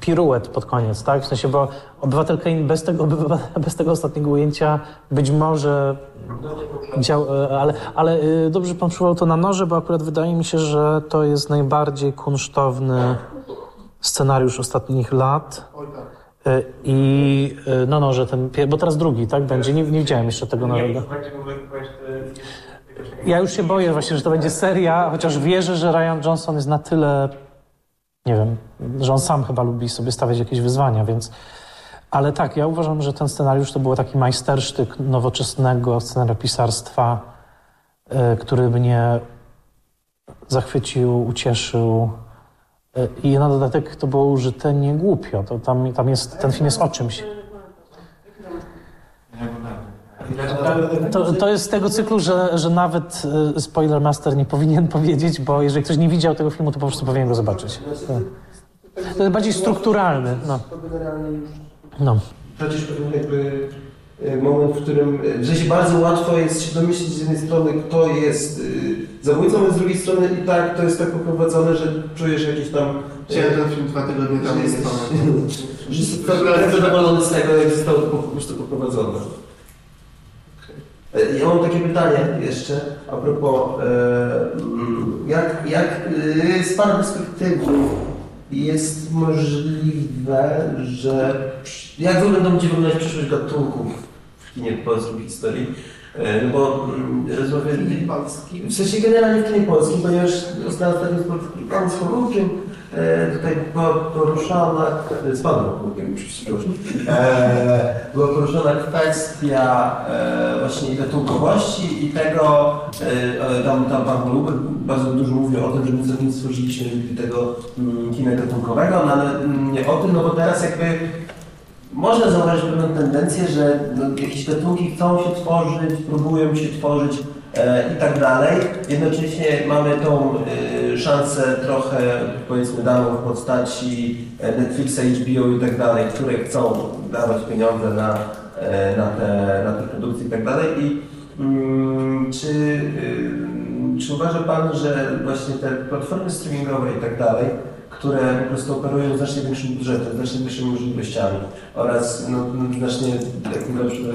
piruet pod koniec, tak? W sensie, bo obywatel Kane bez tego, [laughs] bez tego ostatniego ujęcia być może dział, ale, ale y, dobrze pan przywołał to na noże, bo akurat wydaje mi się, że to jest najbardziej kunsztowny scenariusz ostatnich lat. Y, I no, no, że ten, bo teraz drugi, tak? Będzie, nie, nie widziałem jeszcze tego nowego. Ja już się boję właśnie, że to będzie seria, chociaż wierzę, że Ryan Johnson jest na tyle, nie wiem, że on sam chyba lubi sobie stawiać jakieś wyzwania, więc... Ale tak, ja uważam, że ten scenariusz to był taki majstersztyk nowoczesnego scenariopisarstwa, y, który mnie zachwycił, ucieszył. Y, I na dodatek to było użyte nie głupio. To tam, tam jest, ten film jest o czymś. To, to jest z tego cyklu, że, że nawet y, spoiler master nie powinien [laughs] powiedzieć, bo jeżeli ktoś nie widział tego filmu, to po prostu powinien go zobaczyć. Tak. To jest bardziej strukturalny. No. To generalnie już No. przecież pewien jakby e, moment, w którym w sensie bardzo łatwo jest się domyślić z jednej strony, kto jest y, zabójcą, a z drugiej strony i tak to jest tak poprowadzone, że czujesz jakieś tam... Chciałem ten film dwa tygodnie [laughs] że jesteś tak zadowolony z tego, jak zostało to po prostu poprowadzone. E, Ja mam takie pytanie jeszcze a propos, e, mm, jak, jak e, z Pana perspektywy jest możliwe, że jak będą będzie wyglądać przyszłość gatunków w kinie polskim historii? E, No bo mm, rozmawiali Polski. w sensie generalnie w kinie polskim, ponieważ ostatnio spotkałem z Horukiem, e, tutaj była poruszana, e, z panem Horukiem, przepraszam, e, była poruszona kwestia e, właśnie gatunkowości i tego, e, tam, tam pan Holubek bardzo dużo mówił o tym, że my sobie nie stworzyliśmy tego mm, kina gatunkowego, no ale mm, nie o tym, no bo teraz jakby można zauważyć pewną tendencję, że no, jakieś gatunki chcą się tworzyć, próbują się tworzyć e, i tak dalej. Jednocześnie mamy tą e, szansę trochę, powiedzmy, daną w postaci e, Netflixa, HBO i tak dalej, które chcą dawać pieniądze na, e, na, te, na te produkcje i tak dalej. I mm, czy, y, czy uważa Pan, że właśnie te platformy streamingowe i tak dalej, które po prostu operują znacznie większym budżetem, znacznie większymi możliwościami oraz no, no, znacznie takim lepszym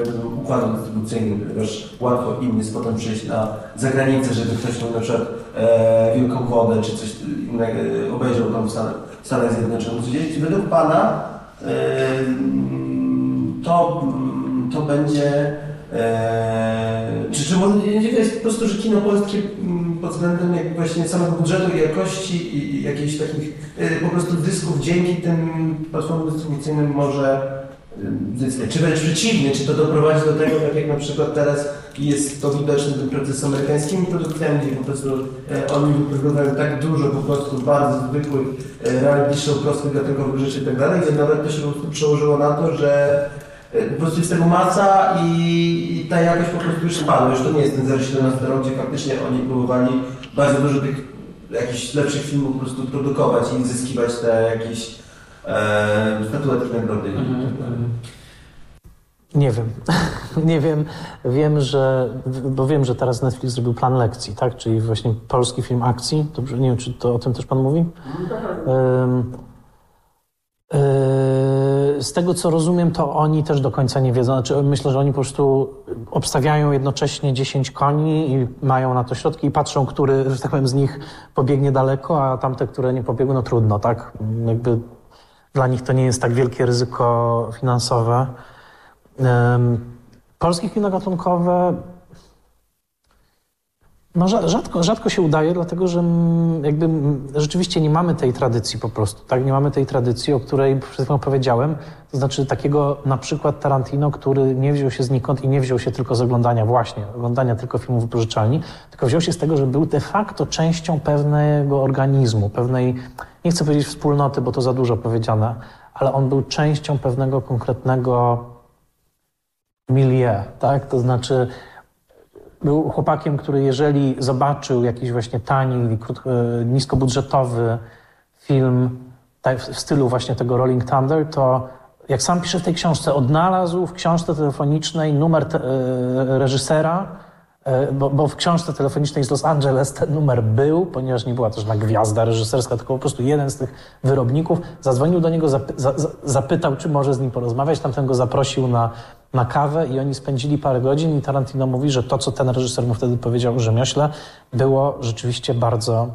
układem dystrybucyjnym, ponieważ łatwo im jest potem przyjść na zagranicę, żeby ktoś tam na przykład e, Wielką Wodę czy coś innego e, obejrzał tam w Stanach, w Stanach Zjednoczonych. Czy według Pana e, to, to będzie Eee, czy, czy może jest po prostu, że kino polskie pod względem jak właśnie samego budżetu jakości i, i jakichś takich e, po prostu dysków dzięki tym platformom dystrybucyjnym może zyskać? Czy wręcz przeciwnie, czy to doprowadzi do tego, tak jak na przykład teraz jest to widoczne ten proces z amerykańskimi produkcjami, gdzie po prostu e, oni wyprodukują tak dużo po prostu bardzo zwykłych e, reality show, prostych gatunkowych rzeczy i tak dalej, że nawet to się po prostu przełożyło na to, że E, po prostu jest tego masa i, ta jakość po prostu już spadła. Już to nie jest ten 017 rok, gdzie faktycznie oni próbowali bardzo dużo tych jakichś lepszych filmów po prostu produkować i zyskiwać te jakieś e, statuetki nagrody. Nie wiem. [laughs] nie wiem. Wiem, że. Bo wiem, że teraz Netflix zrobił plan lekcji, tak? Czyli właśnie polski film akcji. Dobrze, nie wiem, czy to o tym też pan mówi? Ym, yy, z tego co rozumiem, to oni też do końca nie wiedzą. Znaczy, myślę, że oni po prostu obstawiają jednocześnie 10 koni i mają na to środki i patrzą, który, że tak powiem, z nich pobiegnie daleko, a tamte, które nie pobiegły, no trudno, tak? Jakby dla nich to nie jest tak wielkie ryzyko finansowe. Polskie kino gatunkowe No rza- rzadko, rzadko się udaje, dlatego że jakby rzeczywiście nie mamy tej tradycji po prostu, tak? Nie mamy tej tradycji, o której przed chwilą powiedziałem, to znaczy takiego na przykład Tarantino, który nie wziął się znikąd i nie wziął się tylko z oglądania właśnie, oglądania tylko filmów wypożyczalni, tylko wziął się z tego, że był de facto częścią pewnego organizmu, pewnej, nie chcę powiedzieć wspólnoty, bo to za dużo powiedziane, ale on był częścią pewnego konkretnego milieu, tak? To znaczy był chłopakiem, który jeżeli zobaczył jakiś właśnie tani, e, niskobudżetowy film w stylu właśnie tego Rolling Thunder, to jak sam pisze w tej książce, odnalazł w książce telefonicznej numer te, e, reżysera, e, bo, bo w książce telefonicznej z Los Angeles ten numer był, ponieważ nie była też na gwiazda reżyserska, tylko po prostu jeden z tych wyrobników. Zadzwonił do niego, zapy, za, za, zapytał, czy może z nim porozmawiać, tamten go zaprosił na, na kawę i oni spędzili parę godzin i Tarantino mówi, że to, co ten reżyser mu wtedy powiedział o rzemiośle, było rzeczywiście bardzo,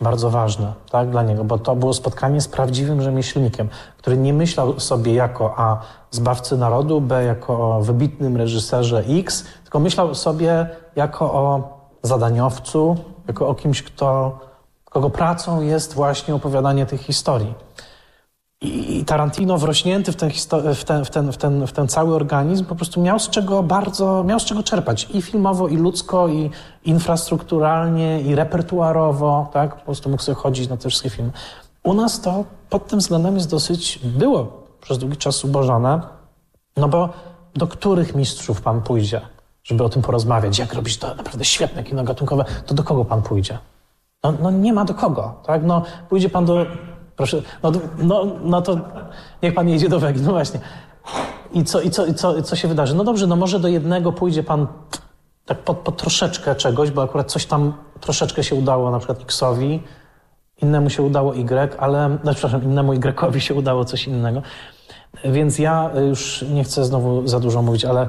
bardzo ważne tak, dla niego, bo to było spotkanie z prawdziwym rzemieślnikiem, który nie myślał sobie jako a zbawcy narodu, b jako o wybitnym reżyserze X, tylko myślał sobie jako o zadaniowcu, jako o kimś, kto, kogo pracą jest właśnie opowiadanie tych historii. I Tarantino wrośnięty w ten, w, ten, w, ten, w, ten, w ten cały organizm po prostu miał z czego bardzo, miał z czego czerpać i filmowo, i ludzko, i infrastrukturalnie, i repertuarowo, tak? Po prostu mógł sobie chodzić na te wszystkie filmy. U nas to pod tym względem jest dosyć, było przez długi czas ubożone, no bo do których mistrzów pan pójdzie, żeby o tym porozmawiać, jak robić to naprawdę świetne kino gatunkowe, to do kogo pan pójdzie? No, no nie ma do kogo, tak? No pójdzie pan do Proszę, no, no, no to niech pan jedzie do Wegi, no właśnie. I co, i co, i co, co się wydarzy? No dobrze, no może do jednego pójdzie pan tak pod, pod troszeczkę czegoś, bo akurat coś tam troszeczkę się udało, na przykład Xowi, innemu się udało Y, ale, no, przepraszam, innemu Y się udało coś innego. Więc ja już nie chcę znowu za dużo mówić, ale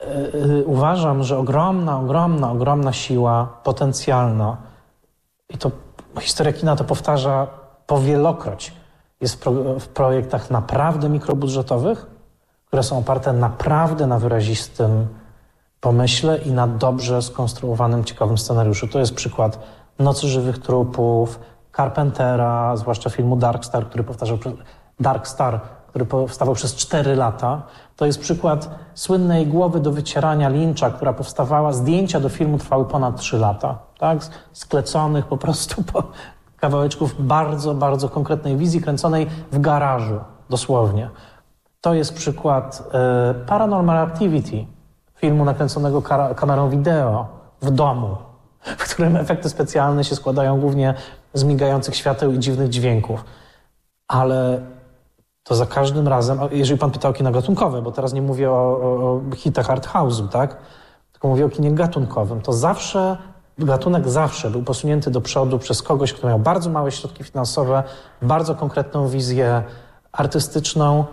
yy, uważam, że ogromna, ogromna, ogromna siła potencjalna i to historia kina to powtarza powielokroć jest w, pro, w projektach naprawdę mikrobudżetowych, które są oparte naprawdę na wyrazistym pomyśle i na dobrze skonstruowanym, ciekawym scenariuszu. To jest przykład Nocy Żywych Trupów, Carpentera, zwłaszcza filmu Dark Star, który powtarzał Dark Star, który powstawał przez 4 lata. To jest przykład słynnej głowy do wycierania Lyncha, która powstawała, zdjęcia do filmu trwały ponad 3 lata, tak? Skleconych po prostu po, kawałeczków bardzo, bardzo konkretnej wizji kręconej w garażu, dosłownie. To jest przykład y, Paranormal Activity, filmu nakręconego kamerą wideo w domu, w którym efekty specjalne się składają głównie z migających świateł i dziwnych dźwięków. Ale to za każdym razem, jeżeli pan pytał o kino gatunkowe, bo teraz nie mówię o, o, o hitach art house'u, tak? Tylko mówię o kinie gatunkowym, to zawsze gatunek zawsze był posunięty do przodu przez kogoś, kto miał bardzo małe środki finansowe, bardzo konkretną wizję artystyczną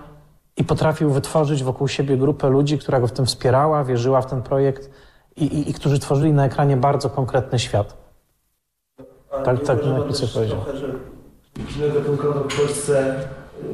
i potrafił wytworzyć wokół siebie grupę ludzi, która go w tym wspierała, wierzyła w ten projekt i, i, i którzy tworzyli na ekranie bardzo konkretny świat. A tak, tak, jak Pice powiedział. Kino gatunkowe w Polsce yy,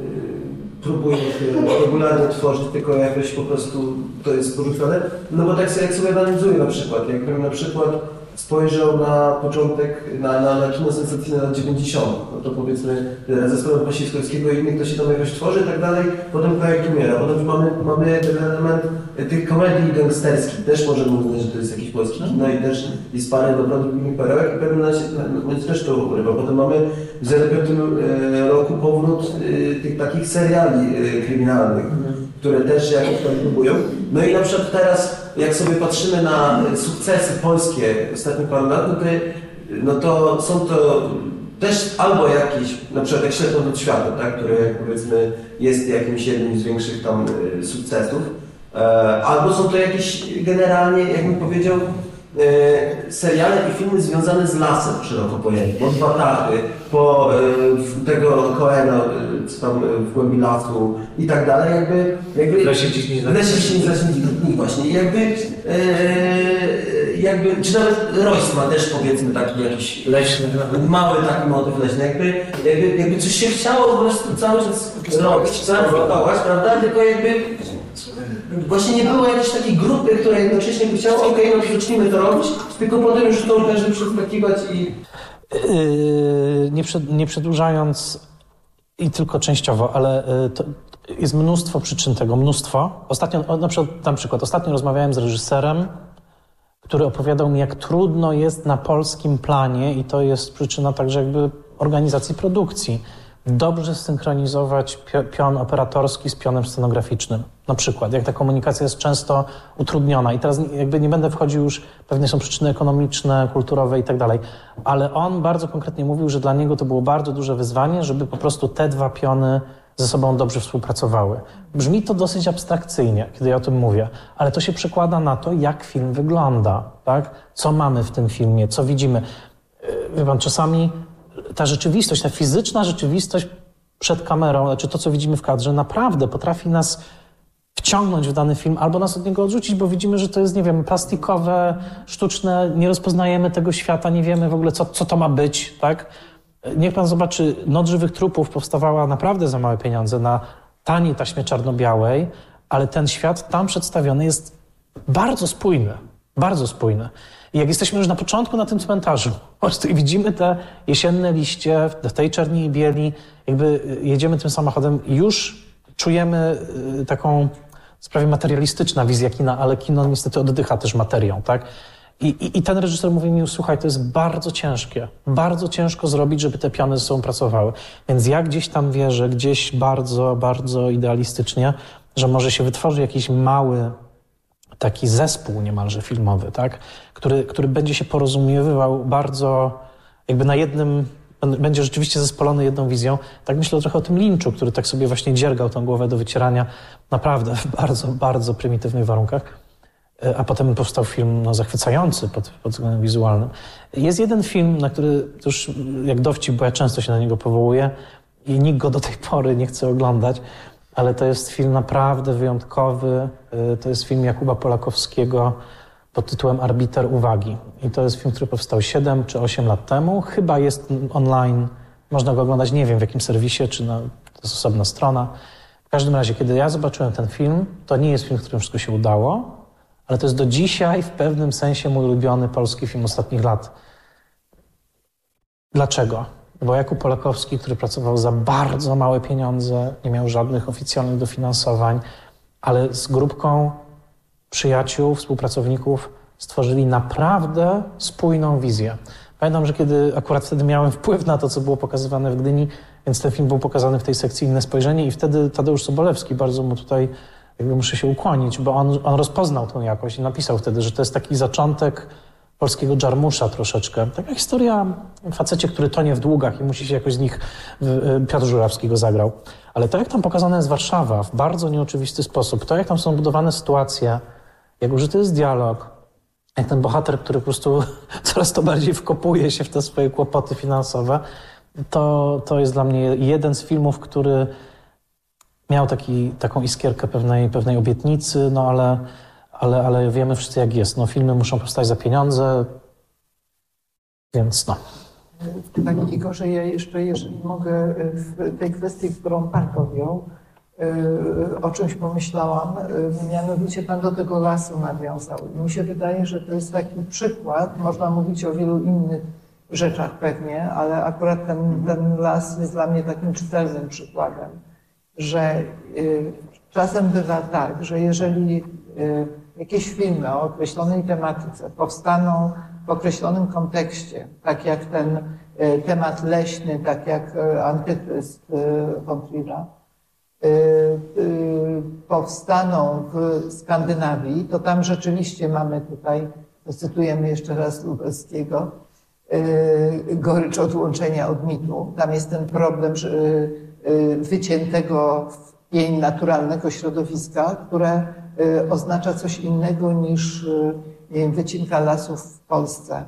próbuje się regularnie tworzyć, tylko jakoś po prostu to jest porzucone. No bo tak sobie, jak sobie analizuję na przykład, jakbym na przykład spojrzał na początek, na, na, na kino sensacyjne lat 90. No to powiedzmy zespołu Wasilskowskiego i innych, to się tam jakoś tworzy i tak dalej, potem projekt umiera. Potem mamy, mamy ten element tych komedii gangsterskich, też możemy uznać, że to jest jakiś polski kino i też jest parę naprawdę innych perełek i pewnym momencie też to urywa. Potem mamy w 2005 e, roku powrót e, tych takich seriali e, kryminalnych, które też jakoś tam próbują. No i na przykład teraz, jak sobie patrzymy na sukcesy polskie ostatnich paru lat, no to, no to są to też albo jakieś, na przykład jak Ślepą od świata, tak, które powiedzmy jest jakimś jednym z większych tam sukcesów, albo są to jakieś generalnie, jakbym powiedział, E, seriale i filmy związane z lasem szeroko pojęte. Od Batachy, po e, tego Coena, e, tam w głębi lasu i tak dalej, jakby... jakby w lesie dziś W lesie dziś nie właśnie. Jakby, jakby, czy nawet Royce ma też powiedzmy taki jakiś leśny, mały taki motyw leśny, jakby, jakby, jakby coś się chciało po prostu cały czas robić, zareagować, prawda? Tylko jakby Właśnie nie było jakiejś takiej grupy, która jednocześnie by chciała, okej, no to zacznijmy to robić, tylko potem już to każdy przeskakiwać i... Yy, nie, przed, nie przedłużając i tylko częściowo, ale yy, to jest mnóstwo przyczyn tego, mnóstwo. Ostatnio, na przykład, na przykład ostatnio rozmawiałem z reżyserem, który opowiadał mi, jak trudno jest na polskim planie i to jest przyczyna także jakby organizacji produkcji. Dobrze synchronizować pio- pion operatorski z pionem scenograficznym. Na przykład, jak ta komunikacja jest często utrudniona. I teraz jakby nie będę wchodził już, pewnie są przyczyny ekonomiczne, kulturowe i tak dalej. Ale on bardzo konkretnie mówił, że dla niego to było bardzo duże wyzwanie, żeby po prostu te dwa piony ze sobą dobrze współpracowały. Brzmi to dosyć abstrakcyjnie, kiedy ja o tym mówię, ale to się przekłada na to, jak film wygląda, tak? Co mamy w tym filmie, co widzimy. Wie pan, czasami ta rzeczywistość, ta fizyczna rzeczywistość przed kamerą, znaczy to, co widzimy w kadrze, naprawdę potrafi nas wciągnąć w dany film albo nas od niego odrzucić, bo widzimy, że to jest, nie wiem, plastikowe, sztuczne, nie rozpoznajemy tego świata, nie wiemy w ogóle, co, co to ma być, tak? Niech pan zobaczy, Noc Żywych Trupów powstawała naprawdę za małe pieniądze na taniej taśmie czarno-białej, ale ten świat tam przedstawiony jest bardzo spójny, bardzo spójny. I jak jesteśmy już na początku na tym cmentarzu, po prostu i widzimy te jesienne liście w tej czerni i bieli, jakby jedziemy tym samochodem i już czujemy y, taką sprawie materialistyczna wizja kina, ale kino niestety oddycha też materią, tak? I, i, I ten reżyser mówi mi, słuchaj, to jest bardzo ciężkie, bardzo ciężko zrobić, żeby te piany ze sobą pracowały. Więc ja gdzieś tam wierzę, gdzieś bardzo, bardzo idealistycznie, że może się wytworzy jakiś mały taki zespół niemalże filmowy, tak? który, który będzie się porozumiewał bardzo jakby na jednym, będzie rzeczywiście zespolony jedną wizją. Tak myślę trochę o tym Lynchu, który tak sobie właśnie dziergał tą głowę do wycierania naprawdę w bardzo, bardzo prymitywnych warunkach. A potem powstał film no, zachwycający pod, pod względem wizualnym. Jest jeden film, na który już jak dowcip, bo ja często się na niego powołuję i nikt go do tej pory nie chce oglądać, ale to jest film naprawdę wyjątkowy. To jest film Jakuba Polakowskiego pod tytułem Arbiter Uwagi. I to jest film, który powstał 7 czy 8 lat temu. Chyba jest online, można go oglądać, nie wiem w jakim serwisie, czy na, to jest osobna strona. W każdym razie, kiedy ja zobaczyłem ten film, to nie jest film, w którym wszystko się udało, ale to jest do dzisiaj w pewnym sensie mój ulubiony polski film ostatnich lat. Dlaczego? Bo Jakub Polakowski, który pracował za bardzo małe pieniądze, nie miał żadnych oficjalnych dofinansowań, ale z grupką przyjaciół, współpracowników stworzyli naprawdę spójną wizję. Pamiętam, że kiedy akurat wtedy miałem wpływ na to, co było pokazywane w Gdyni, więc ten film był pokazany w tej sekcji Inne Spojrzenie i wtedy Tadeusz Sobolewski, bardzo mu tutaj jakby muszę się ukłonić, bo on, on rozpoznał tą jakość i napisał wtedy, że to jest taki zaczątek polskiego dżarmusza troszeczkę. Taka historia o facecie, który tonie w długach i musi się jakoś z nich... Piotr Żurawski go zagrał. Ale to, jak tam pokazana jest Warszawa w bardzo nieoczywisty sposób, to, jak tam są budowane sytuacje, jak użyty jest dialog, jak ten bohater, który po prostu [laughs] coraz to bardziej wkopuje się w te swoje kłopoty finansowe, to, to jest dla mnie jeden z filmów, który miał taki, taką iskierkę pewnej, pewnej obietnicy, no ale, ale, ale wiemy wszyscy jak jest. No, filmy muszą powstać za pieniądze, więc no. Panie Igorze, ja jeszcze, jeżeli mogę, w tej kwestii, którą Pan pojął, o czymś pomyślałam, mianowicie Pan do tego lasu nawiązał. Mi się wydaje, że to jest taki przykład, można mówić o wielu innych rzeczach pewnie, ale akurat ten, ten las jest dla mnie takim czytelnym przykładem że y, czasem bywa tak, że jeżeli jakieś filmy o określonej tematyce powstaną w określonym kontekście, tak jak ten y, temat leśny, tak jak antychryst von Trier'a, powstaną w Skandynawii, to tam rzeczywiście mamy tutaj, cytujemy jeszcze raz Lubelskiego, gorycz odłączenia od mitu. Tam jest ten problem, wyciętego w pień naturalnego środowiska, które oznacza coś innego niż y, wiem, wycinka lasów w Polsce.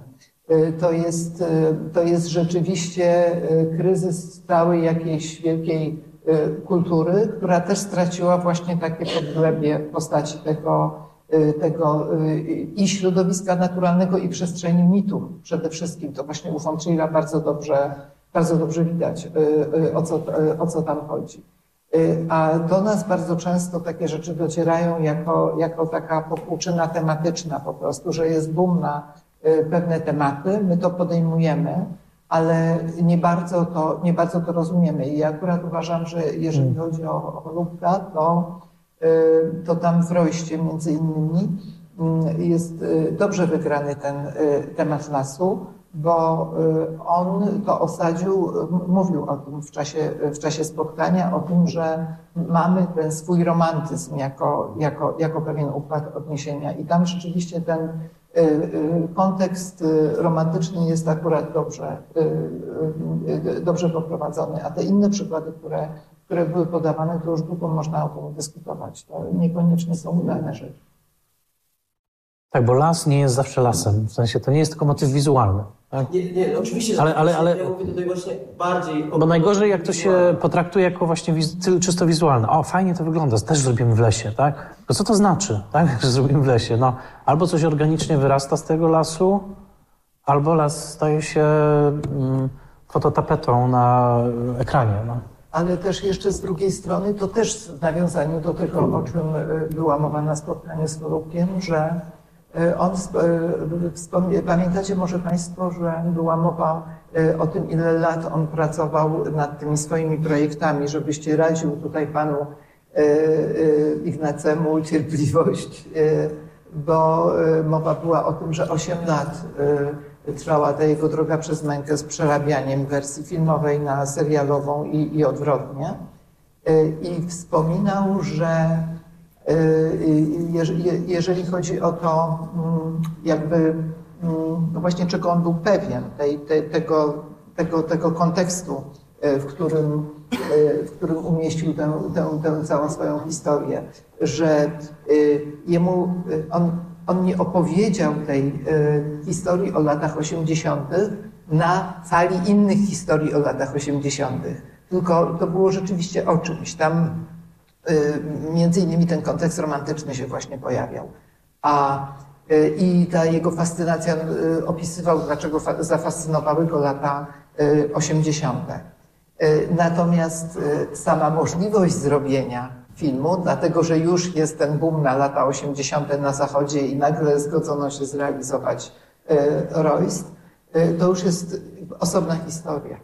To jest, to jest rzeczywiście kryzys całej jakiejś wielkiej kultury, która też straciła właśnie takie podglebie w postaci tego, tego i środowiska naturalnego, i przestrzeni mitów przede wszystkim. To właśnie u Fontrilla bardzo dobrze bardzo dobrze widać, y, y, o co, y, o co tam chodzi. Y, A do nas bardzo często takie rzeczy docierają jako, jako taka popłuczyna tematyczna po prostu, że jest boom na y, pewne tematy, my to podejmujemy, ale nie bardzo to, nie bardzo to rozumiemy. I akurat uważam, że jeżeli chodzi o, o Holubka, to, y, to tam w Rojście między innymi mm, jest dobrze wygrany ten temat lasu, bo y, on to osadził, mówił o tym w czasie, w czasie spotkania, o tym, że mamy ten swój romantyzm jako, jako, jako pewien układ odniesienia. I tam rzeczywiście ten y, y, kontekst romantyczny jest akurat dobrze, dobrze poprowadzony, a te inne przykłady, które, które były podawane, to już długo można o tym dyskutować. To niekoniecznie są udane rzeczy. Tak, bo las nie jest zawsze lasem. W sensie to nie jest tylko motyw wizualny. Tak? Nie, nie, no oczywiście, że Ale- ale- ale- ja mówię tutaj właśnie bardziej... Bo najgorzej, jak to się potraktuje jako właśnie wiz- czysto wizualne. O, fajnie to wygląda, też zrobimy w lesie, tak? To co to znaczy, tak, [laughs] że zrobimy w lesie? No, albo coś organicznie wyrasta z tego lasu, albo las staje się mm, fototapetą na ekranie. No. Ale też jeszcze z drugiej strony, to też w nawiązaniu do tego, o czym y, była mowa na spotkaniu z Korupkiem, że on, sp- y, wspomnie, pamiętacie może Państwo, że była mowa y, o tym, ile lat on pracował nad tymi swoimi projektami, żebyście radził tutaj Panu Ignacemu cierpliwość, bo mowa była o tym, że 8 lat trwała ta jego droga przez mękę z przerabianiem wersji filmowej na serialową i, i odwrotnie. I wspominał, że jeżeli chodzi o to, mm, jakby, mm, no właśnie czego on był pewien, tej, te, tego, tego, tego kontekstu, y, w którym, y, w którym umieścił tę, tę, tę całą swoją historię, że jemu, on, on nie opowiedział tej historii o latach 80. na fali innych historii o latach 80., tylko to było rzeczywiście o czymś. Tam między innymi ten kontekst romantyczny się właśnie pojawiał. A y, i ta jego fascynacja y, opisywał, dlaczego fa- zafascynowały go lata y, 80. Y, Natomiast y, sama możliwość zrobienia filmu, dlatego że już jest ten boom na lata 80. na zachodzie i nagle zgodzono się zrealizować y, Royst, y, to już jest osobna historia.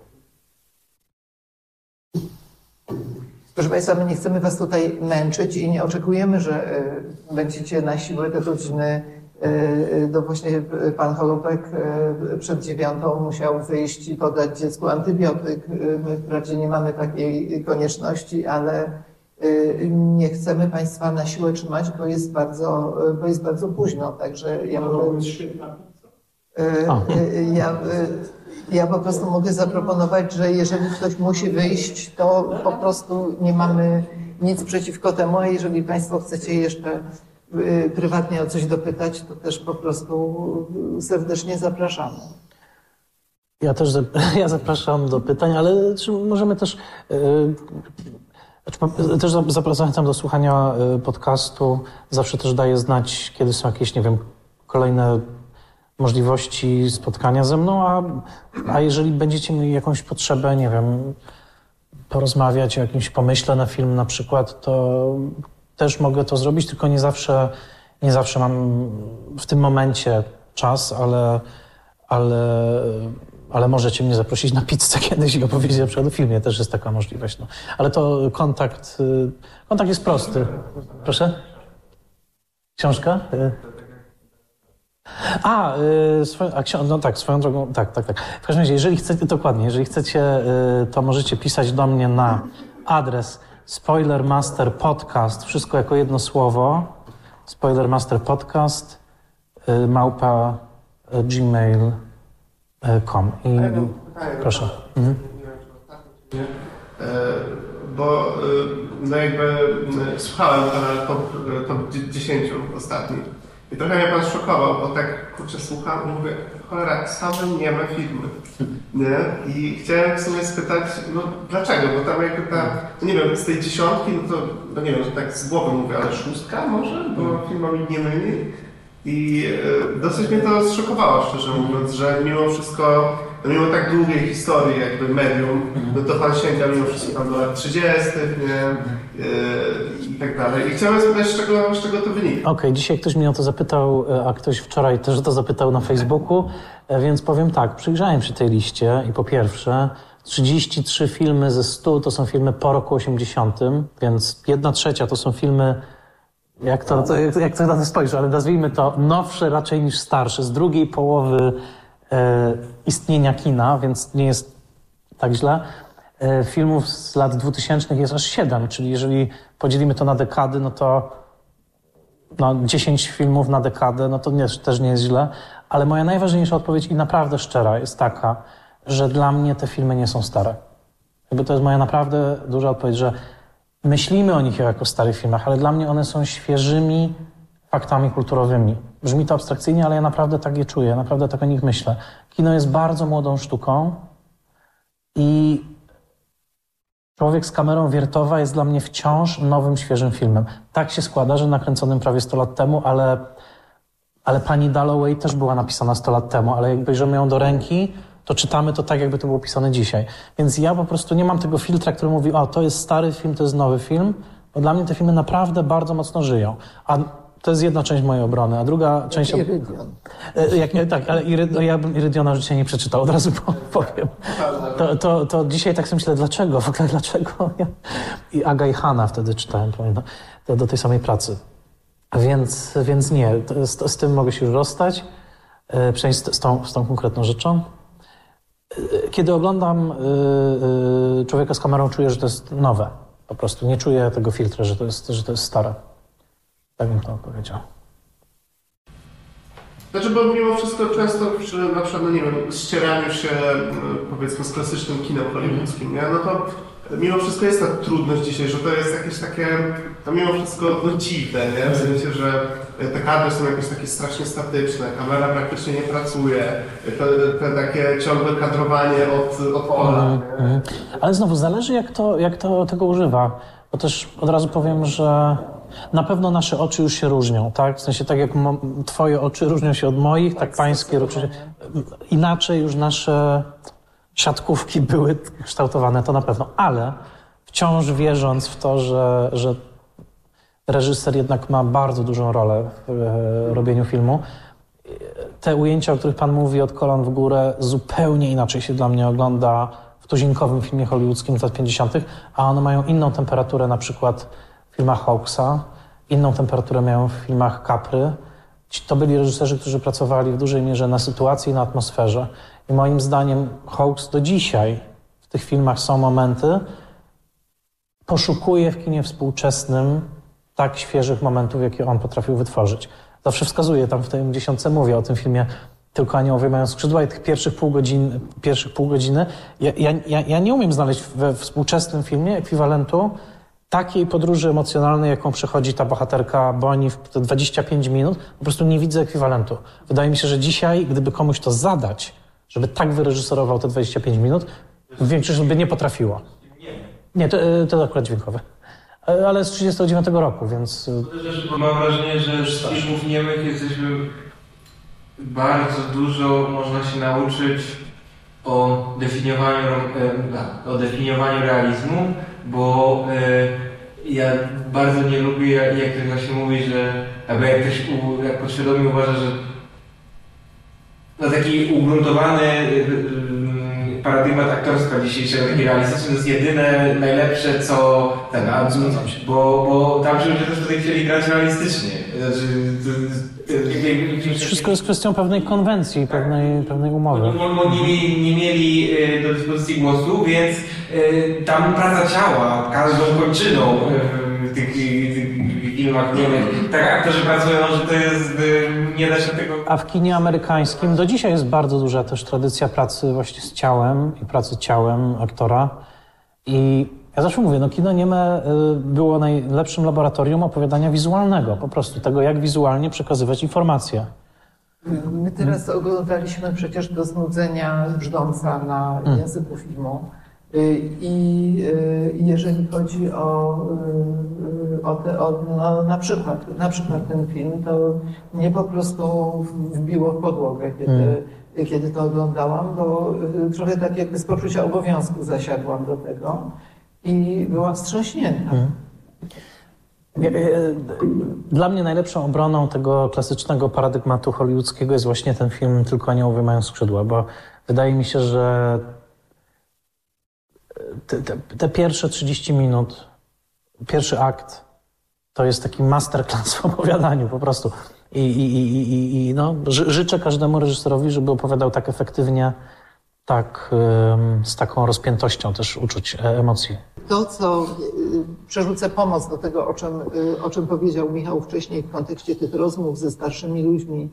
Proszę Państwa, my nie chcemy Was tutaj męczyć i nie oczekujemy, że y, będziecie na siłę te godziny, y, y, no właśnie Pan Holubek przed dziewiątą musiał wyjść i podać dziecku antybiotyk. My wprawdzie nie mamy takiej konieczności, ale nie chcemy Państwa na siłę trzymać, bo jest bardzo, bo jest bardzo późno, także ja mogę... Y, O. y, Ja, ja po prostu mogę zaproponować, że jeżeli ktoś musi wyjść, to po prostu nie mamy nic przeciwko temu, a jeżeli Państwo chcecie jeszcze prywatnie o coś dopytać, to też po prostu serdecznie zapraszamy. Ja też [laughs] ja zapraszam do pytań, ale czy możemy też. Znaczy, też za- zapra- zachęcam do słuchania podcastu. Zawsze też daję znać, kiedy są jakieś, nie wiem, kolejne możliwości spotkania ze mną, a, a jeżeli będziecie mieli jakąś potrzebę, nie wiem, porozmawiać o jakimś pomyśle na film na przykład, to też mogę to zrobić, tylko nie zawsze, nie zawsze mam w tym momencie czas, ale, ale, ale możecie mnie zaprosić na pizzę [laughs] kiedyś i opowiedzieć na przykład o filmie, też jest taka możliwość. No. Ale to kontakt, y, kontakt jest prosty. Proszę? Książka? Y. A, y, swo- a no tak, swoją drogą, tak, tak, tak. W każdym razie, jeżeli chcecie, dokładnie, jeżeli chcecie, y, to możecie pisać do mnie na adres Spoilermaster Podcast, wszystko jako jedno słowo, Spoilermaster Podcast, y, małpa y, gmail.com i proszę. Mhm. E, Bo e, no jakby słuchałem top, top 10 ostatnich i trochę mnie pan szokował, bo tak kurczę słucham i mówię, cholera, same nieme filmy, nie? I chciałem w sumie spytać, no dlaczego, bo tam jakby ta, no nie wiem, z tej dziesiątki, no to, no nie wiem, tak z głowy mówię, ale szóstka może, bo filmami niemymi i e, dosyć mnie to zszokowało, szczerze mówiąc, że mimo wszystko mimo tak długiej historii jakby medium, no to pan sięga mimo wszystko tam do lat 30., nie? Yy, i tak dalej. I chciałem spytać, z czego, z czego to wynika? Okej, dzisiaj ktoś mnie o to zapytał, e, a ktoś wczoraj też o to zapytał na Facebooku, e, więc powiem tak, przyjrzałem się tej liście i po pierwsze 33 filmy ze 100 to są filmy po roku 80, więc jedna trzecia to są filmy jak to, to, jak, jak to na to spojrzę, ale nazwijmy to nowsze raczej niż starsze, z drugiej połowy e, istnienia kina, więc nie jest tak źle. E, filmów z lat 2000 jest aż 7, czyli jeżeli podzielimy to na dekady, no to no, 10 filmów na dekadę, no to nie, też nie jest źle. Ale moja najważniejsza odpowiedź i naprawdę szczera jest taka, że dla mnie te filmy nie są stare. Jakby to jest moja naprawdę duża odpowiedź, że myślimy o nich jako starych filmach, ale dla mnie one są świeżymi faktami kulturowymi. Brzmi to abstrakcyjnie, ale ja naprawdę tak je czuję, naprawdę tak o nich myślę. Kino jest bardzo młodą sztuką i Człowiek z kamerą wiertowa jest dla mnie wciąż nowym, świeżym filmem. Tak się składa, że nakręconym prawie 100 lat temu, ale, ale pani Dalloway też była napisana 100 lat temu, ale jak bierzemy ją do ręki, to czytamy to tak, jakby to było pisane dzisiaj. Więc ja po prostu nie mam tego filtra, który mówi, o, to jest stary film, to jest nowy film, bo dla mnie te filmy naprawdę bardzo mocno żyją. A to jest jedna część mojej obrony, a druga część... Irydion. E, Jak, e, tak, ale Iry, no ja bym Irydiona życia nie przeczytał, od razu [laughs] po- powiem. To, to, to dzisiaj tak sobie myślę, dlaczego? W ogóle dlaczego? Ja, I Aga i Hanna wtedy czytałem, pamiętam, do, do tej samej pracy. Więc, więc nie, z, z tym mogę się już rozstać, e, przejść z, z, tą, z tą konkretną rzeczą. E, Kiedy oglądam e, e, Człowieka z kamerą, czuję, że to jest nowe. Po prostu nie czuję tego filtra, że to jest, że to jest stare. Tak bym to powiedział. Znaczy, bo mimo wszystko często przy na przykład, no nie wiem, ścieraniu się mm, powiedzmy z klasycznym kinem hollywoodzkim, nie? no to mimo wszystko jest ta trudność dzisiaj, że to jest jakieś takie, to mimo wszystko no, dziwne, nie? W sensie, że te kadry są jakieś takie strasznie statyczne, kamera praktycznie nie pracuje, te, te takie ciągłe kadrowanie od, od pola. nie? Mhm. Ale znowu zależy, jak to, jak to tego używa. Bo też od razu powiem, że na pewno nasze oczy już się różnią, tak? W sensie tak jak twoje oczy różnią się od moich, tak pańskie różnią się. Inaczej już nasze siatkówki były kształtowane, to na pewno. Ale wciąż wierząc w to, że, że reżyser jednak ma bardzo dużą rolę w robieniu filmu, te ujęcia, o których Pan mówi, od kolan w górę, zupełnie inaczej się dla mnie ogląda w tuzinkowym filmie hollywoodzkim z lat 50., a one mają inną temperaturę na przykład w filmach Hawksa, inną temperaturę mają w filmach Capry. To byli reżyserzy, którzy pracowali w dużej mierze na sytuacji i na atmosferze. I moim zdaniem Hawks do dzisiaj w tych filmach są momenty, poszukuje w kinie współczesnym tak świeżych momentów, jakie on potrafił wytworzyć. Zawsze wskazuje, tam w tej dziesiątce mówię o tym filmie Tylko aniołowie mają skrzydła i tych pierwszych pół, godzin, pierwszych pół godziny ja, ja, ja nie umiem znaleźć we współczesnym filmie ekwiwalentu takiej podróży emocjonalnej, jaką przechodzi ta bohaterka Boni w te 25 minut. Po prostu nie widzę ekwiwalentu. Wydaje mi się, że dzisiaj, gdyby komuś to zadać, żeby tak wyreżyserował te 25 minut, większość by nie potrafiło. Nie, to, to akurat dźwiękowe. E, Ale z 39 roku, więc e, Też mam wrażenie, że z filmów niemych jesteśmy bardzo dużo można się nauczyć o definiowaniu, e, o definiowaniu realizmu, bo e, ja bardzo nie lubię, jak, jak to właśnie mówi, że albo jak ktoś u, jak podświadomie uważa, że no taki ugruntowany y, y, paradygmat aktorstwa dzisiejszego, taki realistyczny, to jest jedyne, najlepsze, co ten, a, bo, bo tam ludzie też tutaj chcieli grać realistycznie. Znaczy, to, wszystko jest kwestią pewnej konwencji, pewnej, pewnej umowy. oni oni nie, mieli- nie mieli e, do dyspozycji głosu, więc e, tam praca ciała, każdą kończyną w tych, tych filmach niemych. Tak aktorzy pracują, że to jest, nie da się tego... A w kinie amerykańskim do dzisiaj jest bardzo duża też tradycja pracy właśnie z ciałem i pracy ciałem aktora. I ja zawsze mówię, no kino nieme y, było najlepszym laboratorium opowiadania wizualnego, po prostu tego, jak wizualnie przekazywać informacje. My teraz oglądaliśmy przecież do znudzenia brzdąca na języku filmu. Y, I y, jeżeli chodzi o o, te, o no, na, przykład, na przykład ten film, to mnie po prostu wbiło w podłogę, kiedy, Mm. kiedy to oglądałam, bo trochę tak jakby z poczucia obowiązku zasiadłam do tego i byłam wstrząśnięta. Mm. Nie, e, Dla mnie najlepszą obroną tego klasycznego paradygmatu hollywoodzkiego jest właśnie ten film Tylko aniołowie mają skrzydła, bo wydaje mi się, że te, te, te pierwsze 30 minut, pierwszy akt to jest taki masterclass w opowiadaniu po prostu. I, i, i, i, i no, ży, życzę każdemu reżyserowi, żeby opowiadał tak efektywnie, tak z taką rozpiętością też uczuć e, emocji. To, co y, przerzucę pomoc do tego, o czym, y, o czym powiedział Michał wcześniej w kontekście tych rozmów ze starszymi ludźmi,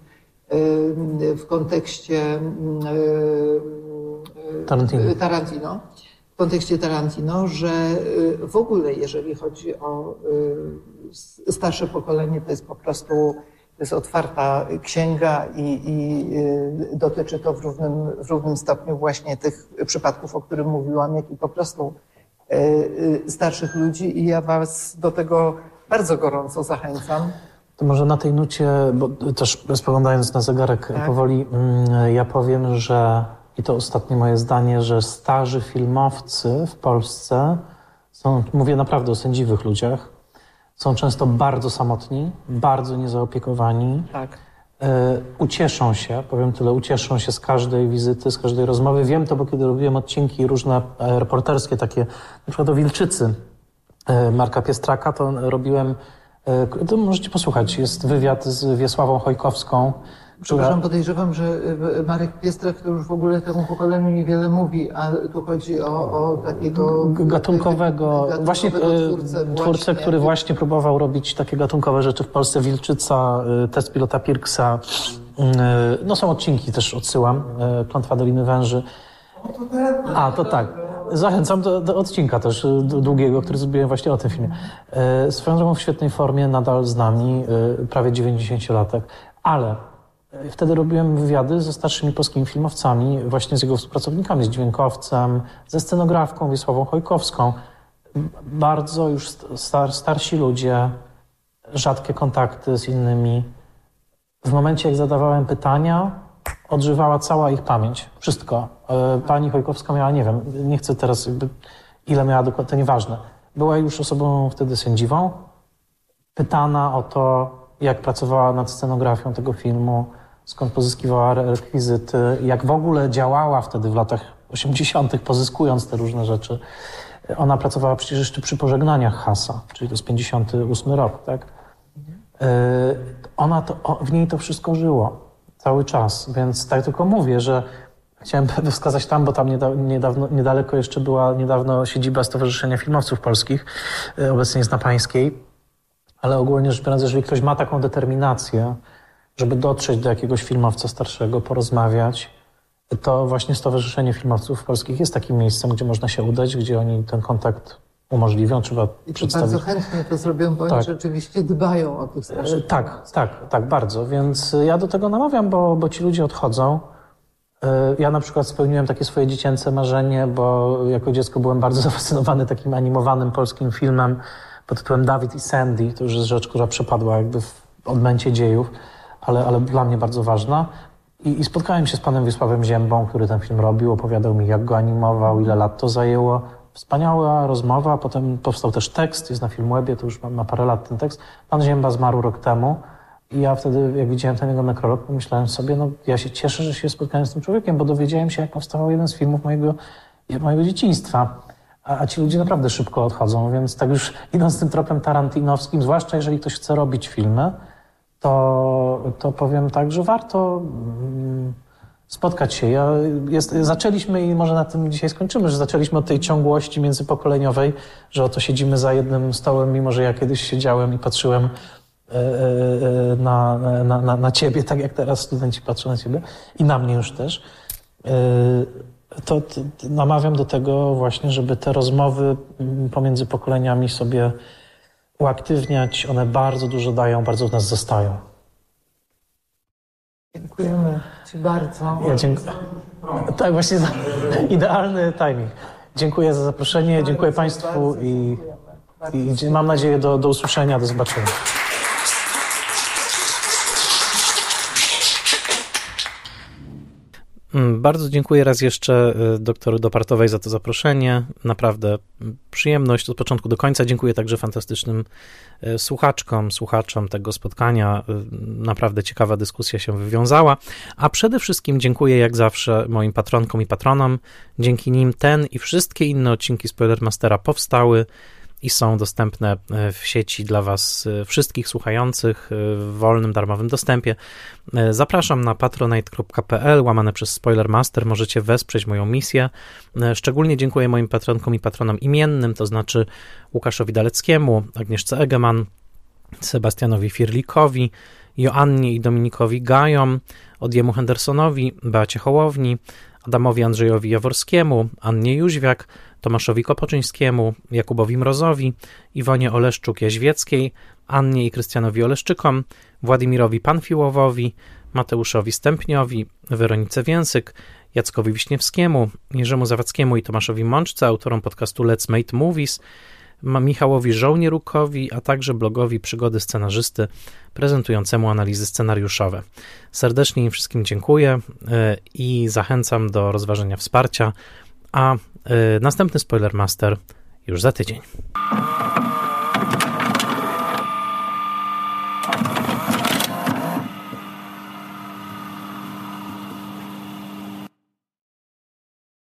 y, w kontekście Tarantino. Tarantino, w kontekście Tarantino, że w ogóle, jeżeli chodzi o starsze pokolenie, to jest po prostu to jest otwarta księga i, i dotyczy to w równym, w równym stopniu właśnie tych przypadków, o których mówiłam, jak i po prostu starszych ludzi i ja Was do tego bardzo gorąco zachęcam. To może na tej nucie, bo też spoglądając na zegarek Tak. powoli, mm, ja powiem, że i to ostatnie moje zdanie, że starzy filmowcy w Polsce są, mówię naprawdę o sędziwych ludziach, są często bardzo samotni, bardzo niezaopiekowani. Tak. E, ucieszą się, powiem tyle, ucieszą się z każdej wizyty, z każdej rozmowy. Wiem to, bo kiedy robiłem odcinki różne e, reporterskie, takie na przykład o Wilczycy e, Marka Piestraka, to robiłem, to możecie posłuchać, jest wywiad z Wiesławą Chojkowską, Przepraszam, podejrzewam, że y, Marek Piestrak to już w ogóle temu pokoleniu niewiele mówi, a tu chodzi o, o takiego... gatunkowego, gatunkowego właśnie e, twórcę, twórcę, który właśnie próbował robić takie gatunkowe rzeczy w Polsce. Wilczyca, e, test pilota Pirksa, e, no są odcinki też odsyłam, e, Klątwa Doliny Węży. A, to tak. Zachęcam do, do odcinka też długiego, który zrobiłem właśnie o tym filmie. E, Swoją drogą w świetnej formie, nadal z nami, prawie 90-latek, ale wtedy robiłem wywiady ze starszymi polskimi filmowcami, właśnie z jego współpracownikami, z dźwiękowcem, ze scenografką Wiesławą Chojkowską. Bardzo już st- star, starsi ludzie, rzadkie kontakty z innymi. W momencie, jak zadawałem pytania, odżywała cała ich pamięć. Wszystko. E, Pani Chojkowska miała, nie wiem, nie chcę teraz ile miała dokładnie, to nieważne. Była już osobą wtedy sędziwą. Pytana o to, jak pracowała nad scenografią tego filmu, skąd pozyskiwała re- rekwizyty, jak w ogóle działała wtedy w latach 80., pozyskując te różne rzeczy. Ona pracowała przecież jeszcze przy pożegnaniach Hasa, czyli to jest 58 rok, tak? Yy, ona to, w niej to wszystko żyło cały czas, więc tak tylko mówię, że chciałem [laughs] wskazać tam, bo tam nieda, niedawno, niedaleko jeszcze była niedawno siedziba Stowarzyszenia Filmowców Polskich, yy, obecnie jest na Pańskiej, ale ogólnie rzecz biorąc, jeżeli ktoś ma taką determinację, żeby dotrzeć do jakiegoś filmowca starszego, porozmawiać, to właśnie Stowarzyszenie Filmowców Polskich jest takim miejscem, gdzie można się udać, gdzie oni ten kontakt umożliwią, trzeba I przedstawić. bardzo chętnie to zrobią, bo Tak. oni rzeczywiście dbają o tych E, starszych. Tak, tak, tak, bardzo. Więc ja do tego namawiam, bo, bo ci ludzie odchodzą. E, Ja na przykład spełniłem takie swoje dziecięce marzenie, bo jako dziecko byłem bardzo [laughs] zafascynowany takim animowanym polskim filmem pod tytułem Dawid i Sandy. To już jest rzecz, która przepadła jakby w odmęcie dziejów, ale, ale dla mnie bardzo ważna. I, I spotkałem się z panem Wiesławem Ziębą, który ten film robił, opowiadał mi, jak go animował, ile lat to zajęło. Wspaniała rozmowa, potem powstał też tekst, jest na Filmwebie, to już ma, ma parę lat ten tekst. Pan Zięba zmarł rok temu i ja wtedy, jak widziałem ten jego nekrolog, pomyślałem sobie, no ja się cieszę, że się spotkałem z tym człowiekiem, bo dowiedziałem się, jak powstawał jeden z filmów mojego, mojego dzieciństwa. A, a ci ludzie naprawdę szybko odchodzą, więc tak już idąc tym tropem tarantinowskim, zwłaszcza jeżeli ktoś chce robić filmy, to, to powiem tak, że warto mm, spotkać się. Ja jest, zaczęliśmy i może na tym dzisiaj skończymy, że zaczęliśmy od tej ciągłości międzypokoleniowej, że oto siedzimy za jednym stołem, mimo że ja kiedyś siedziałem i patrzyłem e, e, na, na, na, na ciebie, tak jak teraz studenci patrzą na ciebie i na mnie już też. E, To, to namawiam do tego właśnie, żeby te rozmowy mm, pomiędzy pokoleniami sobie uaktywniać. One bardzo dużo dają, bardzo w nas zostają. Dziękujemy Ci bardzo. Ja dziękuję. Tak, właśnie za idealny timing. Dziękuję za zaproszenie, dziękuję Państwu i I mam nadzieję do, do usłyszenia, do zobaczenia. Bardzo dziękuję raz jeszcze y, doktoru Dopartowej za to zaproszenie. Naprawdę mm, przyjemność od początku do końca. Dziękuję także fantastycznym y, słuchaczkom, słuchaczom tego spotkania. Y, naprawdę ciekawa dyskusja się wywiązała. A przede wszystkim dziękuję jak zawsze moim patronkom i patronom. Dzięki nim ten i wszystkie inne odcinki Spoilermastera powstały i są dostępne e, w sieci dla Was e, wszystkich słuchających e, w wolnym, darmowym dostępie. Zapraszam na patronite.pl, łamane przez Spoilermaster, możecie wesprzeć moją misję. Szczególnie dziękuję moim patronkom i patronom imiennym, to znaczy Łukaszowi Daleckiemu, Agnieszce Egeman, Sebastianowi Firlikowi, Joannie i Dominikowi Gajom, Odjemu Hendersonowi, Beacie Hołowni, Adamowi Andrzejowi Jaworskiemu, Annie Jóźwiak, Tomaszowi Kopoczyńskiemu, Jakubowi Mrozowi, Iwonie Oleszczuk-Jaźwieckiej, Annie i Krystianowi Oleszczykom, Władimirowi Panfiłowowi, Mateuszowi Stępniowi, Weronice Więsyk, Jackowi Wiśniewskiemu, Jerzemu Zawackiemu i Tomaszowi Mączce, autorom podcastu Let's Make Movies, Michałowi Żołnierukowi, a także blogowi Przygody Scenarzysty prezentującemu analizy scenariuszowe. Serdecznie im wszystkim dziękuję e, i zachęcam do rozważenia wsparcia, a e, następny Spoilermaster już za tydzień.